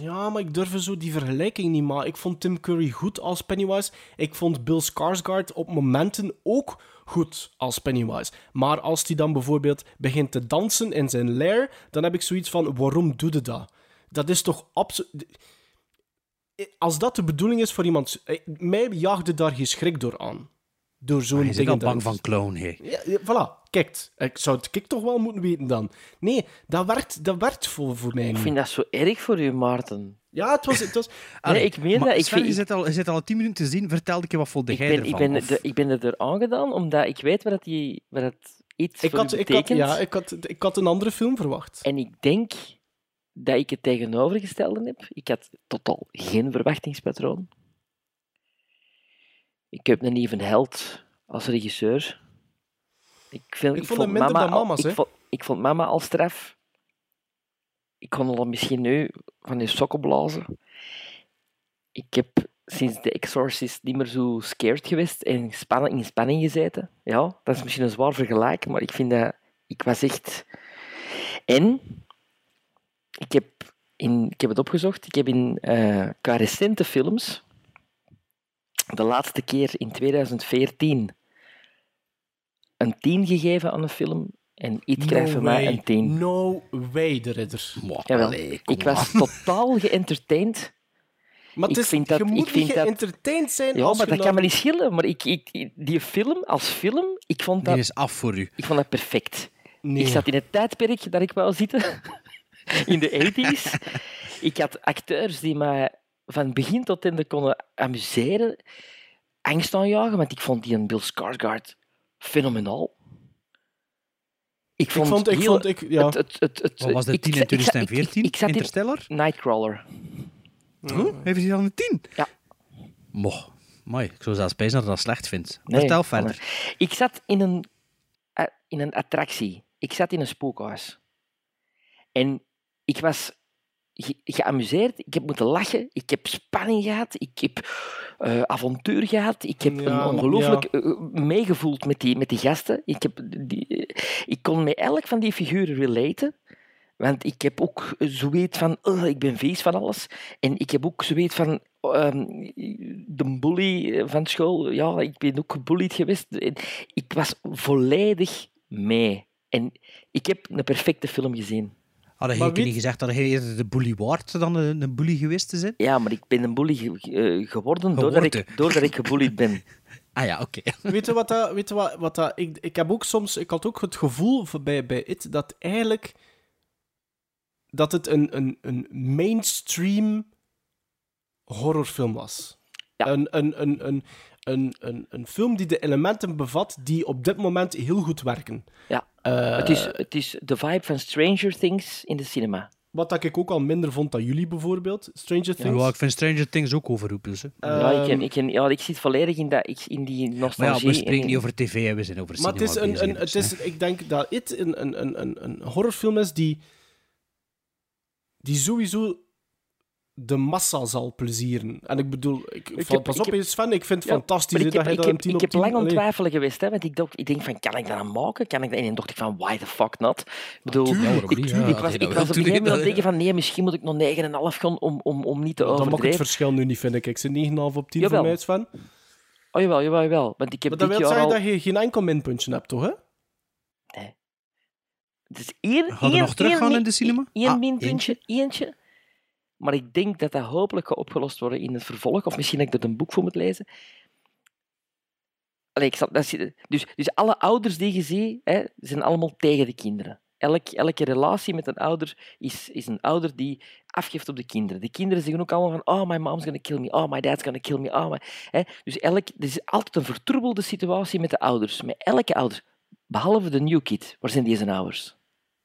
Ja, maar ik durf zo die vergelijking niet maken. Ik vond Tim Curry goed als Pennywise. Ik vond Bill Skarsgård op momenten ook goed als Pennywise. Maar als hij dan bijvoorbeeld begint te dansen in zijn lair, dan heb ik zoiets van, waarom doe je dat? Dat is toch absoluut... Als dat de bedoeling is voor iemand... eh, Mij jaagde daar geen schrik door aan. Door zo'n bent dingen al bang van clown, hé. ja, ja, voilà, kijk. Ik zou het kijk toch wel moeten weten dan. Nee, dat werkt, dat werkt voor, voor mij Ik vind dat zo erg voor u, Maarten. Ja, het was... Het was Nee, ik meen maar dat. Ik, Sven, vind, je, zit al, je zit al tien minuten te zien. Vertel ik je wat ik, jij ben, ervan? ik, ben, Of- de- ik ben er aangedaan omdat ik weet wat, dat die, wat dat iets ik voor had, ik, had, betekent. ja, ik, had, ik had een andere film verwacht. En ik denk dat ik het tegenovergestelde heb. Ik had totaal geen verwachtingspatroon. Ik heb een even held als regisseur. Ik, vind, Ik vond mama dan al- mama's, ik, vond, ik vond mama al straf. Ik kon al misschien nu van die sokken blazen. Ik heb sinds The Exorcist niet meer zo scared geweest en spanning, in spanning gezeten. Ja, dat is misschien een zwaar vergelijk, maar ik vind dat... Ik was echt... En ik heb, in, ik heb het opgezocht. Ik heb in eh, qua recente films de laatste keer in 2014 een 10 gegeven aan een film en iets krijgt van mij een 10. No way, de ridder. Jawel. ik was totaal geëntertained. Maar het Ik is, vind dat- je ik moet vind niet dat- geëntertained zijn Ja, als maar dat kan me niet schillen. Maar ik, ik, die film als film, ik vond dat, Die is af voor u. ik vond dat perfect. Nee. Ik zat in het tijdperk dat ik wou zitten, in de 80s. Ik had acteurs die mij van begin tot einde konden amuseren, angst aanjagen, want ik vond die een Bill Skarsgård fenomenaal. Ik vond, vond- ik heel- vond- ik- ja. het, het, het, het, Wat was de ik 10 in zat- ik zat- ik- 2014? Ik, zat in Interstellar? Nightcrawler. Huh? Heeft hij dan een 10? Ja. Moch. Mooi. Ik zou zelfs spijzen dat ik dat slecht vind. Nee, Vertel verder. Ik zat in een, eh, in een attractie. Ik zat in een spookhuis. En ik was ge- geamuseerd. Ik heb moeten lachen. Ik heb spanning gehad. Ik heb eh, avontuur gehad. Ik heb Ja, een ongelooflijk eh, eh, meegevoeld met die, met die gasten. Ik, heb die, ik kon met elk van die figuren relaten. Want ik heb ook zoiets van, "Ugh, ik ben vies van alles. En ik heb ook zoiets van, ehm, de bully van school, ja, ik ben ook gebullied geweest. Ik was volledig mee. En ik heb een perfecte film gezien. Hadden weet- niet gezegd dat hij eerder de bully waard dan een, een bully geweest te zijn? Ja, maar ik ben een bully ge- eh, geworden doordat ik, Geworden. doordat ik gebullied ben. Ah ja, oké. Weet je wat dat... Weet je wat, wat dat ik, ik heb ook soms... Ik had ook het gevoel bij, bij It dat eigenlijk... Dat het een, een, een mainstream horrorfilm was. Een, een, een, een, een, een, een film die de elementen bevat die op dit moment heel goed werken. Ja. Eh, het, is, het is de vibe van Stranger Things in de cinema. Wat dat ik ook al minder vond dan jullie bijvoorbeeld. Stranger Things. Ja, ik vind Stranger Things ook overroepen. Ze. ja, ik, Ehm, ken, ik, ken, ja, ik zit volledig in, dat, ik, in die Maar nostalgie. ja, we spreken en- niet over tv, we zijn over Maar het cinema is een, bezig, een, dus, het is, ik denk dat It een, een, een, een, een horrorfilm is die die sowieso de massa zal plezieren. En ik bedoel, ik, Ik val- heb- pas ik op, heb- Sven, ik vind het Ja, fantastisch ik heb, dat hij ik dat een heb, 10 ik op heb 10... lang aan twijfelen geweest, hè, want ik, dacht, ik denk van, kan ik dat aan maken? Kan ik dat? En dan dacht ik van, why the fuck not? Ik bedoel, ik? Ja, ik was, je ik dat was op een gegeven moment aan hè. het denken van, nee, misschien moet ik nog 9,5 gaan om, om, om niet te Dan mag ik het overdrijven. verschil nu niet vinden. Ik zit 9,5 op 10 Jawel. voor mij, Sven. Oh, jawel, jawel, jawel. Want ik heb Maar dat dit wil jaar zeggen al... dat je geen enkel minpuntje hebt, toch? Hè? Het is één, Gaan we één, nog teruggaan in de cinema? Één Ah, minpuntje, eentje. Maar ik denk dat dat hopelijk gaat opgelost worden in het vervolg. Of misschien dat ik dat een boek voor moet lezen. Allee, ik zal, dus, dus alle ouders die je ziet, hè, zijn allemaal tegen de kinderen. Elk, elke relatie met een ouder is, is een ouder die afgeeft op de kinderen. De kinderen zeggen ook allemaal van oh, my mom's gonna kill me, oh, my dad's gonna kill me. Oh, my... dus elk, er is altijd een vertroebelde situatie met de ouders. Met elke ouder. Behalve de new kid. Waar zijn die zijn ouders?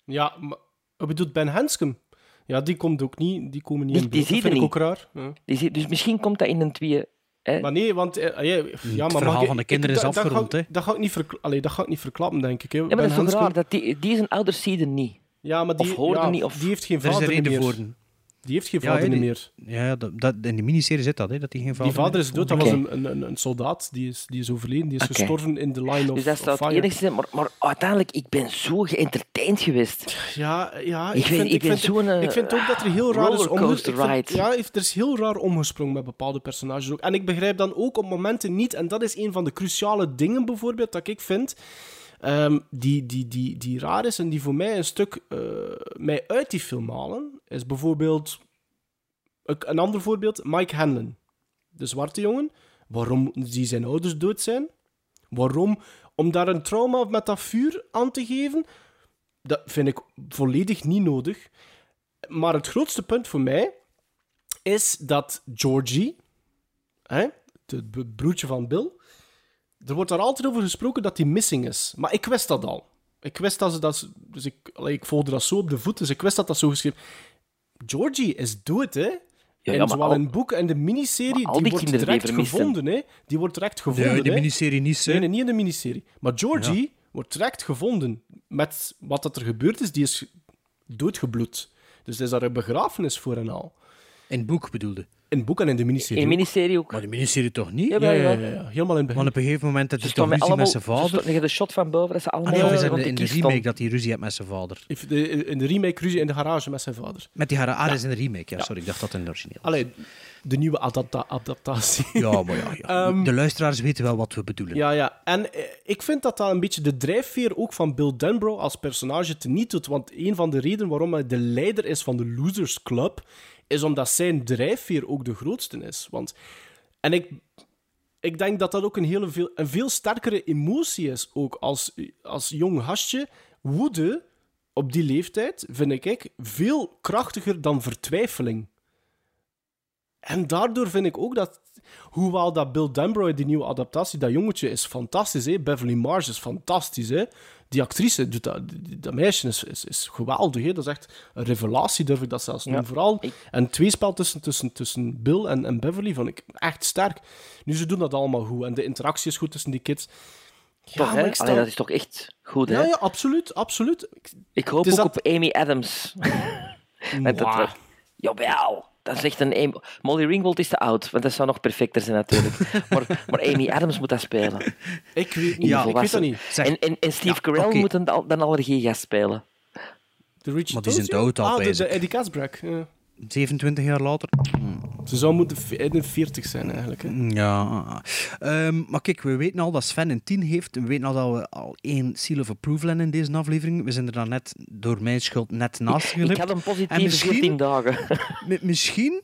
Ja, maar bedoelt Ben Hanscom? Ja, die komt ook niet, die komen niet Die, in die beeld. zie Dat vind ik niet. ook raar. Ja. Die zie- dus misschien komt dat in een twee... Hè? Maar nee, want... eh, ja, ja, maar verhaal ik- van de ik- kinderen is dat- dat afgerond, ga, hè? ik- Dat ga ik niet, allee, dat ga ik niet verklappen, denk ik. Hè. Ja, maar Ben dat is raar? Dat die, die zijn ouders zie je niet. Ja, maar die, Of hoorde ja, niet, of- die heeft geen Er is een vader reden meer. voor. Die heeft geen Ja, vader die- meer. Ja, dat, dat, in de miniserie zit dat, hè, dat hij geen vader Die vader is dood, dat was een, een, een soldaat, die is, die is overleden, die is gestorven in the line of, Dus dat zou het enigste. Maar, maar uiteindelijk, ik ben zo geëntertained geweest. Ja, ja Ik ik, vind- ik ben vind, zo'n, ik vind ook dat er heel raar is omgesprongen. Ja, er is heel raar omgesprongen met bepaalde personages ook. En ik begrijp dan ook op momenten niet, en dat is een van de cruciale dingen bijvoorbeeld dat ik vind, ehm, die, die, die, die raar is en die voor mij een stuk eh, mij uit die film halen, is bijvoorbeeld een, ander voorbeeld, Mike Hanlon, de zwarte jongen. Waarom die zijn ouders dood zijn? Waarom? Om daar een trauma met dat vuur aan te geven? Dat vind ik volledig niet nodig. Maar het grootste punt voor mij is dat Georgie, hè, het broertje van Bill, er wordt daar altijd over gesproken dat hij missing is. Maar ik wist dat al. Ik wist dat ze dat... ze- Dus ik, allee, ik volgde dat zo op de voet, dus ik wist dat dat zo geschreven... Georgie is dood, hè? Ja, en ja, maar zowel al- in het boek en de miniserie, die, die wordt direct gevonden, hè? Die wordt direct gevonden, Nee, de miniserie niet, hè. Nee, nee, niet in de miniserie. Maar Georgie wordt direct gevonden met wat dat er gebeurd is. Die is doodgebloed. Dus er is daar een begrafenis voor en al. In het boek bedoelde. In het boek en in de miniserie In de ook. miniserie ook. Maar de miniserie toch niet? Ja, ja, ja, ja. Helemaal in het begin. Want op een gegeven moment Ze hij toch met ruzie met zijn Ze vader. liggen de shot van boven, dat ze Ah, allemaal nee, of is dat in de, in de remake dat hij ruzie heeft met zijn vader? In de remake ruzie in de garage met zijn vader. Met die haren. Ah, dat is in de remake. Ja, sorry, ik dacht dat in de origineel. Allee, de nieuwe adapta- adaptatie. Ja, maar ja, ja. Ehm, de luisteraars weten wel wat we bedoelen. Ja, ja. En eh, ik vind dat dat een beetje de drijfveer ook van Bill Denbrough als personage teniet doet. Want een van de redenen waarom hij de leider is van de Losers Club, is omdat zijn drijfveer ook de grootste is. Want, en ik, ik denk dat dat ook een, hele veel, een veel sterkere emotie is, ook als, als jong gastje. Woede, op die leeftijd, vind ik, veel krachtiger dan vertwijfeling. En daardoor vind ik ook dat, hoewel dat Bill Denbrough, die nieuwe adaptatie, dat jongetje is fantastisch, hè? Beverly Mars is fantastisch. Hè? Die actrice, doet dat, meisje is, is, is geweldig. Hè? Dat is echt een revelatie, durf ik dat zelfs noemen. Ja. Vooral een tweespel tussen, tussen, tussen Bill en, en Beverly vond ik echt sterk. Nu, ze doen dat allemaal goed. En de interactie is goed tussen die kids. Toch, hè? Allee, dat is toch echt goed, hè? Ja, ja, absoluut, absoluut. Ik- Ik hoop ook dat- op Amy Adams. Met dat, jawel, dat is echt een... Molly Ringwald is te oud, want dat zou nog perfecter zijn natuurlijk. maar, maar Amy Adams moet dat spelen. Ik weet niet. Ja, ik weet dat niet. En, en, en Steve Carell oké. moet dan, al- dan allergie spelen. De Richard Maar die zijn dood al, Ah, de, pijs de ik. Eddie Casbrack. Ja. 27 jaar later. Ze zou moeten v- in de 40 zijn, eigenlijk. Hè. Ja. Ehm, maar kijk, we weten al dat Sven een 10 heeft. We weten al dat we al één seal of approval hebben in deze aflevering. We zijn er dan net, door mijn schuld, net naast Ik geglipt. had een En positieve misschien- 14 dagen. Mi- misschien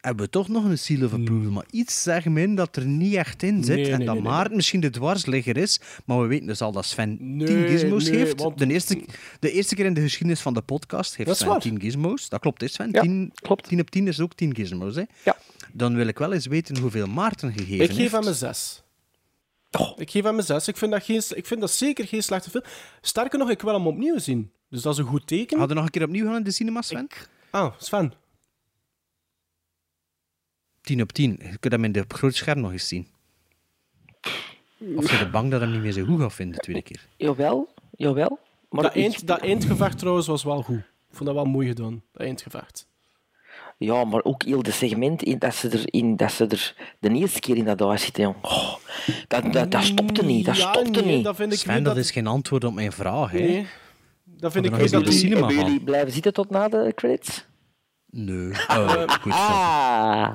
hebben we toch nog een seal of approval, maar iets zeggen me in dat er niet echt in zit. Nee, en nee, dat nee, nee. Maarten misschien de dwarsligger is, maar we weten dus al dat Sven 10 Nee, gizmos nee, heeft. want- De, eerste, de eerste keer in de geschiedenis van de podcast heeft Sven waar. 10 gizmos. Dat klopt, is Sven? Ja, 10, klopt. 10 op 10 is ook 10 gizmos. Hè? Ja. Dan wil ik wel eens weten hoeveel Maarten gegeven Ik geef heeft. hem een 6. Ik geef hem een 6. Ik vind, dat geen, ik vind dat zeker geen slechte film. Sterker nog, ik wil hem opnieuw zien. Dus dat is een goed teken. Hadden we nog een keer opnieuw gaan in de cinema, Sven? Ah, Sven. 10 op 10. Je kunt hem in de groot scherm nog eens zien. Of je bent bang dat hij hem niet meer zo goed gaat vinden de tweede keer? Jawel, jawel. Maar dat, eind, dat eindgevecht trouwens was wel goed. Ik vond dat wel mooi gedaan, dat eindgevecht. Ja, maar ook heel de segment in, dat, ze er in, dat ze er de eerste keer in dat huis zitten. jong. Oh, dat, dat, dat stopte niet, dat Ja, stopte nee, niet. dat vind ik Sven, dat dat... is geen antwoord op mijn vraag. Hè. Nee, dat vind ik gaan dat... we de cinema Hebben gaan. jullie blijven zitten tot na de credits? Nee. Oh, goed. Ah,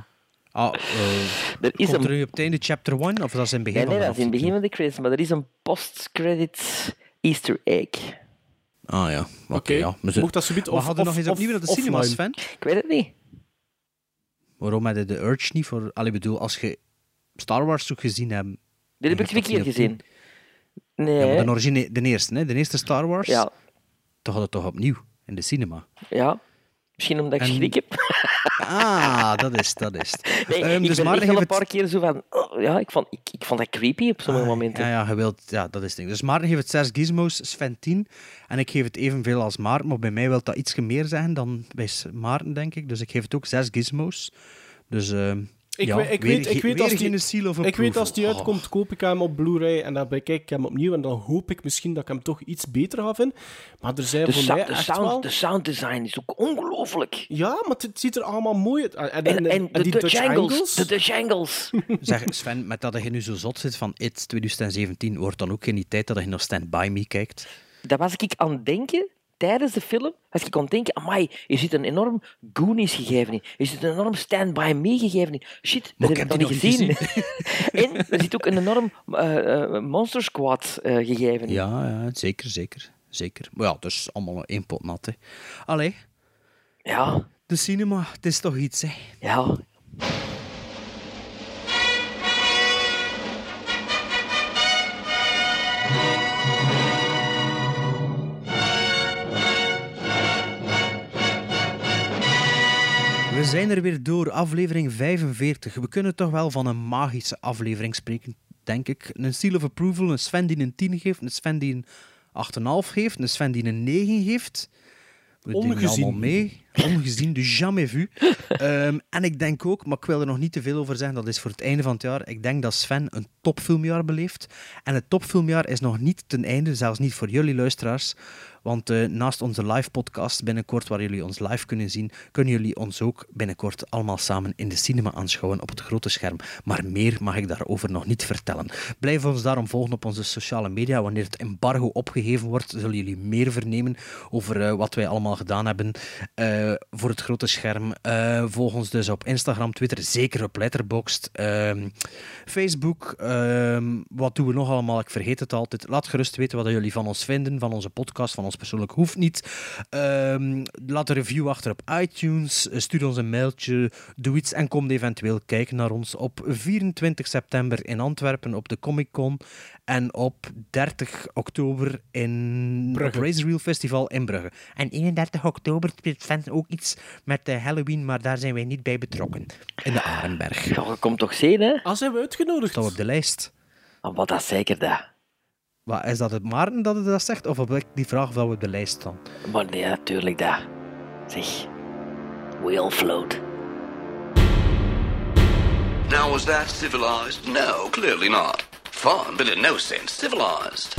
Ah, eh, er is komt een... er nu op het einde chapter 1 of dat is in het begin Nee, nee, van dat is in het begin van de credits, maar er is een post-credits Easter egg. Ah ja, oké. Oké, ja. Maar ze- mocht dat Maar of- hadden we nog eens opnieuw naar de cinema, offline? Sven? Ik weet het niet. Waarom had je de urge niet voor... Allee, bedoel, als je Star Wars toch gezien hebt... Dit heb ik twee keer gezien. Ja, Nee, de, origine, de eerste, hè? De eerste Star Wars. ja, Toch had het toch opnieuw in de cinema. ja. Misschien omdat ik En- schrik heb. Ah, dat is dat is het. Nee, Ehm, ik dus ben maar echt een het- paar keer zo van... oh, ja, ik vond, ik, ik vond dat creepy op sommige momenten. Ah, Ja, ja, je wilt, ja, dat is het ding. Dus Maarten geeft het 6 gizmos, Sven 10. En ik geef het evenveel als Maarten, maar bij mij wil dat iets meer zeggen dan bij Maarten, denk ik. Dus ik geef het ook 6 gizmos. Dus ehm Ik, ja, weet, ik, weet, ik, weet als die, seal of ik weet als die Oh. uitkomt, koop ik hem op Blu-ray en dan bekijk ik hem opnieuw en dan hoop ik misschien dat ik hem toch iets beter ga vinden. Maar er zijn De, voor sou- mij de, echt sound, wel... de sound design is ook ongelooflijk. Ja, maar het ziet er allemaal mooi uit. En, en, En, en, de die Dutch angles. angles. De Dutch angles. Zeg, Sven, met dat je nu zo zot zit van It 2017, wordt dan ook geen die tijd dat je nog Stand By Me kijkt? Dat was ik aan het denken tijdens de film. Dat ik kon denken, amai, er zit een enorm Goonies gegeven in. Er zit een enorm Stand By Me gegeven in. Shit, dat ik heb ik nog niet gezien. en er zit ook een enorm eh, Monster Squad eh, gegeven in. Ja, ja, zeker, zeker. Zeker. Maar ja, dat is allemaal één pot nat, hè. Allee, Ja, de cinema, het is toch iets, hè. ja. We zijn er weer door, aflevering 45. We kunnen toch wel van een magische aflevering spreken, denk ik. Een seal of approval, een Sven die een 10 geeft, een Sven die een 8,5 geeft, een Sven die een 9 geeft. We doen allemaal mee. Ongezien, du jamais vu. Ehm, en ik denk ook, maar ik wil er nog niet te veel over zeggen, dat is voor het einde van het jaar. Ik denk dat Sven een topfilmjaar beleeft. En het topfilmjaar is nog niet ten einde, zelfs niet voor jullie luisteraars. Want eh, naast onze live podcast binnenkort, waar jullie ons live kunnen zien, kunnen jullie ons ook binnenkort allemaal samen in de cinema aanschouwen op het grote scherm. Maar meer mag ik daarover nog niet vertellen. Blijf ons daarom volgen op onze sociale media. Wanneer het embargo opgeheven wordt, zullen jullie meer vernemen over eh, wat wij allemaal gedaan hebben eh, voor het grote scherm. Eh, volg ons dus op Instagram, Twitter, zeker op Letterboxd, ehm, Facebook. ehm, wat doen we nog allemaal? Ik vergeet het altijd. Laat gerust weten wat jullie van ons vinden, van onze podcast, van ons persoonlijk hoeft niet. Ehm, laat een review achter op iTunes. Stuur ons een mailtje. Doe iets en kom eventueel kijken naar ons op 24 september in Antwerpen op de Comic Con. En op 30 oktober in Brugge. het Race Reel Festival in Brugge. En 31 oktober speelt Sven ook iets met eh, Halloween, maar daar zijn wij niet bij betrokken. In de Arenberg. Ja, je komt toch zien, hè? Ah, zijn we uitgenodigd? Staat op de lijst. Oh, wat dat is zeker dat. Wat, is dat het Maarten dat het dat zegt? Of heb ik die vraag of dat we op de lijst staan? Maar nee, natuurlijk dat. Zeg, we all float. Now, was that civilized? No, clearly not. Fun, but in no sense civilized.